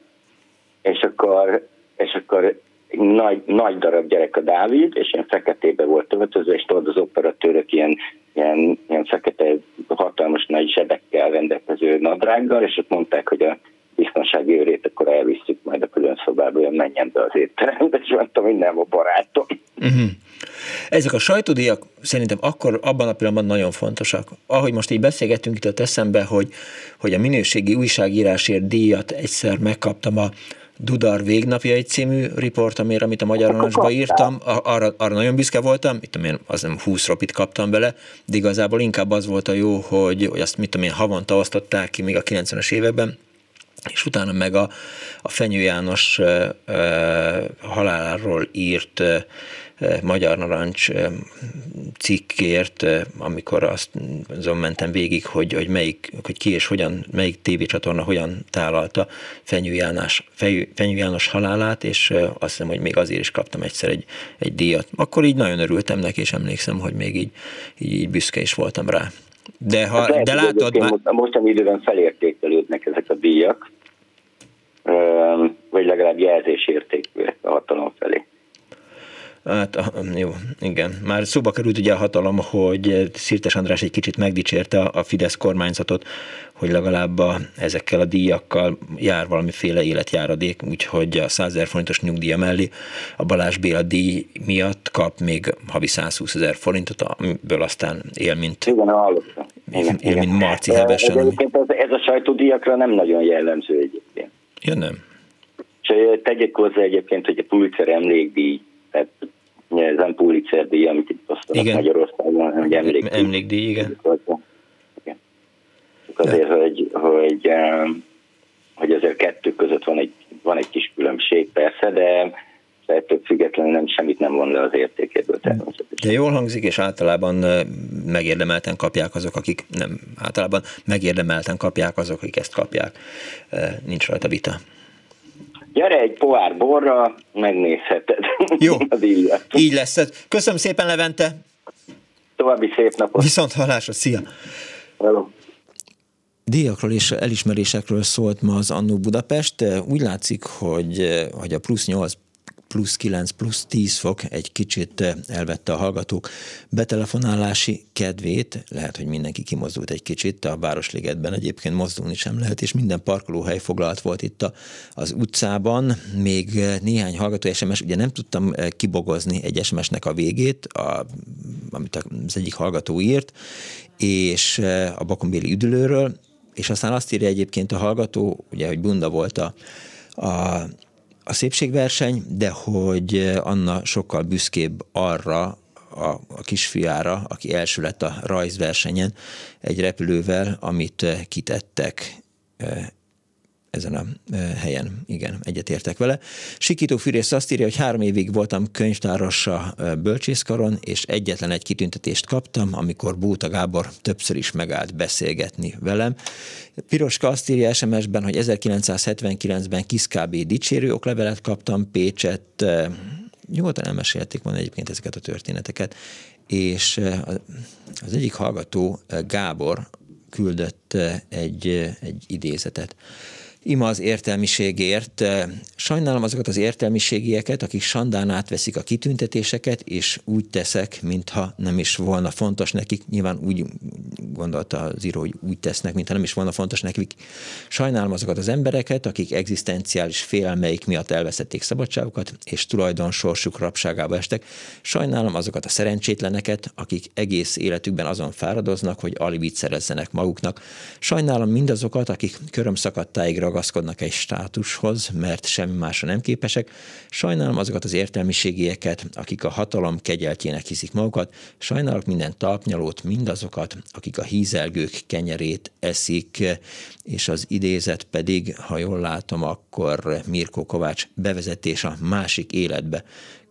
és akkor, és akkor egy nagy, nagy darab gyerek a Dávid, és ilyen feketébe volt öltözve, és tudod az operatőrök ilyen, ilyen, ilyen fekete, hatalmas nagy zsebekkel rendelkező nadrággal, és ott mondták, hogy a biztonsági őrét, akkor elviszük majd a külön szobába, hogy menjen be az étterembe, és mondtam, hogy nem a barátom. Uh-huh. Ezek a sajtódíjak szerintem akkor abban a pillanatban nagyon fontosak. Ahogy most így beszélgettünk itt a eszembe, hogy, hogy a minőségi újságírásért díjat egyszer megkaptam a Dudar végnapjai című riportomért, amit a Magyar Narancsba írtam, arra, arra nagyon büszke voltam, tudom én, az nem 20 ropit kaptam bele, de igazából inkább az volt a jó, hogy, hogy azt mit tudom én, havonta osztották ki még a 90-es években, és utána meg a, a Fenyő János e, e, haláláról írt e, Magyar Narancs cikkért, amikor azt azon mentem végig, hogy, hogy, melyik, hogy ki és hogyan, melyik tévécsatorna hogyan tálalta Fenyő János, Fenyő János halálát, és azt hiszem, hogy még azért is kaptam egyszer egy, egy díjat. Akkor így nagyon örültem neki, és emlékszem, hogy még így, így, így büszke is voltam rá. De, ha, lehet, de látod... Már... Mostani időben felértékelődnek ezek a díjak, vagy legalább jelzésértékűek a hatalom felé. Hát jó, igen. Már szóba került ugye a hatalom, hogy Szirtes András egy kicsit megdicsérte a Fidesz kormányzatot, hogy legalább a, ezekkel a díjakkal jár valamiféle életjáradék, úgyhogy a 100 ezer forintos nyugdíja mellé a Balázs Béla díj miatt kap még havi 120 ezer forintot, amiből aztán él, mint, Igen, igen, én, mint Marci Hevesen. Ez, ez a sajtódíjakra nem nagyon jellemző egyébként. Ja, nem. És tegyek hozzá egyébként, hogy a Pulitzer emlékdíj, tehát ez nem Pulitzer díj, amit itt osztanak igen. Magyarországon, hanem emlékdíj. Emlékdíj, igen. igen. Azért, hogy, hogy, hogy azért kettő között van egy, van egy kis különbség persze, de ettől függetlenül nem, semmit nem von le az értékéből természetesen. De jól hangzik, és általában megérdemelten kapják azok, akik nem, általában megérdemelten kapják azok, akik ezt kapják. Nincs rajta vita. Gyere egy pohár borra, megnézheted. Jó, így lesz. Köszönöm szépen, Levente. További szép napot. Viszont hallásra, szia. Hello. Díjakról és elismerésekről szólt ma az Annó Budapest. Úgy látszik, hogy, hogy a plusz 8 plusz 9, plusz 10 fok egy kicsit eh, elvette a hallgatók betelefonálási kedvét, lehet, hogy mindenki kimozdult egy kicsit, a Városligetben egyébként mozdulni sem lehet, és minden parkolóhely foglalt volt itt a, az utcában, még eh, néhány hallgató SMS, ugye nem tudtam eh, kibogozni egy SMS-nek a végét, a, amit az egyik hallgató írt, és a Bakonbéli üdülőről, és aztán azt írja egyébként a hallgató, ugye, hogy bunda volt a, a a szépségverseny, de hogy Anna sokkal büszkébb arra, a, a kisfiára, aki első lett a rajzversenyen egy repülővel, amit kitettek ezen a helyen. Igen, egyetértek vele. Sikító Fűrész azt írja, hogy három évig voltam könyvtáros a bölcsészkaron, és egyetlen egy kitüntetést kaptam, amikor Bóta Gábor többször is megállt beszélgetni velem. Piroska azt írja SMS-ben, hogy 1979-ben Kiszkábé dicsérő oklevelet kaptam Pécset, nyugodtan elmesélték volna egyébként ezeket a történeteket, és az egyik hallgató, Gábor, küldött egy, egy idézetet ima az értelmiségért. Sajnálom azokat az értelmiségieket, akik sandán átveszik a kitüntetéseket, és úgy teszek, mintha nem is volna fontos nekik. Nyilván úgy gondolta az író, hogy úgy tesznek, mintha nem is volna fontos nekik. Sajnálom azokat az embereket, akik egzisztenciális félelmeik miatt elveszették szabadságukat, és tulajdon sorsuk rabságába estek. Sajnálom azokat a szerencsétleneket, akik egész életükben azon fáradoznak, hogy alibit szerezzenek maguknak. Sajnálom mindazokat, akik körömszakadtáig ragaszkodnak egy státushoz, mert semmi másra nem képesek. Sajnálom azokat az értelmiségieket, akik a hatalom kegyeltjének hiszik magukat. Sajnálok minden talpnyalót, mindazokat, akik a hízelgők kenyerét eszik, és az idézet pedig, ha jól látom, akkor Mirko Kovács bevezetés a másik életbe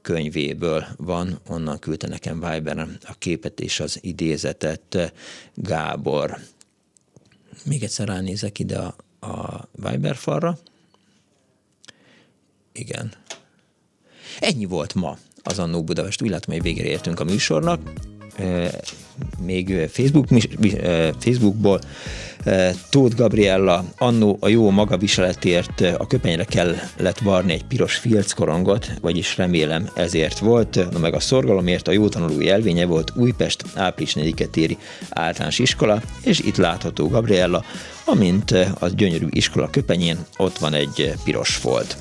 könyvéből van, onnan küldte nekem Viberen a képet és az idézetet Gábor. Még egyszer ránézek ide a a Viber falra. Igen. Ennyi volt ma az Annó Budapest. Úgy látom, hogy végére értünk a műsornak. Még Facebook, Facebookból Tóth Gabriella annó a jó magaviseletért a köpenyre kellett varni egy piros filckorongot, vagyis remélem ezért volt, na meg a szorgalomért a jó tanulói elvénye volt Újpest április 4 téri általános iskola, és itt látható Gabriella, amint az gyönyörű iskola köpenyén ott van egy piros folt.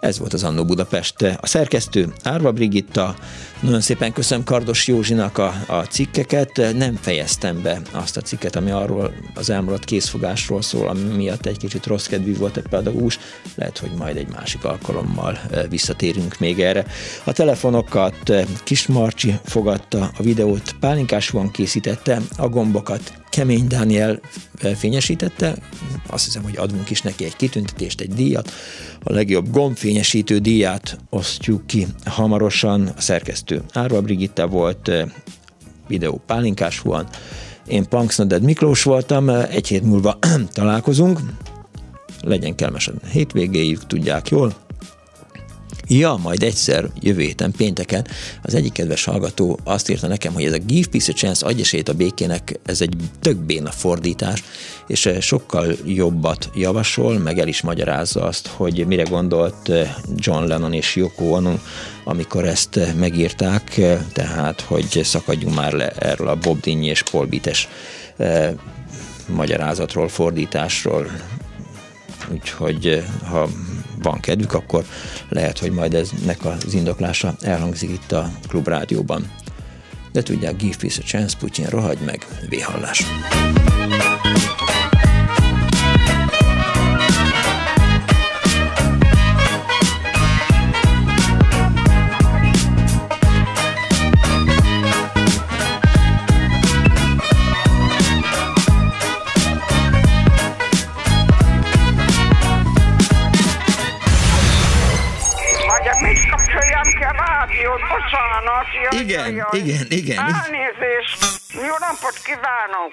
Ez volt az Annó Budapest. A szerkesztő Árva Brigitta, nagyon szépen köszönöm Kardos Józsinak a, a cikkeket. Nem fejeztem be azt a cikket, ami arról az elmaradt készfogásról szól, ami miatt egy kicsit rossz kedvű volt egy pedagógus. Lehet, hogy majd egy másik alkalommal visszatérünk még erre. A telefonokat e, Kis Marcsi fogadta, a videót Pálinkásúan készítette, a gombokat Kemény Dániel fényesítette, azt hiszem, hogy adunk is neki egy kitüntetést, egy díjat. A legjobb gombfényesítő díját osztjuk ki hamarosan. A szerkesztő Árva Brigitta volt, videó Pálinkásúan. Én Punksnoded Miklós voltam, egy hét múlva találkozunk. Legyen kellemes a hétvégéjük, tudják jól. Ja, majd egyszer, jövő héten, pénteken, az egyik kedves hallgató azt írta nekem, hogy ez a Give Peace a Chance, adj esélyt a békének, ez egy tök béna fordítás, és eh, sokkal jobbat javasol, meg el is magyarázza azt, hogy mire gondolt eh, John Lennon és Yoko Ono, amikor ezt eh, megírták, tehát, hogy szakadjunk már le erről a Bob Dinny és Paul Bites magyarázatról, fordításról, úgyhogy ha van kedvük, akkor lehet, hogy majd eznek az indoklása elhangzik itt a Klubrádióban. de tudják, give peace a chance, Putyin, rohagy meg, véhallás. Igen, igen, igen. Elnézést. Jó napot kívánok.